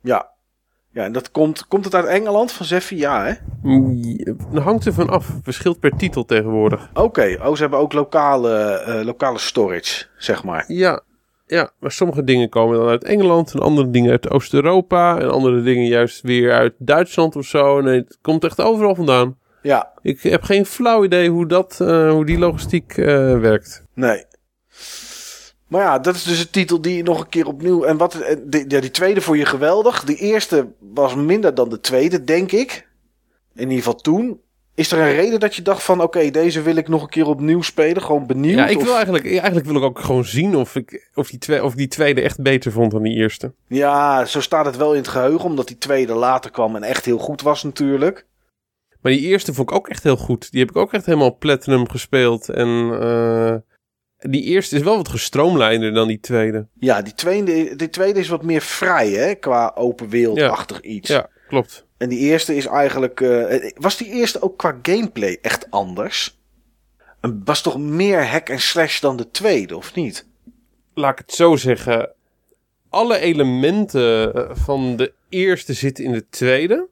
ja. Ja, en dat komt, komt het uit Engeland van Zeffie? Ja, hè? Dat hangt er van af. Verschilt per titel tegenwoordig. Oké, oh, ze hebben ook lokale, lokale storage, zeg maar. Ja, ja, maar sommige dingen komen dan uit Engeland en andere dingen uit Oost-Europa en andere dingen juist weer uit Duitsland of zo. Nee, het komt echt overal vandaan. Ja. Ik heb geen flauw idee hoe, dat, uh, hoe die logistiek uh, werkt. Nee. Maar ja, dat is dus een titel die nog een keer opnieuw. En wat, eh, die, ja, die tweede vond je geweldig. Die eerste was minder dan de tweede, denk ik. In ieder geval toen. Is er een reden dat je dacht van oké, deze wil ik nog een keer opnieuw spelen? Gewoon benieuwd? Ja, ik wil eigenlijk, eigenlijk wil ik ook gewoon zien of ik of die, twee, of die tweede echt beter vond dan die eerste. Ja, zo staat het wel in het geheugen, omdat die tweede later kwam en echt heel goed was natuurlijk. Maar die eerste vond ik ook echt heel goed. Die heb ik ook echt helemaal platinum gespeeld. En uh, die eerste is wel wat gestroomlijnder dan die tweede. Ja, die tweede, die tweede is wat meer vrij hè, qua open wereldachtig ja. iets. Ja, klopt. En die eerste is eigenlijk. Uh, was die eerste ook qua gameplay echt anders? Was toch meer hack en slash dan de tweede, of niet? Laat ik het zo zeggen. Alle elementen eh, van de eerste zitten in de tweede.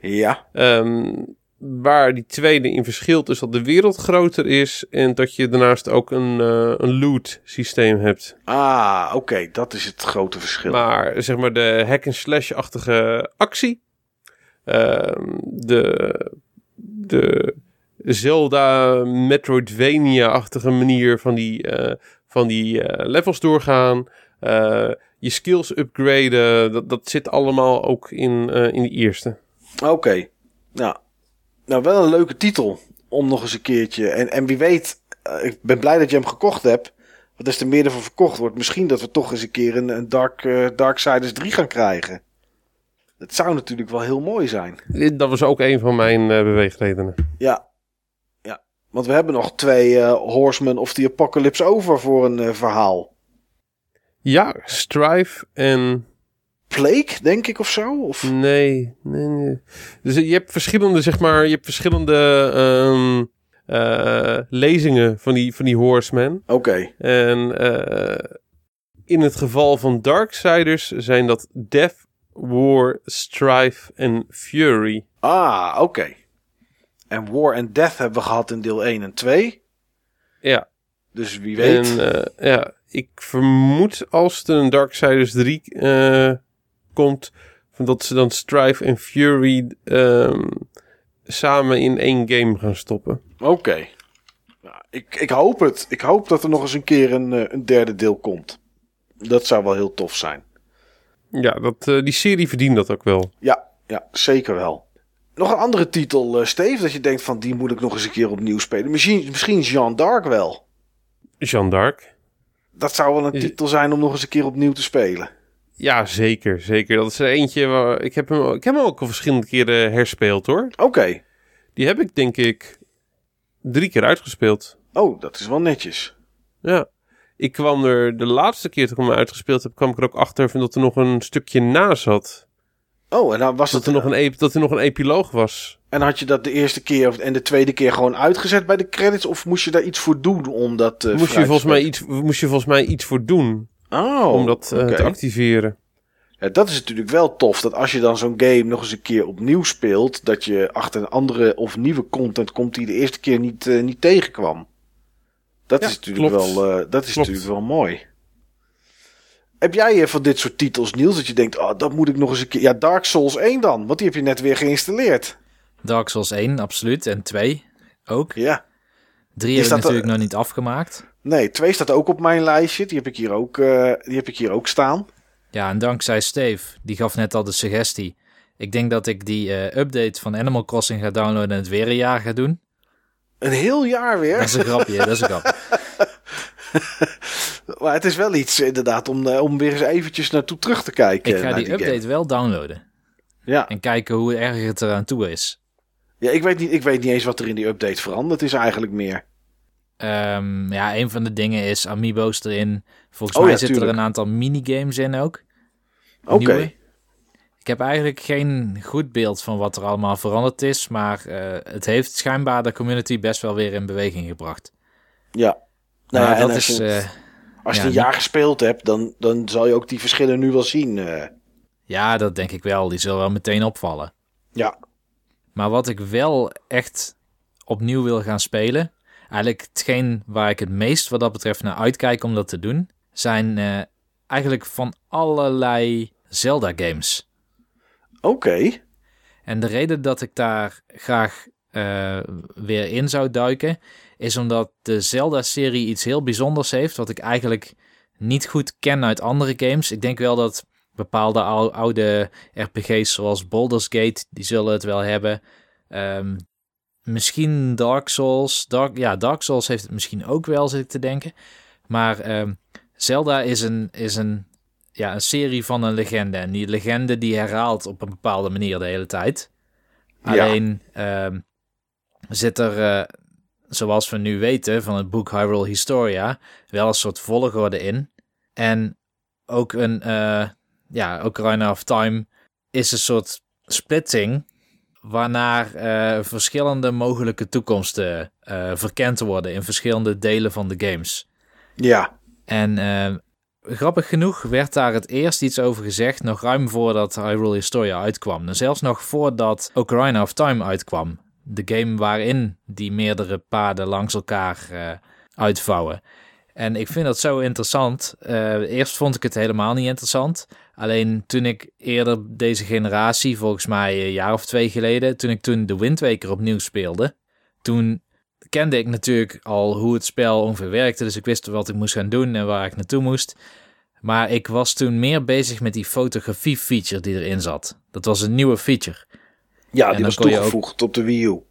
Ja. Um, waar die tweede in verschilt is dat de wereld groter is en dat je daarnaast ook een, uh, een loot systeem hebt. Ah, oké, dat is het grote verschil. Maar zeg maar de hack and slash-achtige actie Ehm, de, de Zelda Metroidvania-achtige manier van die, uh, van die uh, levels doorgaan. Uh, je skills upgraden, dat, dat zit allemaal ook in, in de eerste. Oké, nou, nou wel een leuke titel om nog eens een keertje. En, en wie weet, ik ben blij dat je hem gekocht hebt. Want als er meer ervan verkocht wordt, misschien dat we toch eens een keer een, een Dark, Darksiders 3 gaan krijgen. Het zou natuurlijk wel heel mooi zijn. Dat was ook een van mijn uh, beweegredenen. Ja. ja, want we hebben nog twee uh, Horsemen of the Apocalypse over voor een uh, verhaal. Ja, Strife en... Plague, denk ik, of zo? Of? Nee, nee, nee. Dus je hebt verschillende, zeg maar, je hebt verschillende um, lezingen van die, van die Horsemen. Oké. En in het geval van Darksiders zijn dat Death, War, Strife en Fury. Ah, oké. En War en Death hebben we gehad in deel 1 en 2. Ja. Dus wie weet. En uh, ja, ik vermoed als er een Darksiders 3 uh, eh, komt, dat ze dan Strife en Fury um, samen in één game gaan stoppen. Oké. Okay. Nou, ik, ik hoop het. Ik hoop dat er nog eens een keer een, uh, een derde deel komt. Dat zou wel heel tof zijn. Ja, dat, uh, die serie verdient dat ook wel. Ja, ja, zeker wel. Nog een andere titel, uh, Steve, dat je denkt van die moet ik nog eens een keer opnieuw spelen. Misschien, misschien Jean d'Arc wel. Jean d'Arc? Dat zou wel een titel zijn om nog eens een keer opnieuw te spelen. Ja, zeker, zeker. Dat is er eentje waar ik heb hem, ik heb hem ook al verschillende keren herspeeld hoor. Oké. Die heb ik denk ik drie keer uitgespeeld. Oh, dat is wel netjes. Ja ik kwam er de laatste keer toen ik hem uitgespeeld heb, kwam ik er ook achter dat er nog een stukje na zat. Oh, en dan was dat er nog een dat er nog een epiloog was. En had je dat de eerste keer en de tweede keer gewoon uitgezet bij de credits? Of moest je daar iets voor doen om dat uh, moest je volgens mij iets Moest je volgens mij iets voor doen. Oh, om dat uh, te activeren. Ja, dat is natuurlijk wel tof. Dat als je dan zo'n game nog eens een keer opnieuw speelt, dat je achter een andere of nieuwe content komt die de eerste keer niet, uh, niet tegenkwam. Dat is natuurlijk wel, uh, dat is natuurlijk wel mooi. Heb jij uh, van dit soort titels, Niels, dat je denkt, oh, dat moet ik nog eens een keer. Ja, Dark Souls 1 dan, want die heb je net weer geïnstalleerd. Dark Souls 1, absoluut. En 2 ook. Ja. 3 heb ik natuurlijk nog niet afgemaakt. Nee, 2 staat ook op mijn lijstje. Die heb ik hier ook, uh, die heb ik hier ook staan. Ja, en dankzij Steve, die gaf net al de suggestie. Ik denk dat ik die uh, update van Animal Crossing ga downloaden en het weer een jaar ga doen. Een heel jaar weer. Dat is een grapje, dat is een grapje. maar het is wel iets inderdaad om, eh, om weer eens eventjes naartoe terug te kijken. Ik ga die, update wel downloaden. Ja. En kijken hoe erg het eraan toe is. Ja, ik weet, niet, ik weet niet eens wat er in die update veranderd is eigenlijk meer. Um, ja, een van de dingen is amiibo's erin. Volgens oh, mij ja, zitten er een aantal minigames in ook. Oké. Ik heb eigenlijk geen goed beeld van wat er allemaal veranderd is, maar uh, het heeft schijnbaar de community best wel weer in beweging gebracht. Ja, nou, nou dat is. Als je, uh, als je ja, een jaar gespeeld hebt, dan, dan zal je ook die verschillen nu wel zien. Uh. Ja, dat denk ik wel. Die zullen wel meteen opvallen. Ja. Maar wat ik wel echt opnieuw wil gaan spelen, eigenlijk hetgeen waar ik het meest wat dat betreft naar uitkijk om dat te doen, zijn eigenlijk van allerlei Zelda Oké. En de reden dat ik daar graag uh, weer in zou duiken, is omdat de Zelda-serie iets heel bijzonders heeft, wat ik eigenlijk niet goed ken uit andere games. Ik denk wel dat bepaalde oude RPG's zoals Baldur's Gate, die zullen het wel hebben. Um, misschien Dark Souls. Ja, Dark Souls heeft het misschien ook wel, zit ik te denken. Maar um, Zelda is een, is een ja, een serie van een legende. En die legende die herhaalt op een bepaalde manier de hele tijd. Alleen ehm, zit er, uh, zoals we nu weten van het boek Hyrule Historia, wel een soort volgorde in. En ook een, uh, ja, Ocarina of Time is een soort splitting waarnaar uh, verschillende mogelijke toekomsten verkend worden in verschillende delen van de games. Ja. En grappig genoeg werd daar het eerst iets over gezegd, nog ruim voordat Hyrule Historia uitkwam. Zelfs nog voordat Ocarina of Time uitkwam. De game waarin die meerdere paden langs elkaar uh, uitvouwen. En ik vind dat zo interessant. Uh, eerst vond ik het helemaal niet interessant. Alleen toen ik eerder deze generatie, volgens mij een jaar of twee geleden, toen ik toen de Wind Waker opnieuw speelde, toen kende ik natuurlijk al hoe het spel ongeveer werkte. Dus ik wist wat ik moest gaan doen en waar ik naartoe moest. Maar ik was toen meer bezig met die fotografie feature die erin zat. Dat was een nieuwe feature. Ja, die was toegevoegd op de Wii U.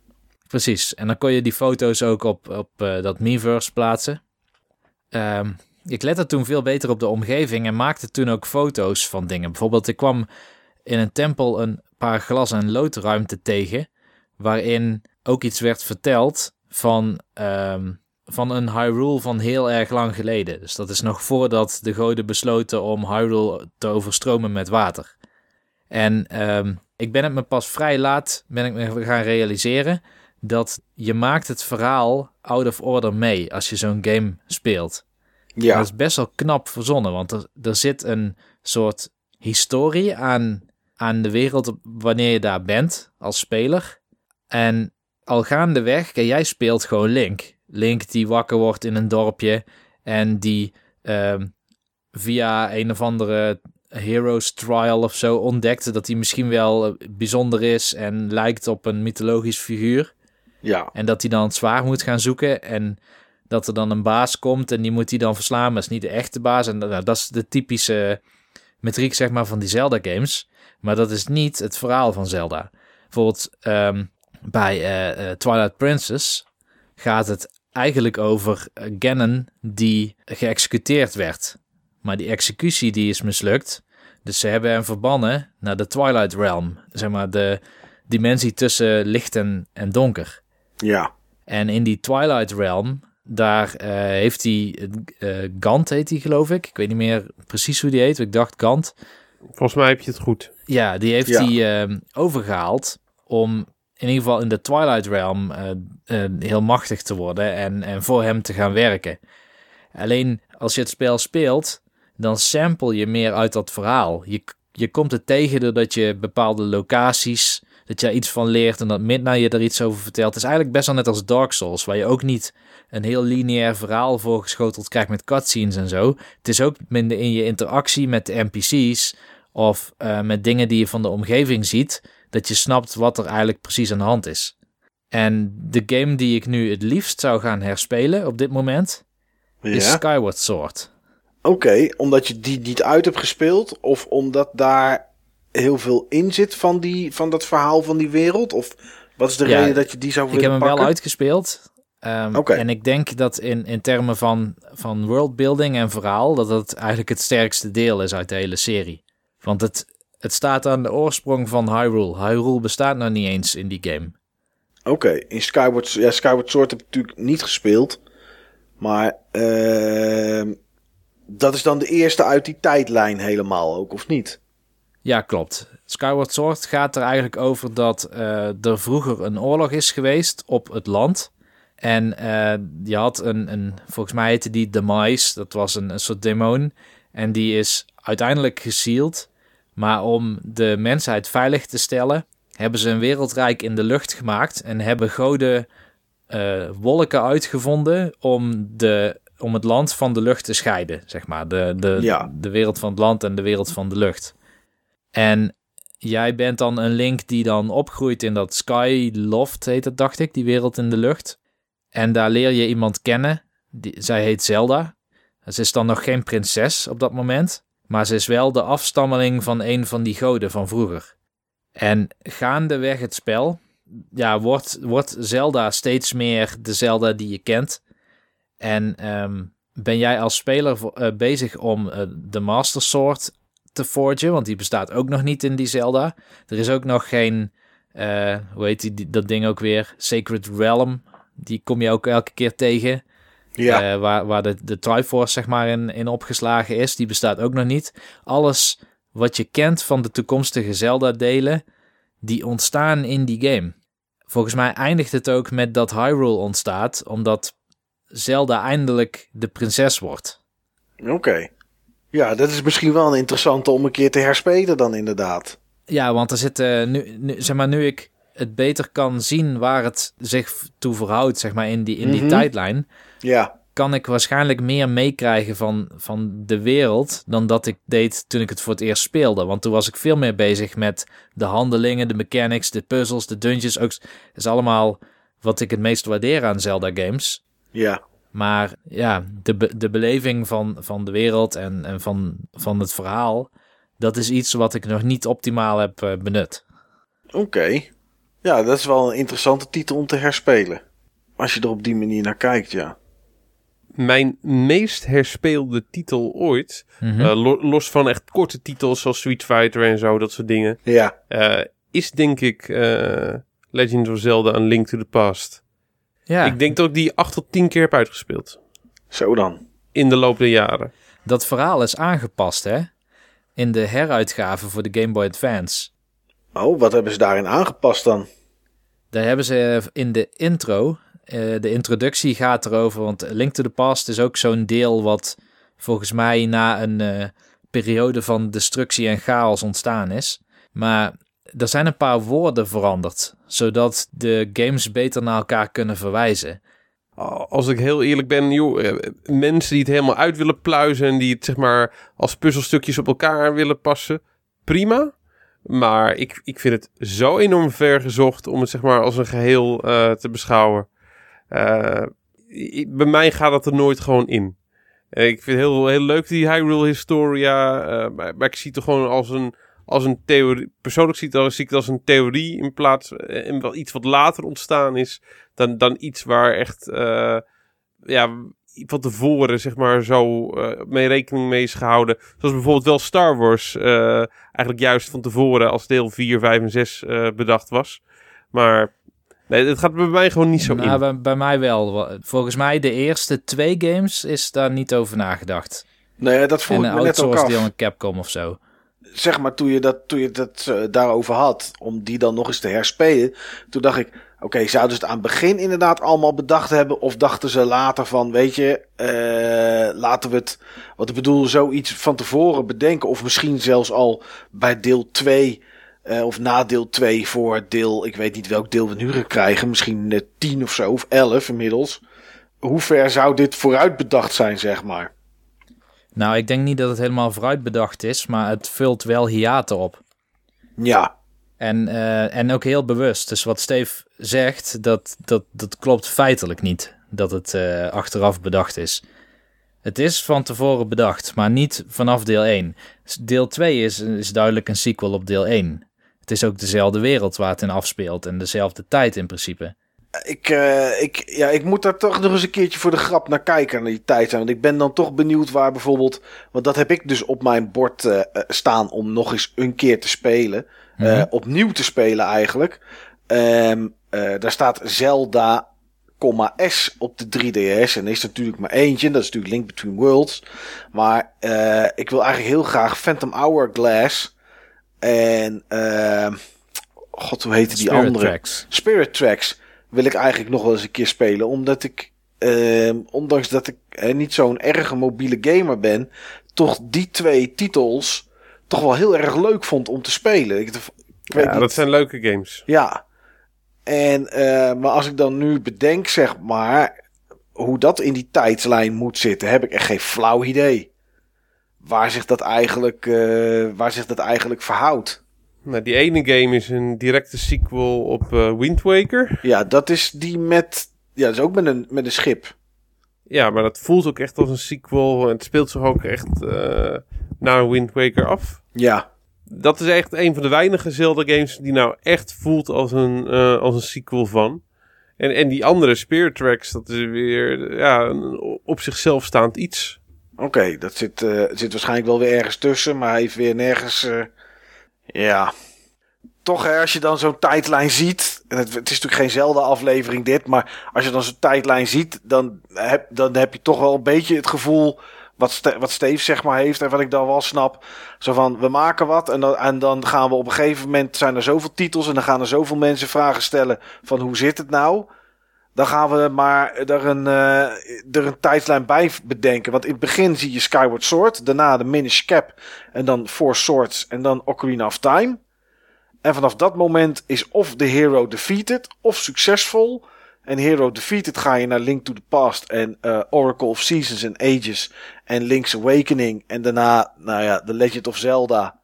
Precies. En dan kon je die foto's ook op, op uh, dat Miiverse plaatsen. Um, ik lette toen veel beter op de omgeving en maakte toen ook foto's van dingen. Bijvoorbeeld, ik kwam in een tempel een paar glas- en loodruimte tegen, waarin ook iets werd verteld van, ehm, van een Hyrule van heel erg lang geleden. Dus dat is nog voordat de goden besloten om Hyrule te overstromen met water. En ehm, ik ben het me pas vrij laat ben ik me gaan realiseren dat je maakt het verhaal out of order mee als je zo'n game speelt. Ja. Dat is best wel knap verzonnen, want er, er zit een soort historie aan, aan de wereld wanneer je daar bent als speler. En al gaandeweg, kijk, jij speelt gewoon Link. Link die wakker wordt in een dorpje en die ehm, via een of andere Heroes Trial of zo ontdekte dat hij misschien wel eh, bijzonder is en lijkt op een mythologisch figuur. Ja. En dat hij dan zwaar moet gaan zoeken en dat er dan een baas komt en die moet hij dan verslaan, maar is niet de echte baas. En nou, dat is de typische metriek zeg maar van die Zelda games. Maar dat is niet het verhaal van Zelda. Bijvoorbeeld um, bij uh, Twilight Princess gaat het eigenlijk over Ganon die geëxecuteerd werd. Maar die executie die is mislukt. Dus ze hebben hem verbannen naar de Twilight Realm. Zeg maar de dimensie tussen licht en, en donker. Ja. En in die Twilight Realm, daar uh, heeft hij, uh, Gant heet hij geloof ik. Ik weet niet meer precies hoe die heet. Ik dacht Gant. Volgens mij heb je het goed. Ja, die heeft hij uh, overgehaald om in ieder geval in de Twilight Realm uh, heel machtig te worden en, en voor hem te gaan werken. Alleen als je het spel speelt, dan sample je meer uit dat verhaal. Je, je komt het tegen doordat je bepaalde locaties, dat je iets van leert en dat Midnight je er iets over vertelt. Het is eigenlijk best wel net als Dark Souls, waar je ook niet een heel lineair verhaal voorgeschoteld krijgt met cutscenes en zo. Het is ook minder in je interactie met de NPC's of uh, met dingen die je van de omgeving ziet, dat je snapt wat er eigenlijk precies aan de hand is. En de game die ik nu het liefst zou gaan herspelen op dit moment ja? is Skyward Sword. Oké, omdat je die niet uit hebt gespeeld of omdat daar heel veel in zit van, die, van dat verhaal van die wereld? Of wat is de reden dat je die zou willen Ik heb hem wel uitgespeeld. Um, En ik denk dat in, in termen van, van worldbuilding en verhaal, dat het eigenlijk het sterkste deel is uit de hele serie. Want het, het staat aan de oorsprong van Hyrule. Hyrule bestaat nog niet eens in die game. Oké, in Skyward, ja, Skyward Sword heb ik natuurlijk niet gespeeld. Maar uh, dat is dan de eerste uit die tijdlijn helemaal ook, of niet? Ja, klopt. Skyward Sword gaat er eigenlijk over dat uh, er vroeger een oorlog is geweest op het land. En uh, je had een, een, volgens mij heette die Demise, dat was een, een soort demon. En die is uiteindelijk gesealed. Maar om de mensheid veilig te stellen, hebben ze een wereldrijk in de lucht gemaakt. En hebben goden uh, wolken uitgevonden om de om het land van de lucht te scheiden, zeg maar. De, de, ja. de wereld van het land en de wereld van de lucht. En jij bent dan een link die dan opgroeit in dat Skyloft, heet het, dacht ik, die wereld in de lucht. En daar leer je iemand kennen. Die, zij heet Zelda. Ze is dan nog geen prinses op dat moment. Maar ze is wel de afstammeling van een van die goden van vroeger. En gaandeweg het spel ja, wordt, wordt Zelda steeds meer de Zelda die je kent. En um, ben jij als speler uh, bezig om uh, de Master Sword te forgen? Want die bestaat ook nog niet in die Zelda. Er is ook nog geen, uh, hoe heet die, dat ding ook weer? Sacred Realm. Die kom je ook elke keer tegen. Ja. waar waar de, de Triforce zeg maar in, in opgeslagen is. Die bestaat ook nog niet. Alles wat je kent van de toekomstige Zelda-delen, die ontstaan in die game. Volgens mij eindigt het ook met dat Hyrule ontstaat, omdat Zelda eindelijk de prinses wordt. Oké. Ja, dat is misschien wel een interessante om een keer te herspelen dan inderdaad. Ja, want er zit nu, nu, zeg maar, nu ik het beter kan zien waar het zich toe verhoudt, zeg maar, in die, in die mhm. tijdlijn. Ja. Kan ik waarschijnlijk meer meekrijgen van, van de wereld dan dat ik deed toen ik het voor het eerst speelde. Want toen was ik veel meer bezig met de handelingen, de mechanics, de puzzles, de dungeons. Ook is allemaal wat ik het meest waardeer aan Zelda games. Ja. Maar ja, de, de beleving van, van de wereld en, en van, van het verhaal, dat is iets wat ik nog niet optimaal heb uh, benut. Oké. Ja, dat is wel een interessante titel om te herspelen. Als je er op die manier naar kijkt, ja. mijn meest herspeelde titel ooit, Mhm. eh, los van echt korte titels zoals Street Fighter en zo, dat soort dingen, Ja. eh, is denk ik eh, Legend of Zelda: A Link to the Past. ja, Ik denk dat ik die acht tot tien keer heb uitgespeeld Zo dan. in de loop der jaren. dat verhaal is aangepast, hè? In de heruitgave voor de Game Boy Advance. Oh, wat hebben ze daarin aangepast dan? Daar hebben ze in de intro, eh, de introductie gaat erover, want Link to the Past is ook zo'n deel wat volgens mij na een eh, periode van destructie en chaos ontstaan is. Maar er zijn een paar woorden veranderd, zodat de games beter naar elkaar kunnen verwijzen. Als ik heel eerlijk ben, joh, eh, mensen die het helemaal uit willen pluizen en die het zeg maar als puzzelstukjes op elkaar willen passen, prima. Maar ik, ik vind het zo enorm ver gezocht om het zeg maar als een geheel eh, te beschouwen. Eh, bij mij gaat het er nooit gewoon in. Eh, ik vind het heel, heel leuk die Hyrule Historia, maar, maar ik zie het gewoon als een, als een theorie. Persoonlijk zie het, ik het als een theorie in plaats en wel iets wat later ontstaan is dan, dan iets waar echt ja, van tevoren zeg maar zo eh, mee rekening mee is gehouden. Zoals bijvoorbeeld wel Star Wars eh, eigenlijk juist van tevoren als deel 4, 5 en 6 eh, bedacht was. Maar nee, het gaat bij mij gewoon niet zo Nou, in. bij, bij mij wel. Volgens mij de eerste twee games is daar niet over nagedacht. Nee, dat en ik een me net ook af. deel aan Capcom of zo. Zeg maar, toen je dat, toen je dat eh, daarover had, om die dan nog eens te herspelen. Toen dacht ik, oké, zouden ze het aan het begin inderdaad allemaal bedacht hebben? Of dachten ze later van, weet je, eh, laten we het, wat ik bedoel, zoiets van tevoren bedenken. Of misschien zelfs al bij deel 2, eh, of na deel 2 voor deel, ik weet niet welk deel we nu gaan krijgen. Misschien eh, 10 of zo, of 11 inmiddels. Hoe ver zou dit vooruit bedacht zijn, zeg maar? Nou, ik denk niet dat het helemaal vooruit bedacht is, maar het vult wel hiaten op. Ja, En, eh, en ook heel bewust. Dus wat Steve zegt, dat, dat, dat klopt feitelijk niet. Dat het eh, achteraf bedacht is. Het is van tevoren bedacht, maar niet vanaf deel 1. Deel 2 is, is duidelijk een sequel op deel 1. Het is ook dezelfde wereld waar het in afspeelt en dezelfde tijd in principe. Ik, eh, ik, ja, ik moet daar toch nog eens een keertje voor de grap naar kijken, naar die tijd. Want ik ben dan toch benieuwd waar bijvoorbeeld... Want dat heb ik dus op mijn bord staan om nog eens een keer te spelen. Eh, Mhm. opnieuw te spelen eigenlijk. Ehm, eh, daar staat Zelda, S op de 3DS. En er is natuurlijk maar eentje. Dat is natuurlijk Link Between Worlds. Maar eh, ik wil eigenlijk heel graag Phantom Hourglass. En... ehm God, hoe heette die Spirit andere? Tracks. Spirit Tracks wil ik eigenlijk nog wel eens een keer spelen. Omdat ik, ehm, ondanks dat ik eh, niet zo'n erge mobiele gamer ben, toch die twee titels toch wel heel erg leuk vond om te spelen. Ik, ik weet Ja, niet. dat zijn leuke games. Ja. En, eh, maar als ik dan nu bedenk, zeg maar, hoe dat in die tijdslijn moet zitten, heb ik echt geen flauw idee. Waar zich dat eigenlijk, eh, waar zich dat eigenlijk verhoudt. Nou, die ene game is een directe sequel op eh, Wind Waker. Ja, dat is die met, ja, dat is ook met een, met een schip. Ja, maar dat voelt ook echt als een sequel. En het speelt zich ook echt naar Wind Waker af. Ja. Dat is echt een van de weinige Zelda-games die nou echt voelt als een, eh, als een sequel van. En, en die andere Spirit Tracks, dat is weer ja, een op zichzelf staand iets. Oké, dat zit, eh, zit waarschijnlijk wel weer ergens tussen, maar hij heeft weer nergens. eh, ja. Toch, hè, als je dan zo'n tijdlijn ziet. En het, het is natuurlijk geen zelden aflevering, dit. Maar als je dan zo'n tijdlijn ziet, dan heb, dan heb je toch wel een beetje het gevoel. Wat, wat Steve zeg maar heeft en wat ik dan wel snap. Zo van, we maken wat en dan, en dan gaan we op een gegeven moment... zijn er zoveel titels en dan gaan er zoveel mensen vragen stellen... van hoe zit het nou? Dan gaan we maar er een, eh, er een tijdlijn bij bedenken. Want in het begin zie je Skyward Sword. Daarna de Minish Cap. En dan Four Swords. En dan Ocarina of Time. En vanaf dat moment is of de hero defeated of succesvol. En hero defeated ga je naar Link to the Past en eh, Oracle of Seasons and Ages en Link's Awakening. En daarna, nou ja, The Legend of Zelda.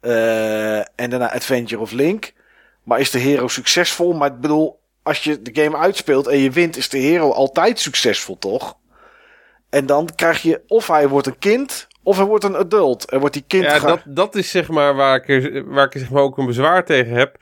eh, en daarna Adventure of Link. Maar is de hero succesvol? Maar ik bedoel, als je de game uitspeelt en je wint, is de hero altijd succesvol, toch? En dan krijg je, of hij wordt een kind, of hij wordt een adult. En wordt die kind... Ja, dat, dat is zeg maar waar ik, er, waar ik zeg maar ook een bezwaar tegen heb.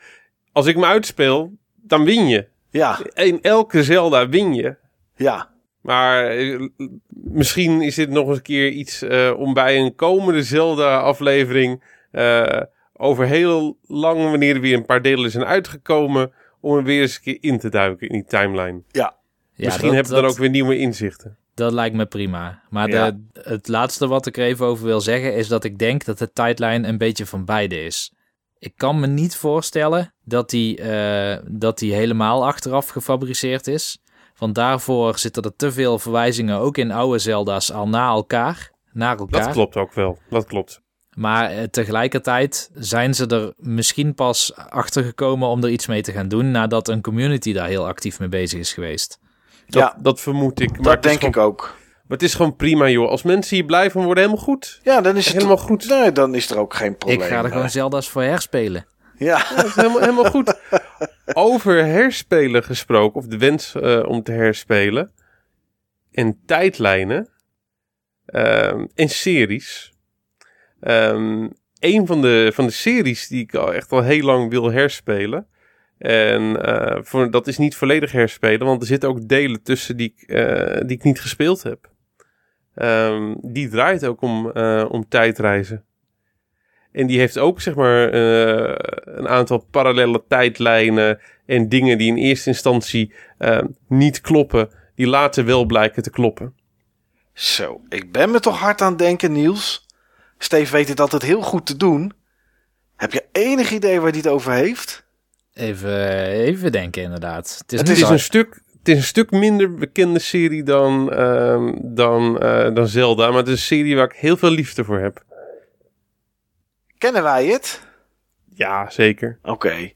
Als ik me uitspeel, dan win je. ja, In elke Zelda win je. ja. Maar eh, misschien is dit nog eens een keer iets uh, om bij een komende Zelda-aflevering uh, over heel lang, wanneer er weer een paar delen zijn uitgekomen, om er weer eens een keer in te duiken in die timeline. Ja. Misschien hebben we dan ook weer nieuwe inzichten. Dat lijkt me prima. Maar de, het laatste wat ik er even over wil zeggen is dat ik denk dat de tijdlijn een beetje van beide is. Ik kan me niet voorstellen dat die, uh, dat die helemaal achteraf gefabriceerd is. Want daarvoor zitten er te veel verwijzingen, ook in oude Zelda's, al na elkaar. Naar elkaar. Dat klopt ook wel, dat klopt. Maar eh, tegelijkertijd zijn ze er misschien pas achter gekomen om er iets mee te gaan doen nadat een community daar heel actief mee bezig is geweest. Dat, ja, dat vermoed ik. Maar dat denk ik ook. Maar het is gewoon prima, joh. Als mensen hier blij van worden, helemaal goed. Ja, dan is het helemaal goed. Nee, dan is er ook geen probleem. Ik ga er gewoon Zelda's voor herspelen. Ja, helemaal, helemaal goed. Over herspelen gesproken, of de wens uh, om te herspelen. En tijdlijnen. En series. Um, een van de, van de series die ik al echt al heel lang wil herspelen. En uh, voor, dat is niet volledig herspelen, want er zitten ook delen tussen die ik, uh, die ik niet gespeeld heb. Um, die draait ook om, om tijdreizen. En die heeft ook zeg maar een aantal parallele tijdlijnen en dingen die in eerste instantie niet kloppen, die later wel blijken te kloppen. Zo, ik ben me toch hard aan het denken, Niels. Steve weet het altijd heel goed te doen. Heb je enig idee waar hij het over heeft? Even, even denken, inderdaad. Het is, het is een stuk. Het is een stuk minder bekende serie dan, uh, dan, uh, dan Zelda. Maar het is een serie waar ik heel veel liefde voor heb. Kennen wij het? Ja, zeker. Oké.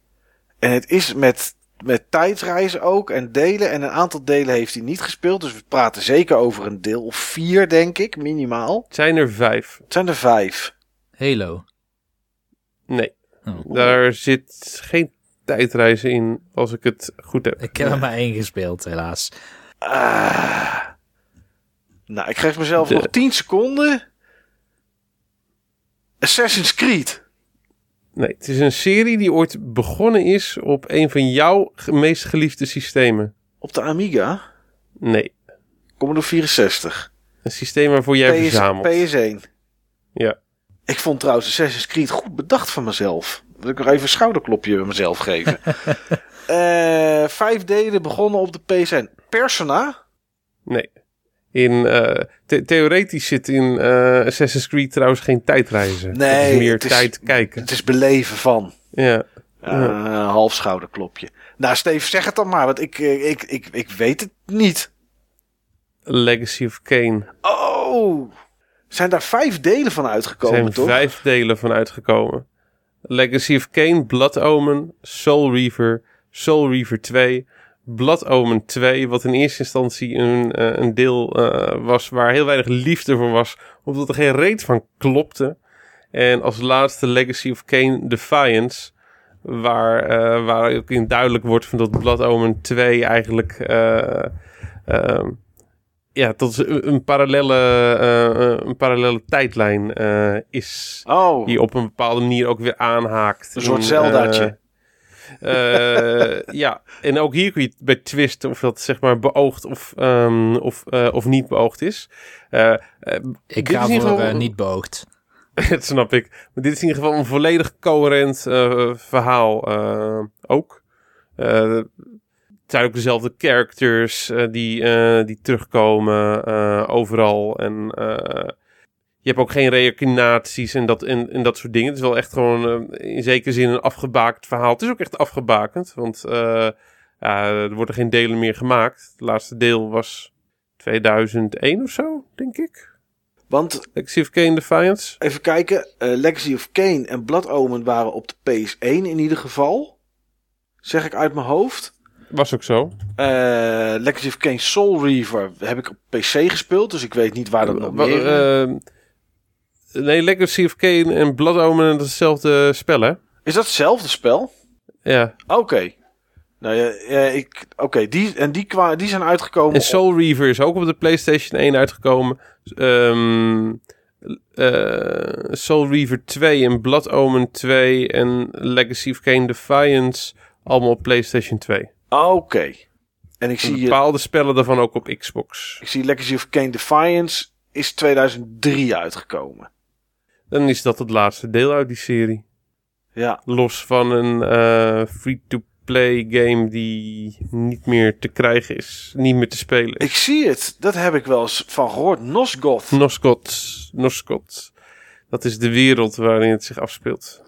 En het is met, met tijdreizen ook en delen. En een aantal delen heeft hij niet gespeeld. Dus we praten zeker over een deel of vier, denk ik, minimaal. Het zijn er vijf. Het zijn er vijf. Halo. Nee. Oh. Daar zit geen tijdreizen in, als ik het goed heb. Ik heb er maar één gespeeld, helaas. Uh, nou, ik geef mezelf nog 10 seconden. Assassin's Creed. Nee, het is een serie die ooit begonnen is op een van jouw meest geliefde systemen. Op de Amiga? Nee. Commodore 64. Een systeem waarvoor jij PS, verzamelt. PS1. Ja. Ik vond trouwens Assassin's Creed goed bedacht van mezelf. Wil ik nog even een schouderklopje bij mezelf geven. uh, vijf delen begonnen op de PSN. Persona? Nee. In, uh, theoretisch zit in uh, Assassin's Creed trouwens geen tijdreizen. Nee. Het is meer het is, tijd kijken. Het is beleven van. Ja. Uh, half schouderklopje. Nou, Steve, zeg het dan maar, want ik, ik, ik, ik weet het niet. Legacy of Kane. Oh! Zijn daar vijf delen van uitgekomen, zijn toch? vijf delen van uitgekomen. Legacy of Kane, Blood Omen, Soul Reaver, Soul Reaver 2, Blood Omen 2, wat in eerste instantie een, uh, een deel uh, was waar heel weinig liefde voor was, omdat er geen reet van klopte. En als laatste Legacy of Kane Defiance, waar, uh, waar ook in duidelijk wordt van dat Blood Omen 2 eigenlijk ja, tot een parallelle, uh, een parallele tijdlijn uh, is. Oh. Die op een bepaalde manier ook weer aanhaakt. Een soort Zeldaatje. Uh, ja, en ook hier kun je bij twisten of dat zeg maar beoogd of, um, of, of niet beoogd is. Ik ga voor geval, niet beoogd. dat snap ik. Maar dit is in ieder geval een volledig coherent verhaal ook het zijn ook dezelfde characters die, die terugkomen overal. En je hebt ook geen reïncarnaties en dat, en, en dat soort dingen. Het is wel echt gewoon in zekere zin een afgebakend verhaal. Het is ook echt afgebakend, want ja, er worden geen delen meer gemaakt. Het laatste deel was 2001 of zo, denk ik. Want Legacy of Kane Defiance. Even kijken. Legacy of Kane en Blood Omen waren op de PS1 in ieder geval. Zeg ik uit mijn hoofd. Was ook zo. Uh, Legacy of Kane Soul Reaver heb ik op PC gespeeld, dus ik weet niet waar dat uh, nog meer... Nee, Legacy of Kane en Blood Omen, dat is hetzelfde spel, hè? Is dat hetzelfde spel? Ja. Oké. Okay. Nou ja, ik, oké, okay, die, en die, kwa, die zijn uitgekomen. En Soul Reaver is ook op de PlayStation 1 uitgekomen. Um, uh, Soul Reaver 2 en Blood Omen 2 en Legacy of Kane Defiance allemaal op PlayStation 2. Oké. En ik zie bepaalde spellen daarvan ook op Xbox. Ik zie Legacy of Kane Defiance is 2003 uitgekomen. Dan is dat het laatste deel uit die serie. Ja. Los van een uh, free-to-play game die niet meer te krijgen is. Niet meer te spelen. Ik zie het. Dat heb ik wel eens van gehoord. Nosgoth. Nosgoth. Nosgoth. Dat is de wereld waarin het zich afspeelt.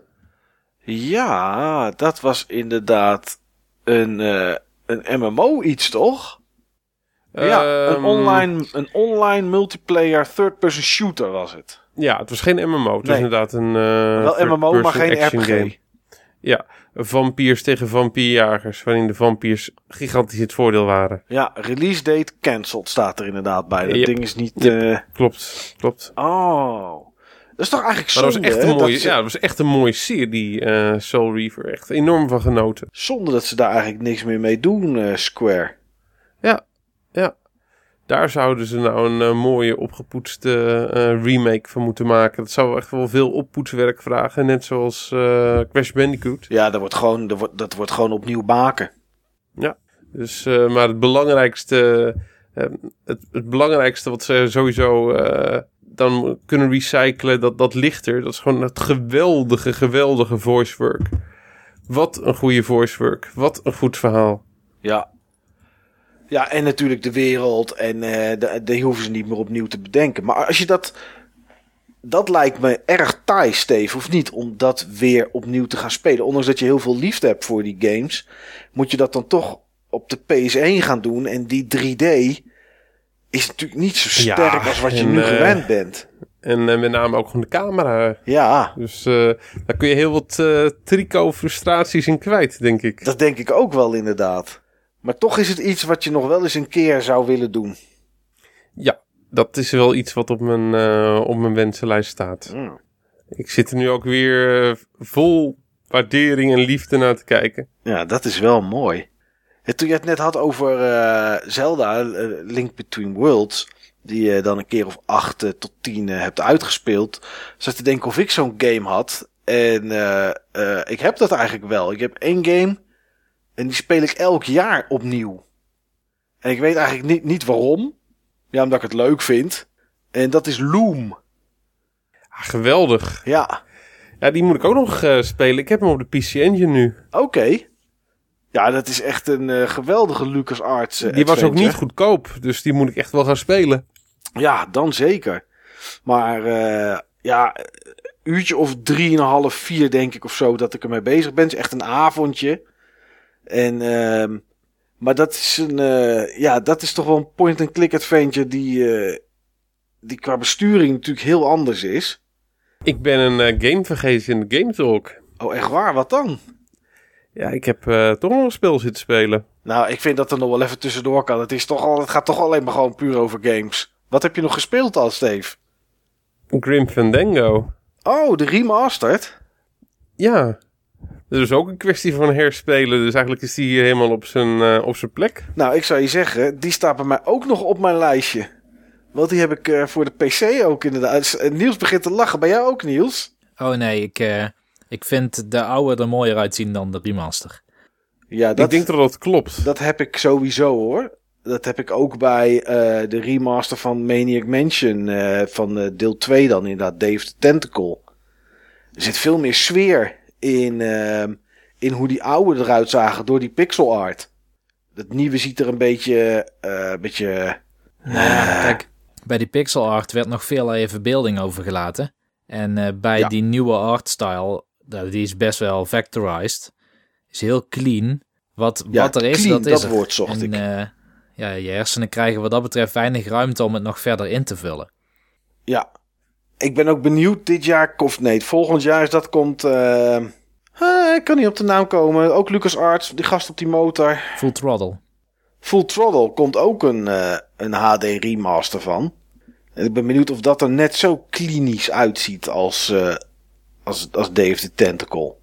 Ja, dat was inderdaad een, uh, een MMO iets, toch? ja, een ehm, online, een online multiplayer third-person shooter was het. Ja, het was geen MMO. Het was inderdaad een. Uh, Wel MMO, maar geen RPG. Game. Ja, vampiers tegen vampierjagers, waarin de vampiers gigantisch het voordeel waren. Ja, release date cancelled staat er inderdaad bij. Dat ding is niet. Uh... Klopt, klopt. Oh. Dat is toch eigenlijk zonde, dat was echt een mooie, Ja, dat was echt een mooie serie, uh, Soul Reaver. Echt enorm van genoten. Zonder dat ze daar eigenlijk niks meer mee doen, Square. Ja. Daar zouden ze nou een uh, mooie opgepoetste uh, remake van moeten maken. Dat zou echt wel veel oppoetswerk vragen. Net zoals uh, Crash Bandicoot. Ja, dat wordt gewoon, dat wordt, dat wordt gewoon opnieuw maken. Ja, dus, maar het belangrijkste, het, het, belangrijkste wat ze sowieso dan kunnen recyclen, dat, dat lichter. Dat is gewoon het geweldige, geweldige voice work. Wat een goede voice work. Wat een goed verhaal. Ja, ja, en natuurlijk de wereld. En uh, die hoeven ze niet meer opnieuw te bedenken. Maar als je dat. Dat lijkt me erg taai, Steve, of niet? Om dat weer opnieuw te gaan spelen. Ondanks dat je heel veel liefde hebt voor die games. Moet je dat dan toch op de PS1 gaan doen. En die 3D is natuurlijk niet zo sterk als wat je nu uh, gewend bent. En uh, met name ook van de camera. Ja. Dus daar kun je heel wat trico-frustraties in kwijt, denk ik. Dat denk ik ook wel, inderdaad. Maar toch is het iets wat je nog wel eens een keer zou willen doen. Ja, dat is wel iets wat op mijn, uh, op mijn wensenlijst staat. Ik zit er nu ook weer uh, vol waardering en liefde naar te kijken. Ja, dat is wel mooi. En toen je het net had over uh, Zelda, Link Between Worlds, die je dan een keer of acht tot tien hebt uitgespeeld, zat te denken of ik zo'n game had. En ik heb dat eigenlijk wel. Ik heb één game en die speel ik elk jaar opnieuw. En ik weet eigenlijk niet, niet waarom. Ja, omdat ik het leuk vind. En dat is Loom. Ah, geweldig. Ja. Ja, die moet ik ook nog uh, spelen. Ik heb hem op de PC Engine nu. Oké. Ja, dat is echt een uh, geweldige LucasArts. Uh, die was ook niet goedkoop, dus die moet ik echt wel gaan spelen. Ja, dan zeker. Maar ja, uurtje of drieënhalf, vier denk ik of zo dat ik ermee bezig ben. Het is echt een avondje. En, uh, maar dat is een, uh, ja, dat is toch wel een point-and-click adventure die, uh, die qua besturing natuurlijk heel anders is. Ik ben een uh, game vergeten in de Game Talk. Oh, echt waar? Wat dan? Ja, ik heb toch nog een spel zitten spelen. Nou, ik vind dat er nog wel even tussendoor kan. Het, is toch al, het gaat toch alleen maar gewoon puur over games. Wat heb je nog gespeeld al, Steve? Grim Fandango. Oh, de remastered? Ja. Dat is ook een kwestie van herspelen. Dus eigenlijk is die hier helemaal op zijn, uh, op zijn plek. Nou, ik zou je zeggen, die staat bij mij ook nog op mijn lijstje. Want die heb ik uh, voor de PC ook inderdaad. Uh, Niels begint te lachen. Bij jou ook, Niels? Oh nee, ik, ik vind de oude er mooier uitzien dan de remaster. Ja, dat, ik denk dat dat klopt. Dat heb ik sowieso hoor. Dat heb ik ook bij de remaster van Maniac Mansion. van deel 2 dan inderdaad, Dave the Tentacle. Er zit veel meer sfeer in, uh, in hoe die oude eruit zagen door die pixel art. Het nieuwe ziet er een beetje. Uh, beetje uh, kijk, bij die pixel art werd nog veel even verbeelding overgelaten. En uh, bij ja. die nieuwe artstyle, die is best wel vectorized. Is heel clean. Wat, ja, wat er is, clean, dat is dat woord zocht ik. ja, je hersenen krijgen wat dat betreft weinig ruimte om het nog verder in te vullen. Ja, ik ben ook benieuwd dit jaar, of nee, volgend jaar is dat komt. Uh, ik kan niet op de naam komen. Ook Lucas Arts, die gast op die motor. Full Throttle. Full Throttle komt ook een, uh, een HD remaster van. En ik ben benieuwd of dat er net zo klinisch uitziet als, als, als Dave the Tentacle.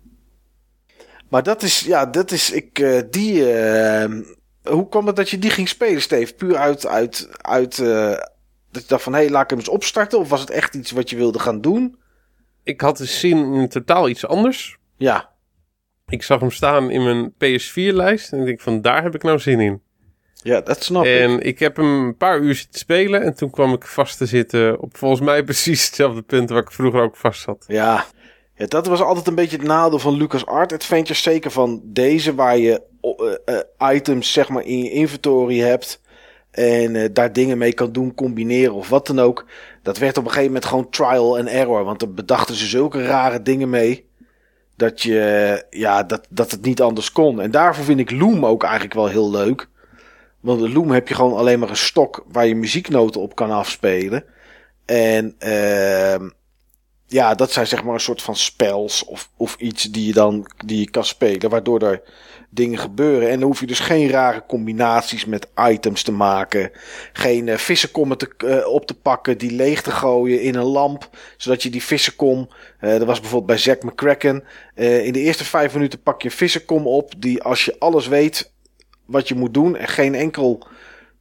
Maar dat is, ja, dat is, ik, die, hoe kwam het dat je die ging spelen, Steve? Puur uit, uit, uit, dat je dacht van, hé, hey, laat ik hem eens opstarten? Of was het echt iets wat je wilde gaan doen? Ik had de zin in totaal iets anders. Ja. Ik zag hem staan in mijn PS4-lijst en ik denk van, daar heb ik nou zin in. Ja, dat snap en ik. En ik heb hem een paar uur zitten spelen en toen kwam ik vast te zitten op volgens mij precies hetzelfde punt waar ik vroeger ook vast zat. Ja, ja, dat was altijd een beetje het nadeel van Lucas Art Adventures. Zeker van deze, waar je uh, items zeg maar in je inventory hebt. En uh, daar dingen mee kan doen, combineren of wat dan ook. Dat werd op een gegeven moment gewoon trial and error. Want er bedachten ze zulke rare dingen mee. Dat, je, ja, dat, dat het niet anders kon. En daarvoor vind ik Loom ook eigenlijk wel heel leuk. Want in Loom heb je gewoon alleen maar een stok waar je muzieknoten op kan afspelen. En uh, ja, dat zijn zeg maar een soort van spels of, of iets die je dan die je kan spelen, waardoor er dingen gebeuren. En dan hoef je dus geen rare combinaties met items te maken. Geen uh, vissenkommen te, uh, op te pakken, die leeg te gooien in een lamp, zodat je die vissenkom. Uh, dat was bijvoorbeeld bij Zack McCracken. in de eerste vijf minuten pak je een vissenkom op, die als je alles weet wat je moet doen en geen enkel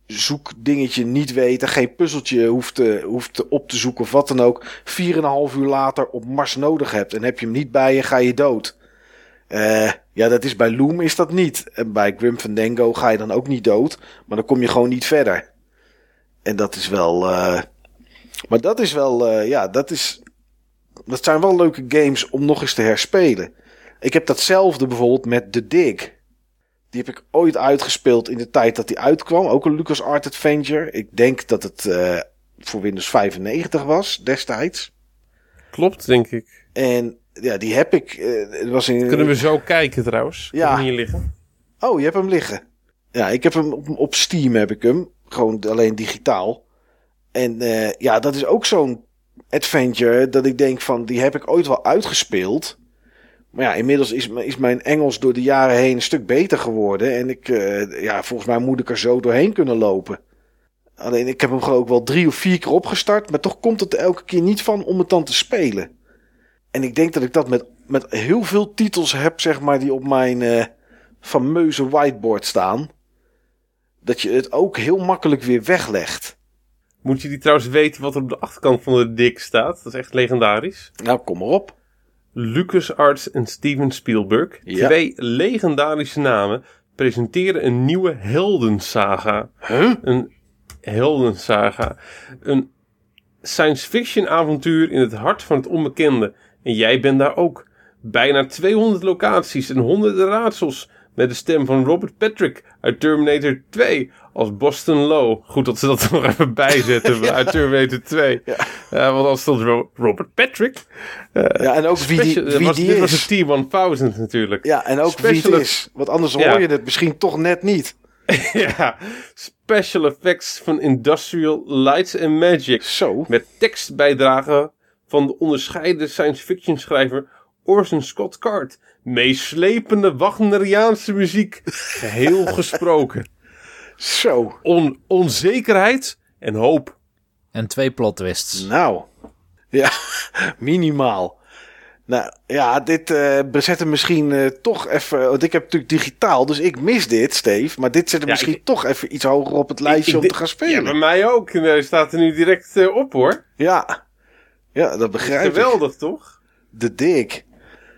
zoekdingetje niet weten, geen puzzeltje hoeft, te, hoeft op te zoeken of wat dan ook, 4,5 uur later op Mars nodig hebt en heb je hem niet bij je, ga je dood. Uh, ja, dat is bij Loom is dat niet. En bij Grim Fandango ga je dan ook niet dood, maar dan kom je gewoon niet verder. En dat is wel. Uh, maar dat is wel. Uh, ja, dat is. Dat zijn wel leuke games om nog eens te herspelen. Ik heb datzelfde bijvoorbeeld met The Dig. Die heb ik ooit uitgespeeld in de tijd dat die uitkwam. Ook een LucasArts Adventure. Ik denk dat het voor Windows 95 was destijds. Klopt, denk ik. En ja, die heb ik. Uh, het was in, Kunnen we zo kijken trouwens? Ja. Hier liggen. Oh, je hebt hem liggen. Ja, ik heb hem op, op Steam heb ik hem. Gewoon alleen digitaal. En uh, ja, dat is ook zo'n adventure dat ik denk van, die heb ik ooit wel uitgespeeld. Maar ja, inmiddels is, is mijn Engels door de jaren heen een stuk beter geworden. En ik, uh, ja, volgens mij moet ik er zo doorheen kunnen lopen. Alleen ik heb hem geloof ik wel drie of vier keer opgestart. Maar toch komt het er elke keer niet van om het dan te spelen. En ik denk dat ik dat met, met heel veel titels heb, zeg maar, die op mijn uh, fameuze whiteboard staan. Dat je het ook heel makkelijk weer weglegt. Moet je die trouwens weten wat er op de achterkant van de dik staat? Dat is echt legendarisch. Nou, kom maar op. LucasArts en Steven Spielberg, Ja. twee legendarische namen, presenteren een nieuwe heldensaga. Huh? Een heldensaga. Een science fiction avontuur in het hart van het onbekende. En jij bent daar ook. Bijna 200 locaties en honderden raadsels. Met de stem van Robert Patrick uit Terminator 2 als Boston Low. Goed dat ze dat er nog even bijzetten uit Terminator 2. Ja. Ja, want als stond Ro- Robert Patrick. Eh, Ja, en ook wie die, special- wie was, die dit was de T-1000 natuurlijk. Ja, en ook wie Special- het is. Want anders Ja. hoor je het misschien toch net niet. ja, special effects van Industrial Lights and Magic. Zo. Met tekstbijdragen van de onderscheiden science fiction schrijver Orson Scott Card. Meeslepende Wagneriaanse muziek. Geheel gesproken. Zo. On onzekerheid en hoop. En twee plot twists. Nou. Ja, minimaal. Nou ja, dit eh bezet hem misschien eh, toch even. Want ik heb natuurlijk digitaal, dus ik mis dit, Steve. Maar dit zet hem Ja, misschien ik- toch even iets hoger op het lijstje Ik- om te gaan Ja, spelen. bij mij ook. Hij staat er nu direct eh, op hoor. Ja, ja dat begrijp ik. Geweldig toch? De dik.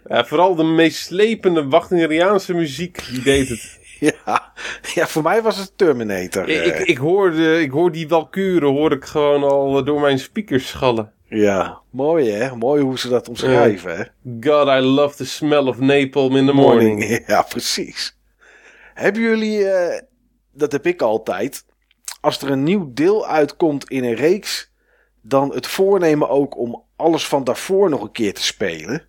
Ja, vooral de meeslepende Wagneriaanse muziek, die deed het. Ja. ja, voor mij was het Terminator. Ik, eh. ik, ik, hoorde, ik hoor die walkuren hoor ik gewoon al eh, door mijn speakers schallen. Ja, mooi hè. Mooi hoe ze dat omschrijven hè. God, I love the smell of napalm in the morning. Ja, precies. Hebben jullie, eh, dat heb ik altijd, als er een nieuw deel uitkomt in een reeks, dan het voornemen ook om alles van daarvoor nog een keer te spelen?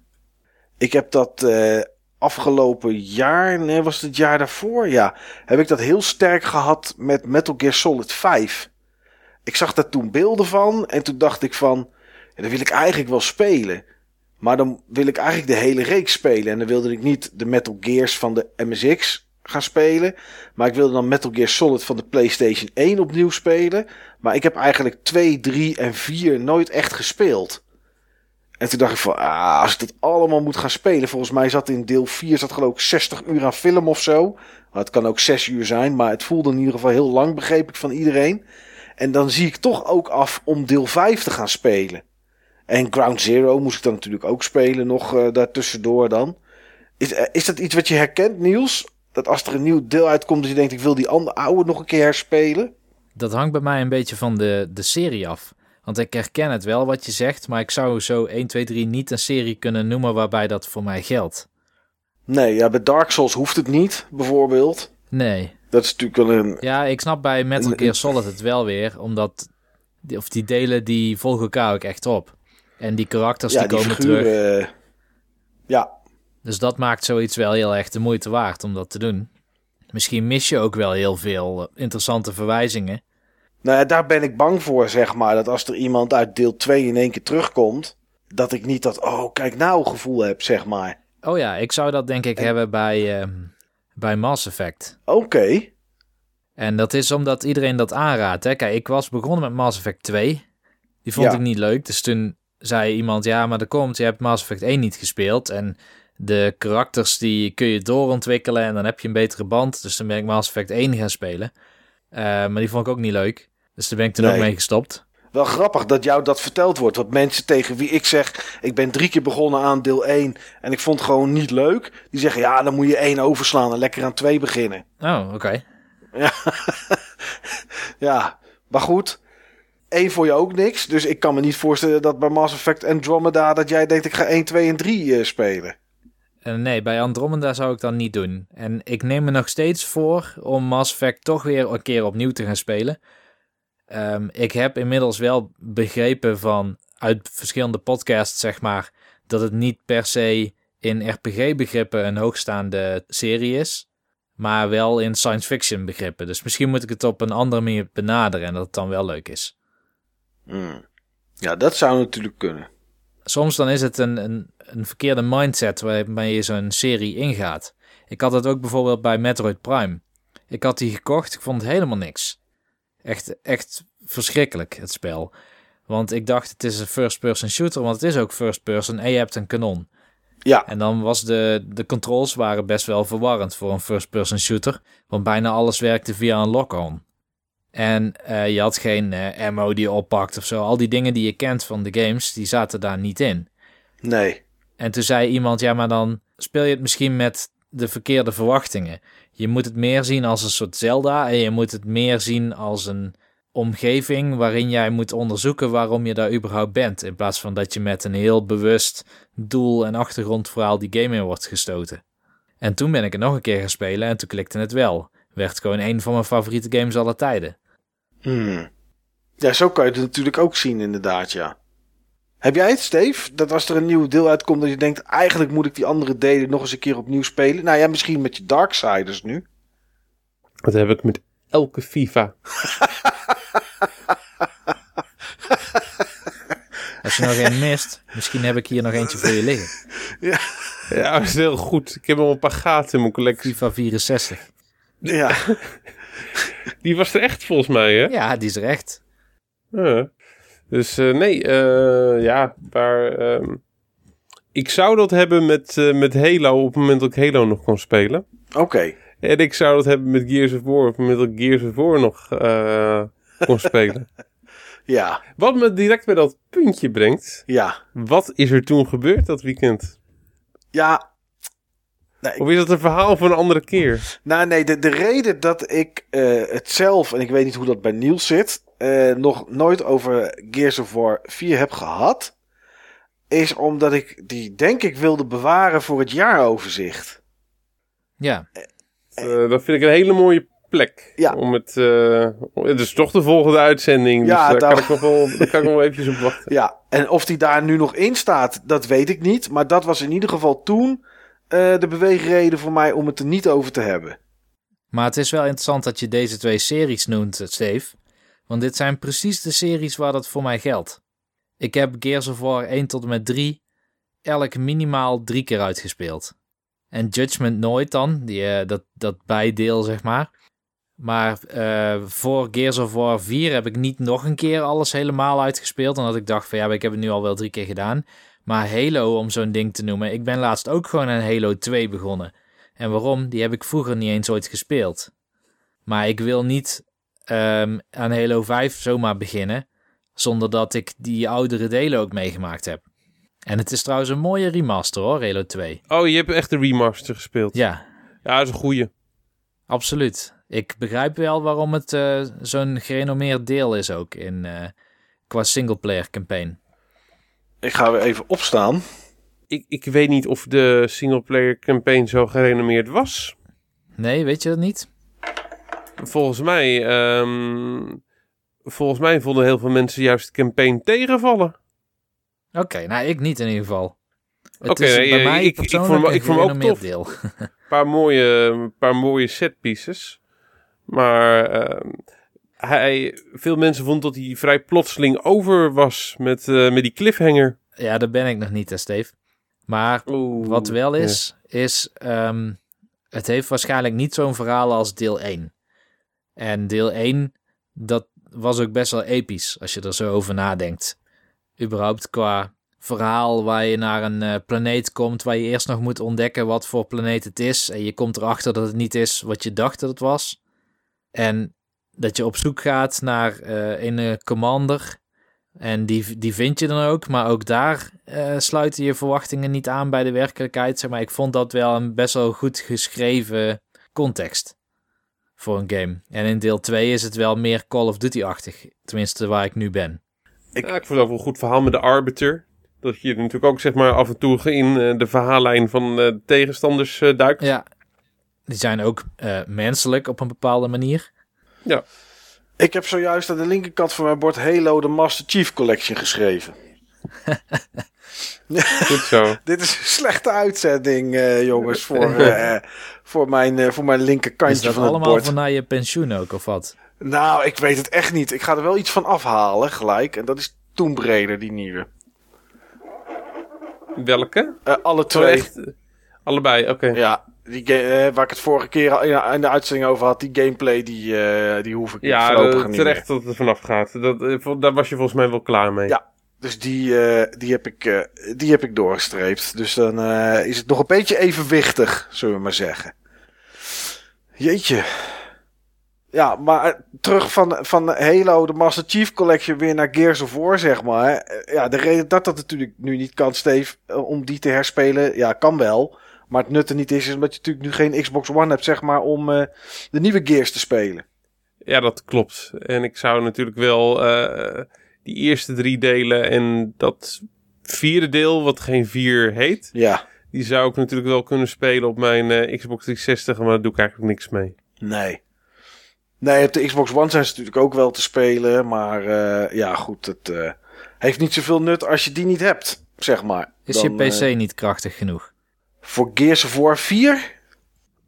Ik heb dat eh, afgelopen jaar, nee, was het het jaar daarvoor? Ja, heb ik dat heel sterk gehad met Metal Gear Solid 5. Ik zag daar toen beelden van en toen dacht ik van, ja, dat wil ik eigenlijk wel spelen. Maar dan wil ik eigenlijk de hele reeks spelen. En dan wilde ik niet de Metal Gears van de MSX gaan spelen. Maar ik wilde dan Metal Gear Solid van de PlayStation 1 opnieuw spelen. Maar ik heb eigenlijk 2, 3 en 4 nooit echt gespeeld. En toen dacht ik van, ah, als ik dat allemaal moet gaan spelen. Volgens mij zat in deel 4 zat geloof ik 60 uur aan film of zo. Maar het kan ook 6 uur zijn. Maar het voelde in ieder geval heel lang, begreep ik van iedereen. En dan zie ik toch ook af om deel 5 te gaan spelen. En Ground Zero moest ik dan natuurlijk ook spelen, nog uh, daartussendoor dan. Is, uh, is dat iets wat je herkent, Niels? Dat als er een nieuw deel uitkomt, dat je denkt, ik wil die andere oude nog een keer herspelen? Dat hangt bij mij een beetje van de, de serie af. Want ik herken het wel wat je zegt, maar ik zou zo 1, 2, 3 niet een serie kunnen noemen waarbij dat voor mij geldt. Nee, ja, bij Dark Souls hoeft het niet, bijvoorbeeld. Nee. Dat is natuurlijk wel een... Ja, ik snap bij Metal Gear Solid het wel weer, omdat... Die, of die delen die volgen elkaar ook echt op. En die karakters die, komen terug. ja. Dus dat maakt zoiets wel heel erg de moeite waard om dat te doen. Misschien mis je ook wel heel veel interessante verwijzingen. Nou ja, daar ben ik bang voor, zeg maar. Dat als er iemand uit deel 2 in één keer terugkomt, dat ik niet dat, oh, kijk nou gevoel heb, zeg maar. Oh ja, ik zou dat denk ik hebben bij, uh, bij Mass Effect. Oké. En dat is omdat iedereen dat aanraadt. Hè? Kijk, ik was begonnen met Mass Effect 2. Die vond ik niet leuk. Dus toen zei iemand, ja, maar er komt, je hebt Mass Effect 1 niet gespeeld. En de karakters die kun je doorontwikkelen en dan heb je een betere band. Dus dan ben ik Mass Effect 1 gaan spelen. Uh, maar die vond ik ook niet leuk. Dus daar ben ik toen ook mee gestopt. Wel grappig dat jou dat verteld wordt. Want mensen tegen wie ik zeg, ik ben drie keer begonnen aan deel 1 en ik vond het gewoon niet leuk. Die zeggen, ja, dan moet je 1 overslaan en lekker aan 2 beginnen. Oh, oké. Ja. ja, maar goed. Eén voor je ook niks. Dus ik kan me niet voorstellen dat bij Mass Effect Andromeda... dat jij denkt, ik ga 1, 2 en 3 uh, spelen. Uh, nee, bij Andromeda zou ik dat niet doen. En ik neem me nog steeds voor om Mass Effect toch weer een keer opnieuw te gaan spelen. Um, ik heb inmiddels wel begrepen van uit verschillende podcasts, zeg maar, dat het niet per se in RPG-begrippen een hoogstaande serie is maar wel in science fiction begrippen. Dus misschien moet ik het op een andere manier benaderen en dat het dan wel leuk is. Hmm. Ja, dat zou natuurlijk kunnen. Soms dan is het een, een, een verkeerde mindset waarmee je zo'n serie ingaat. Ik had het ook bijvoorbeeld bij Metroid Prime. Ik had die gekocht, ik vond het helemaal niks. Echt, echt verschrikkelijk, het spel. Want ik dacht, het is een first-person shooter, want het is ook first-person en je hebt een kanon. Ja. En dan was de, de controls waren best wel verwarrend voor een first-person shooter. Want bijna alles werkte via een lock-on. En uh, je had geen uh, ammo die je oppakt of zo. Al die dingen die je kent van de games, die zaten daar niet in. Nee. En toen zei iemand, ja, maar dan speel je het misschien met de verkeerde verwachtingen. Je moet het meer zien als een soort Zelda en je moet het meer zien als een omgeving waarin jij moet onderzoeken waarom je daar überhaupt bent. In plaats van dat je met een heel bewust doel en achtergrondverhaal die game in wordt gestoten. En toen ben ik het nog een keer gaan spelen en toen klikte het wel. Werd gewoon een van mijn favoriete games aller tijden. Hmm. Ja, zo kan je het natuurlijk ook zien inderdaad, ja. Heb jij het, Steve? Dat als er een nieuw deel uitkomt dat je denkt... eigenlijk moet ik die andere delen nog eens een keer opnieuw spelen? Nou ja, misschien met je Darksiders nu. Dat heb ik met elke FIFA. Als je nog een mist, misschien heb ik hier nog eentje voor je liggen. Ja, ja dat is heel goed. Ik heb al een paar gaten in mijn collectie. FIFA 64. Ja. Die was er echt volgens mij, hè? Ja, die is er echt. Ja. Dus uh, nee, uh, ja, maar uh, ik zou dat hebben met, uh, met Halo op het moment dat ik Halo nog kon spelen. Oké. Okay. En ik zou dat hebben met Gears of War op het moment dat ik Gears of War nog kon spelen. Ja. Wat me direct bij dat puntje brengt. Ja. Wat is er toen gebeurd dat weekend? Ja. Nee, of is dat een verhaal voor een andere keer? Nou nee, de, de reden dat ik uh, het zelf, en ik weet niet hoe dat bij Niels zit, uh, nog nooit over Gears of War 4 heb gehad, is omdat ik die denk ik wilde bewaren voor het jaaroverzicht. Ja. Uh, dat vind ik een hele mooie plek. Ja. Om het, uh, het is toch de volgende uitzending. Ja, dus daar, kan ik nog wel, daar kan ik nog wel eventjes op wachten. Ja, en of die daar nu nog in staat, dat weet ik niet. Maar dat was in ieder geval toen uh, de beweegreden voor mij om het er niet over te hebben. Maar het is wel interessant dat je deze twee series noemt, Steve. Want dit zijn precies de series waar dat voor mij geldt. Ik heb Gears of War 1 tot en met 3 elk minimaal drie keer uitgespeeld. En Judgment nooit dan, die, uh, dat, dat bijdeel zeg maar. Maar uh, voor Gears of War 4 heb ik niet nog een keer alles helemaal uitgespeeld. Omdat ik dacht van ja, ik heb het nu al wel drie keer gedaan. Maar Halo, om zo'n ding te noemen. Ik ben laatst ook gewoon aan Halo 2 begonnen. En waarom? Die heb ik vroeger niet eens ooit gespeeld. Maar ik wil niet um, aan Halo 5 zomaar beginnen. Zonder dat ik die oudere delen ook meegemaakt heb. En het is trouwens een mooie remaster hoor, Halo 2. Oh, je hebt echt de remaster gespeeld? Ja. Ja, dat is een goeie. Absoluut. Ik begrijp wel waarom het uh, zo'n gerenommeerd deel is ook in, uh, qua singleplayer campaign. Ik ga weer even opstaan. Ik, ik weet niet of de singleplayer campaign zo gerenommeerd was. Nee, weet je dat niet? Volgens mij, um, volgens mij vonden heel veel mensen juist de campaign tegenvallen. Oké, nou ik niet in ieder geval. Oké, okay, bij mij ik, ik, vond, ik vond ook tof. Deel. Een paar mooie, paar mooie set pieces. Maar uh, hij, veel mensen vonden dat hij vrij plotseling over was met, uh, met die cliffhanger. Ja, daar ben ik nog niet, hè, Steve. Maar Oeh, wat wel is, ja. is um, het heeft waarschijnlijk niet zo'n verhaal als deel 1. En deel 1, dat was ook best wel episch als je er zo over nadenkt. Überhaupt qua verhaal waar je naar een uh, planeet komt waar je eerst nog moet ontdekken wat voor planeet het is. En je komt erachter dat het niet is wat je dacht dat het was. En dat je op zoek gaat naar een commander. En die, die vind je dan ook. Maar ook daar uh, sluiten je verwachtingen niet aan bij de werkelijkheid. Zeg maar, ik vond dat wel een best wel goed geschreven context voor een game. En in deel 2 is het wel meer Call of Duty-achtig. Tenminste, waar ik nu ben. Ik, ja, ik vond het ook een goed verhaal met de Arbiter. Dat je natuurlijk ook zeg maar af en toe in uh, de verhaallijn van uh, tegenstanders uh, duikt. Ja, die zijn ook menselijk op een bepaalde manier. Ja. Ik heb zojuist aan de linkerkant van mijn bord Halo de Master Chief Collection geschreven. Goed zo. Dit is een slechte uitzending, uh, jongens, voor, uh, voor, mijn, uh, voor mijn linkerkantje van het bord. allemaal van naar je pensioen ook, of wat? Nou, ik weet het echt niet. Ik ga er wel iets van afhalen, gelijk. En dat is Tomb Raider, die nieuwe. Welke? alle twee. Oh, Allebei, oké. Ja, die game, waar ik het vorige keer in de uitzending over had, die gameplay, die, die hoef ik ja, voorlopig niet terecht dat het er vanaf gaat. Dat, daar was je volgens mij wel klaar mee. Ja, dus die, uh, die, heb ik, uh, die heb ik doorgestreept. Dus dan uh, is het nog een beetje evenwichtig, zullen we maar zeggen. Jeetje. Ja, maar terug van, van Halo, de Master Chief Collection, weer naar Gears of War, zeg maar. Ja, de reden dat dat natuurlijk nu niet kan, Steve, om die te herspelen, ja, kan wel. Maar het nut er niet is, is omdat je natuurlijk nu geen Xbox One hebt, zeg maar, om de nieuwe Gears te spelen. Ja, dat klopt. En ik zou natuurlijk wel die eerste drie delen en dat vierde deel, wat geen vier heet. Ja. Die zou ik natuurlijk wel kunnen spelen op mijn uh, Xbox 360, maar daar doe ik eigenlijk niks mee. Nee. Nee, op de Xbox One zijn ze natuurlijk ook wel te spelen, maar uh, ja, goed, het uh, heeft niet zoveel nut als je die niet hebt, zeg maar. Is Dan, je PC niet krachtig genoeg? Voor Gears of War 4?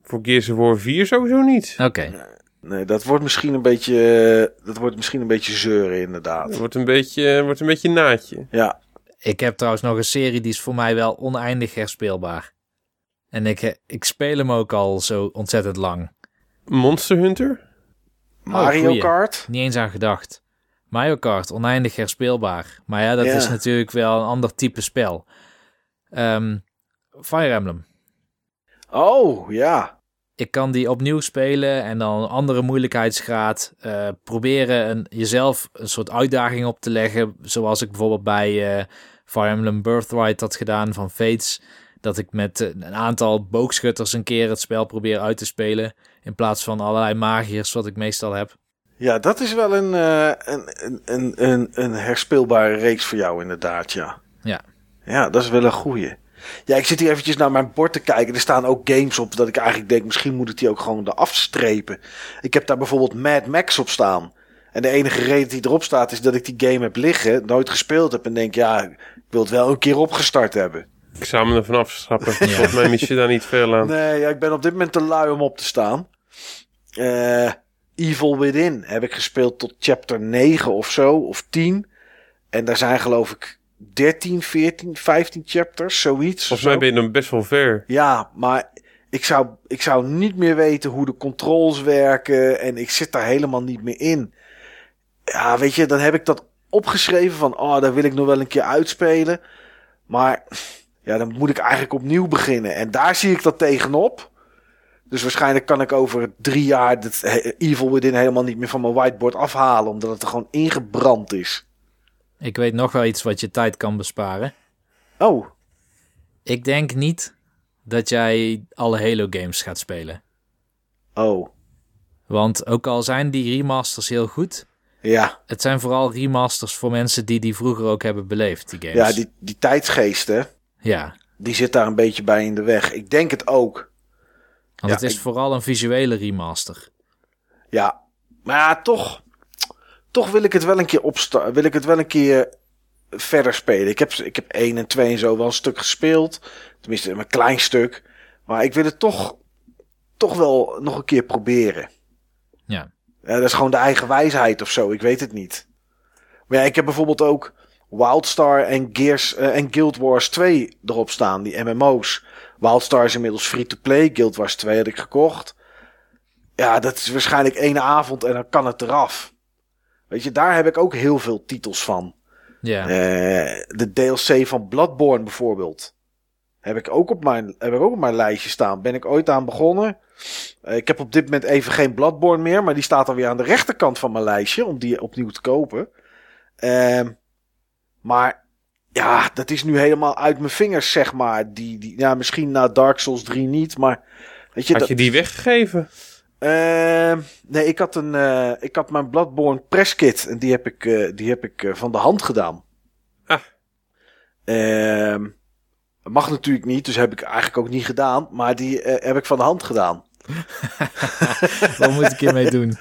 Voor Gears of War 4 sowieso niet. Oké. Nee, dat wordt misschien een beetje, dat wordt misschien een beetje zeuren inderdaad. Het wordt een beetje, wordt een beetje naadje. Ja. Ik heb trouwens nog een serie die is voor mij wel oneindig herspeelbaar. En ik, ik speel hem ook al zo ontzettend lang. Monster Hunter? Mario oh, Kart? Niet eens aan gedacht. Mario Kart, oneindig herspeelbaar. Maar ja, dat is natuurlijk wel een ander type spel. Um, Fire Emblem. Oh, ja ik kan die opnieuw spelen en dan een andere moeilijkheidsgraad. Uh, proberen een, jezelf een soort uitdaging op te leggen. Zoals ik bijvoorbeeld bij uh, Fire Emblem Birthright had gedaan van Fates. Dat ik met eh, een aantal boogschutters een keer het spel probeer uit te spelen. In plaats van allerlei magiërs wat ik meestal heb. Ja, dat is wel een, een, een, een, een herspeelbare reeks voor jou inderdaad, ja. Ja. Ja, dat is wel een goeie. Ja, ik zit hier eventjes naar mijn bord te kijken. Er staan ook games op dat ik eigenlijk denk, misschien moet ik die ook gewoon eraf strepen. Ik heb daar bijvoorbeeld Mad Max op staan. En de enige reden die erop staat is dat ik die game heb liggen, nooit gespeeld heb en denk, ja, ik wil het wel een keer opgestart hebben. Ik zou me ervan afstappen. Ja. Volgens mij mis je daar niet veel aan. Nee, ja, ik ben op dit moment te lui om op te staan. Uh, Evil Within heb ik gespeeld tot chapter 9 of zo, of 10. En daar zijn geloof ik 13, 14, 15 chapters, zoiets. Volgens mij ben je dan best wel ver. Ja, maar ik zou, ik zou niet meer weten hoe de controls werken en ik zit daar helemaal niet meer in. Ja, weet je, dan heb ik dat opgeschreven van, oh, daar wil ik nog wel een keer uitspelen. Maar ja, dan moet ik eigenlijk opnieuw beginnen. En daar zie ik dat tegenop. Dus waarschijnlijk kan ik over drie jaar het Evil Within helemaal niet meer van mijn whiteboard afhalen, omdat het er gewoon ingebrand is. Ik weet nog wel iets wat je tijd kan besparen. Oh. Ik denk niet dat jij alle Halo games gaat spelen. Oh. Want ook al zijn die remasters heel goed, ja. het zijn vooral remasters voor mensen die die vroeger ook hebben beleefd, die games. Ja, die, die tijdsgeesten, Ja, die zit daar een beetje bij in de weg. Ik denk het ook. want Ja, het is ik- vooral een visuele remaster. Ja, maar ja, toch, toch wil ik het wel een keer opstarten. Wil ik het wel een keer verder spelen. Ik heb, ik heb 1 en 2 en zo wel een stuk gespeeld. Tenminste, een klein stuk. Maar ik wil het toch, toch wel nog een keer proberen. Ja. Ja, dat is gewoon de eigen wijsheid of zo. Ik weet het niet. Maar ja, ik heb bijvoorbeeld ook Wildstar en, Gears, eh, en Guild Wars 2 erop staan. Die MMO's. Wildstar is inmiddels free-to-play. Guild Wars 2 had ik gekocht. Ja, dat is waarschijnlijk één avond en dan kan het eraf. Weet je, daar heb ik ook heel veel titels van. Ja, Eh, de DLC van Bloodborne bijvoorbeeld. Heb ik, ook op mijn, heb ik ook op mijn lijstje staan. Ben ik ooit aan begonnen. Eh, ik heb op dit moment even geen Bloodborne meer. Maar die staat alweer aan de rechterkant van mijn lijstje. Om die opnieuw te kopen. Ehm, maar ja, dat is nu helemaal uit mijn vingers, zeg maar. Die, die, ja, misschien na Dark Souls 3 niet. Maar weet je, Had dat, je die weggegeven? Ehm, nee, ik had, een, eh, ik had mijn Bloodborne presskit en die heb ik, eh, die heb ik eh, van de hand gedaan. Ah. Ehm, mag natuurlijk niet, dus heb ik eigenlijk ook niet gedaan. Maar die eh, heb ik van de hand gedaan. wat moet ik hiermee doen?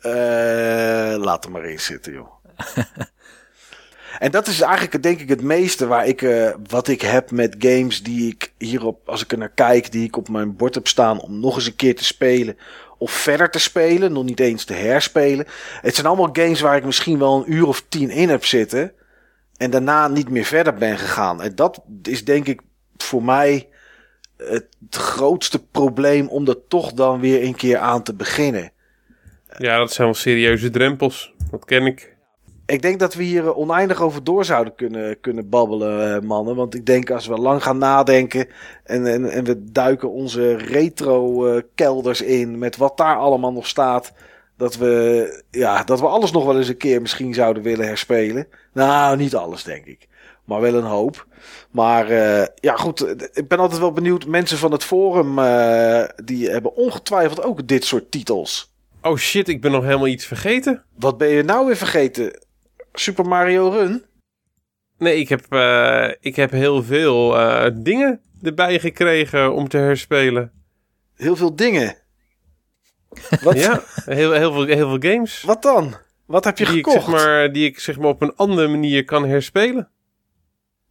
Eh, laat er maar in zitten, joh. en dat is eigenlijk denk ik het meeste waar ik, eh, wat ik heb met games die ik hierop, als ik er naar kijk, die ik op mijn bord heb staan om nog eens een keer te spelen. Of verder te spelen, nog niet eens te herspelen. Het zijn allemaal games waar ik misschien wel een uur of tien in heb zitten. En daarna niet meer verder ben gegaan. En dat is denk ik voor mij het grootste probleem om dat toch dan weer een keer aan te beginnen. Ja, dat zijn wel serieuze drempels. Dat ken ik. Ik denk dat we hier eh, oneindig over door zouden kunnen, kunnen babbelen, eh, mannen. Want ik denk als we lang gaan nadenken en, en, en we duiken onze retro-kelders in met wat daar allemaal nog staat. Dat we, ja, dat we alles nog wel eens een keer misschien zouden willen herspelen. Nou, niet alles denk ik. Maar wel een hoop. Maar eh, ja, goed. eh, Ik ben altijd wel benieuwd. Mensen van het forum, eh, die hebben ongetwijfeld ook dit soort titels. Oh shit, ik ben nog helemaal iets vergeten. Wat ben je nou weer vergeten? Super Mario Run? Nee, ik heb, eh, ik heb heel veel eh, dingen erbij gekregen om te herspelen. Heel veel dingen. Wat, Ja, heel, heel, veel, heel veel games. wat dan? Wat heb je Die ik, gekocht? zeg maar, die ik zeg maar op een andere manier kan herspelen.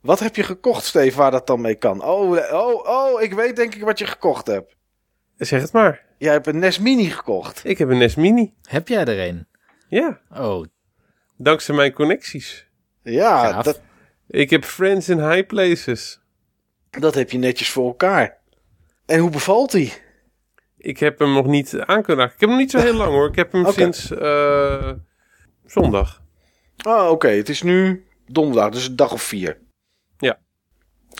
Wat heb je gekocht, Steve, waar dat dan mee kan? Oh, oh, oh, ik weet denk ik wat je gekocht hebt. Zeg het maar. Jij hebt een NES Mini gekocht. Ik heb een NES Mini. Heb jij er een? Ja, Oh, dankzij mijn connecties. Ja, dat, Ik heb friends in high places. dat heb je netjes voor elkaar. En hoe bevalt die? Ik heb hem nog niet aan kunnen raken. Ik heb hem niet zo heel lang hoor. Ik heb hem sinds eh, zondag. Oh, oké. Het is nu donderdag, dus een dag of vier. Ja.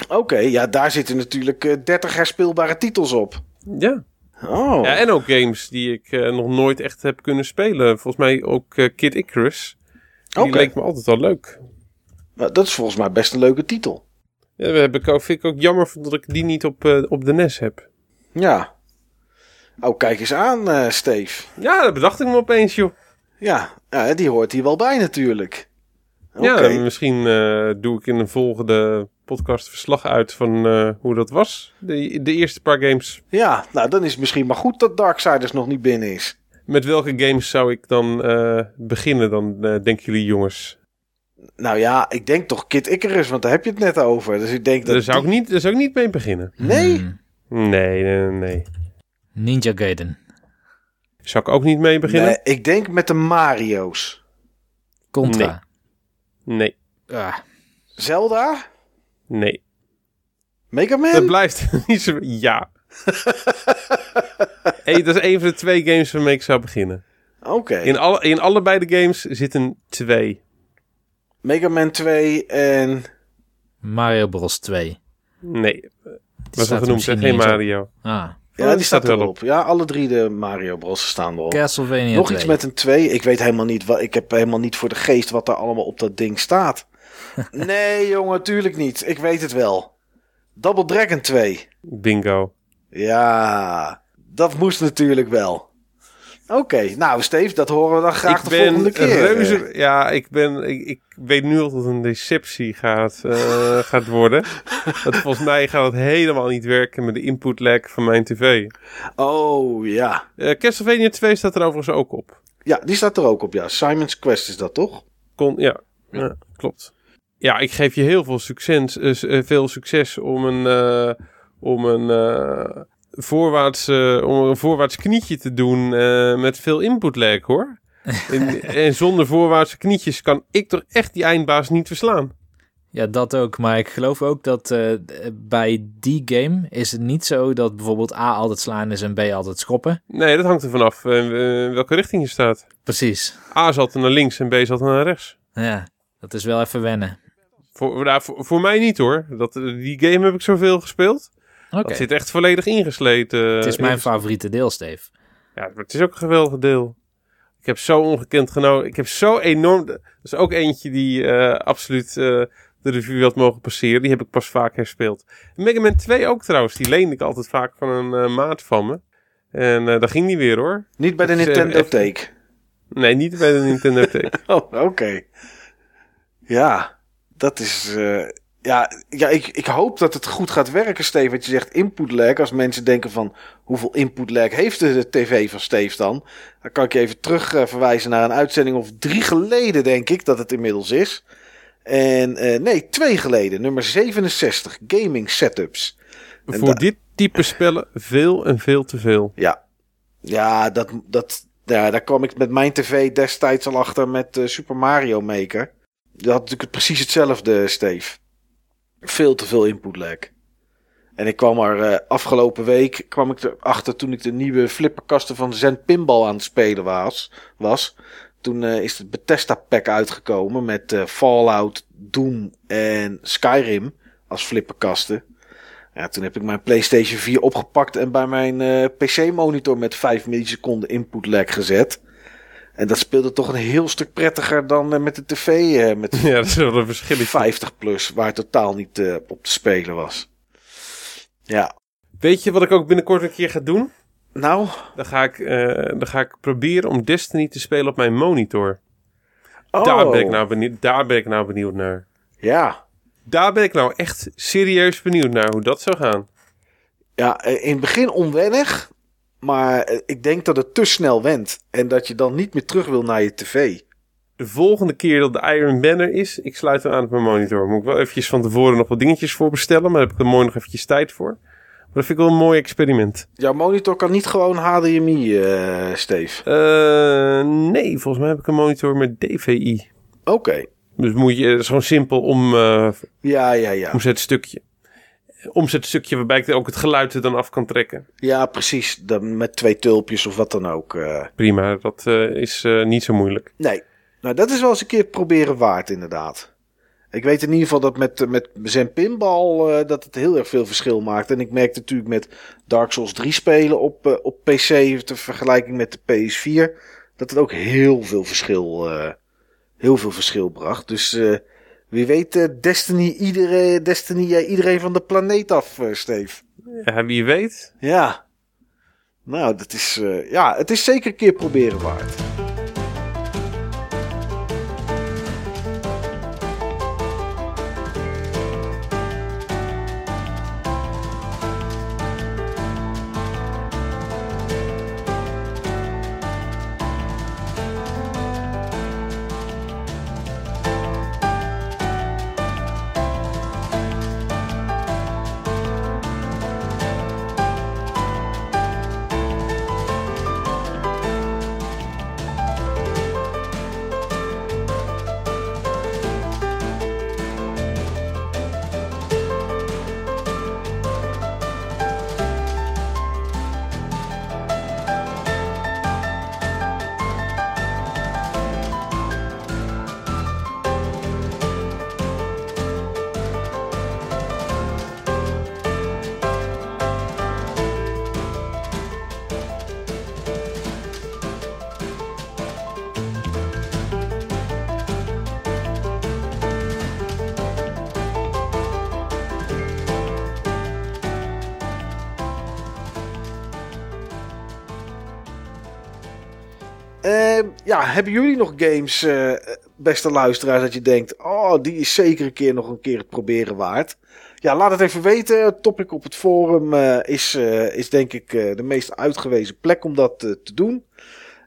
Oké, ja, daar zitten natuurlijk eh, 30 herspeelbare titels op. Ja. Oh, ja. En ook games die ik eh, nog nooit echt heb kunnen spelen. Volgens mij ook eh, Kid Icarus. Die oké. leek me altijd al leuk. Nou, Dat is volgens mij best een leuke titel. Ja, dat heb ik ook, vind ik ook jammer dat ik die niet op, eh, op de NES heb. Ja. Oh, kijk eens aan, eh Steve. Ja, dat bedacht ik me opeens, joh. Ja, ja, die hoort hier wel bij natuurlijk. Oké. Ja, misschien eh, doe ik in een volgende podcast verslag uit van hoe dat was. De, de eerste paar games. Ja, nou dan is het misschien maar goed dat Darksiders nog niet binnen is. Met welke games zou ik dan eh, beginnen dan, eh, denken jullie jongens? Nou ja, ik denk toch Kid Icarus, want daar heb je het net over. Dus ik denk dat... Daar zou, ik niet, daar zou ik niet mee beginnen. Nee? hmm, Nee, nee, nee. Ninja Gaiden. Zou ik ook niet mee beginnen? Nee, ik denk met de Mario's. Contra. Nee, Ah, Zelda? nee. Mega Dat Man? blijft niet zo... Ja. hey, dat is een van de twee games waarmee ik zou beginnen. Oké. In, alle, in allebei de games zitten twee. Mega Man 2 en... Mario Bros 2. Nee, was al genoemd, geen. Mario. Ah, Ja, die staat erop. Ja, alle drie de Mario Bros staan erop. Castlevania Nog 2. iets met een 2. Ik weet helemaal niet wat. Ik heb helemaal niet voor de geest wat daar allemaal op dat ding staat. nee, jongen, tuurlijk niet. Ik weet het wel. Double Dragon 2. Bingo. Ja, dat moest natuurlijk wel. Oké, nou Steve, dat horen we dan graag ik de volgende keer. Reuze, ja, ik, ben, ik, ik, weet nu al dat het een deceptie gaat, uh, gaat worden. dat volgens mij gaat het helemaal niet werken met de input lag van mijn tv. Oh, ja. Uh, Castlevania 2 staat er overigens ook op. Ja, die staat er ook op, ja. Simon's Quest is dat toch? Kon, ja, ja. klopt. Ja, ik geef je heel veel succes, uh, veel succes om een, om een voorwaarts, uh, om een voorwaarts knietje te doen uh, met veel input lag hoor. en, en, zonder voorwaartse knietjes kan ik toch echt die eindbaas niet verslaan. Ja, dat ook. Maar ik geloof ook dat uh, bij die game is het niet zo dat bijvoorbeeld A altijd slaan is en B altijd schoppen. Nee, dat hangt er vanaf in welke richting je staat. Precies. A altijd naar links en B altijd naar rechts. Ja, dat is wel even wennen. Voor, nou, voor, voor mij niet hoor. Dat, die game heb ik zoveel gespeeld. Okay. Dat zit echt volledig ingesleten. Het is mijn favoriete deel, Steve. Ja, maar het is ook een geweldig deel. Ik heb zo ongekend genoten. Ik heb zo enorm... Dat is ook eentje die uh, absoluut uh, de review had mogen passeren. Die heb ik pas vaak herspeeld. Mega Man 2 ook trouwens. Die leende ik altijd vaak van een uh, maat van me. En daar ging die weer hoor. Niet bij de Nintendo Take? Nee, niet bij de Nintendo Take. oh, oké. Ja, dat is ja, ja ik, ik hoop dat het goed gaat werken, Steve. Wat je zegt input lag. Als mensen denken van hoeveel input lag heeft de, tv van Steve dan? Dan kan ik je even terug uh, verwijzen naar een uitzending of drie geleden, denk ik, dat het inmiddels is. En uh, nee, twee geleden. Nummer 67. Gaming Setups. Voor dit type spellen veel en veel te veel. Ja, ja, dat, dat, ja daar kwam ik met mijn tv destijds al achter met uh, Super Mario Maker. Dat had natuurlijk precies hetzelfde, Steve veel te veel input lag. En ik kwam er uh, afgelopen week kwam ik erachter toen ik de nieuwe flipperkasten van Zen Pinball aan het spelen was. was. Toen uh, is het Bethesda pack uitgekomen met uh, Fallout, Doom en Skyrim als flipperkasten. Ja, toen heb ik mijn PlayStation 4 opgepakt en bij mijn PC monitor met 5 milliseconden input lag gezet. En dat speelde toch een heel stuk prettiger dan uh, met de tv. Uh, met ja, dat is wel een verschil. 50 plus, waar totaal niet uh, op te spelen was. Ja. Weet je wat ik ook binnenkort een keer ga doen? Nou? Dan ga ik, dan ga ik proberen om Destiny te spelen op mijn monitor. Oh. Daar, ben ik nou benieuwd, daar ben ik nou benieuwd naar. Ja. Daar ben ik nou echt serieus benieuwd naar hoe dat zou gaan. Ja, in het begin onwennig. Maar eh, ik denk dat het te snel went. En dat je dan niet meer terug wil naar je tv. De volgende keer dat de Iron Banner is, ik sluit hem aan op mijn monitor. Moet ik wel eventjes van tevoren nog wat dingetjes voor bestellen. Maar daar heb ik er mooi nog eventjes tijd voor. Maar dat vind ik wel een mooi experiment. Jouw monitor kan niet gewoon HDMI, uh, Steve? Uh, nee, volgens mij heb ik een monitor met DVI. Oké. Dus moet je, het is gewoon simpel om... Uh, ja, ja, ja. Omzet stukje omzetstukje waarbij ik ook het geluid er dan af kan trekken. Ja, precies. Dan met twee tulpjes of wat dan ook. Uh. Prima, dat uh, is uh, niet zo moeilijk. Nee, nou dat is wel eens een keer proberen waard inderdaad. Ik weet in ieder geval dat met, met zijn pinball dat het heel erg veel verschil maakt. En ik merk natuurlijk met Dark Souls 3 spelen op, op PC, ter vergelijking met de PS4, dat het ook heel veel verschil, heel veel verschil bracht. Dus wie weet uh, Destiny, iedereen, Destiny uh, iedereen van de planeet af, uh, Steve. Ja, wie weet. Ja. Nou, dat is, ja, het is zeker een keer proberen waard. Hebben jullie nog games, uh, beste luisteraars, dat je denkt... Oh, die is zeker een keer nog een keer het proberen waard. Ja, laat het even weten. Topic op het forum uh, is, is denk ik de meest uitgewezen plek om dat te doen.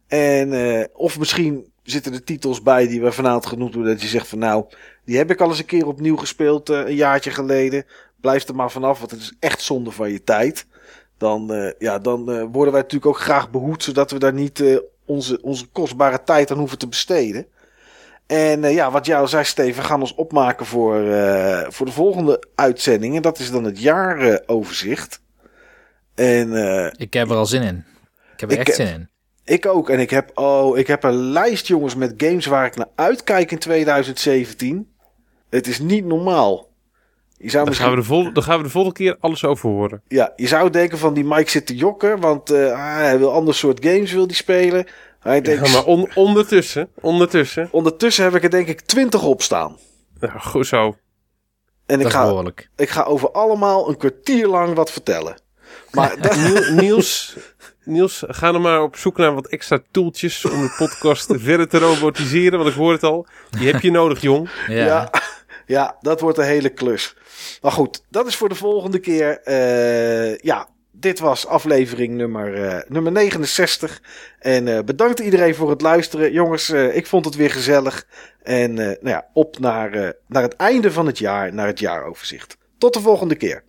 En of misschien zitten er titels bij die we vanavond genoemd worden. Dat je zegt van nou, die heb ik al eens een keer opnieuw gespeeld een jaartje geleden. Blijf er maar vanaf, want het is echt zonde van je tijd. Dan, ja, dan worden wij natuurlijk ook graag behoed, zodat we daar niet onze, onze kostbare tijd aan hoeven te besteden. En uh, ja, wat jou zei, Steven, we gaan ons opmaken voor, uh, voor de volgende uitzending. En dat is dan het jaaroverzicht. En, uh, ik heb er al zin in. Ik heb er echt zin in. Ik ook. En ik heb, oh, ik heb een lijst, jongens, met games waar ik naar uitkijk in 2017. Het is niet normaal. Je zou dan, gaan we de vol dan gaan we de volgende keer alles over horen. Ja, je zou denken van die Mike zit te jokken, want uh, hij wil ander soort games wil die spelen. Hij denkt, ja, maar on ondertussen, ondertussen. Ondertussen heb ik er denk ik twintig op staan. Ja, goed zo. En ik ga, ik ga over allemaal een kwartier lang wat vertellen. Maar Niels, Niels, ga er maar op zoek naar wat extra toeltjes om de podcast verder te robotiseren. Want ik hoor het al, die heb je nodig, jong. Ja. ja. Ja, dat wordt een hele klus. Maar goed, dat is voor de volgende keer. Uh, ja, dit was aflevering nummer, uh, nummer 69. En uh, bedankt iedereen voor het luisteren. Jongens, ik vond het weer gezellig. En nou ja, op naar, naar het einde van het jaar, naar het jaaroverzicht. Tot de volgende keer.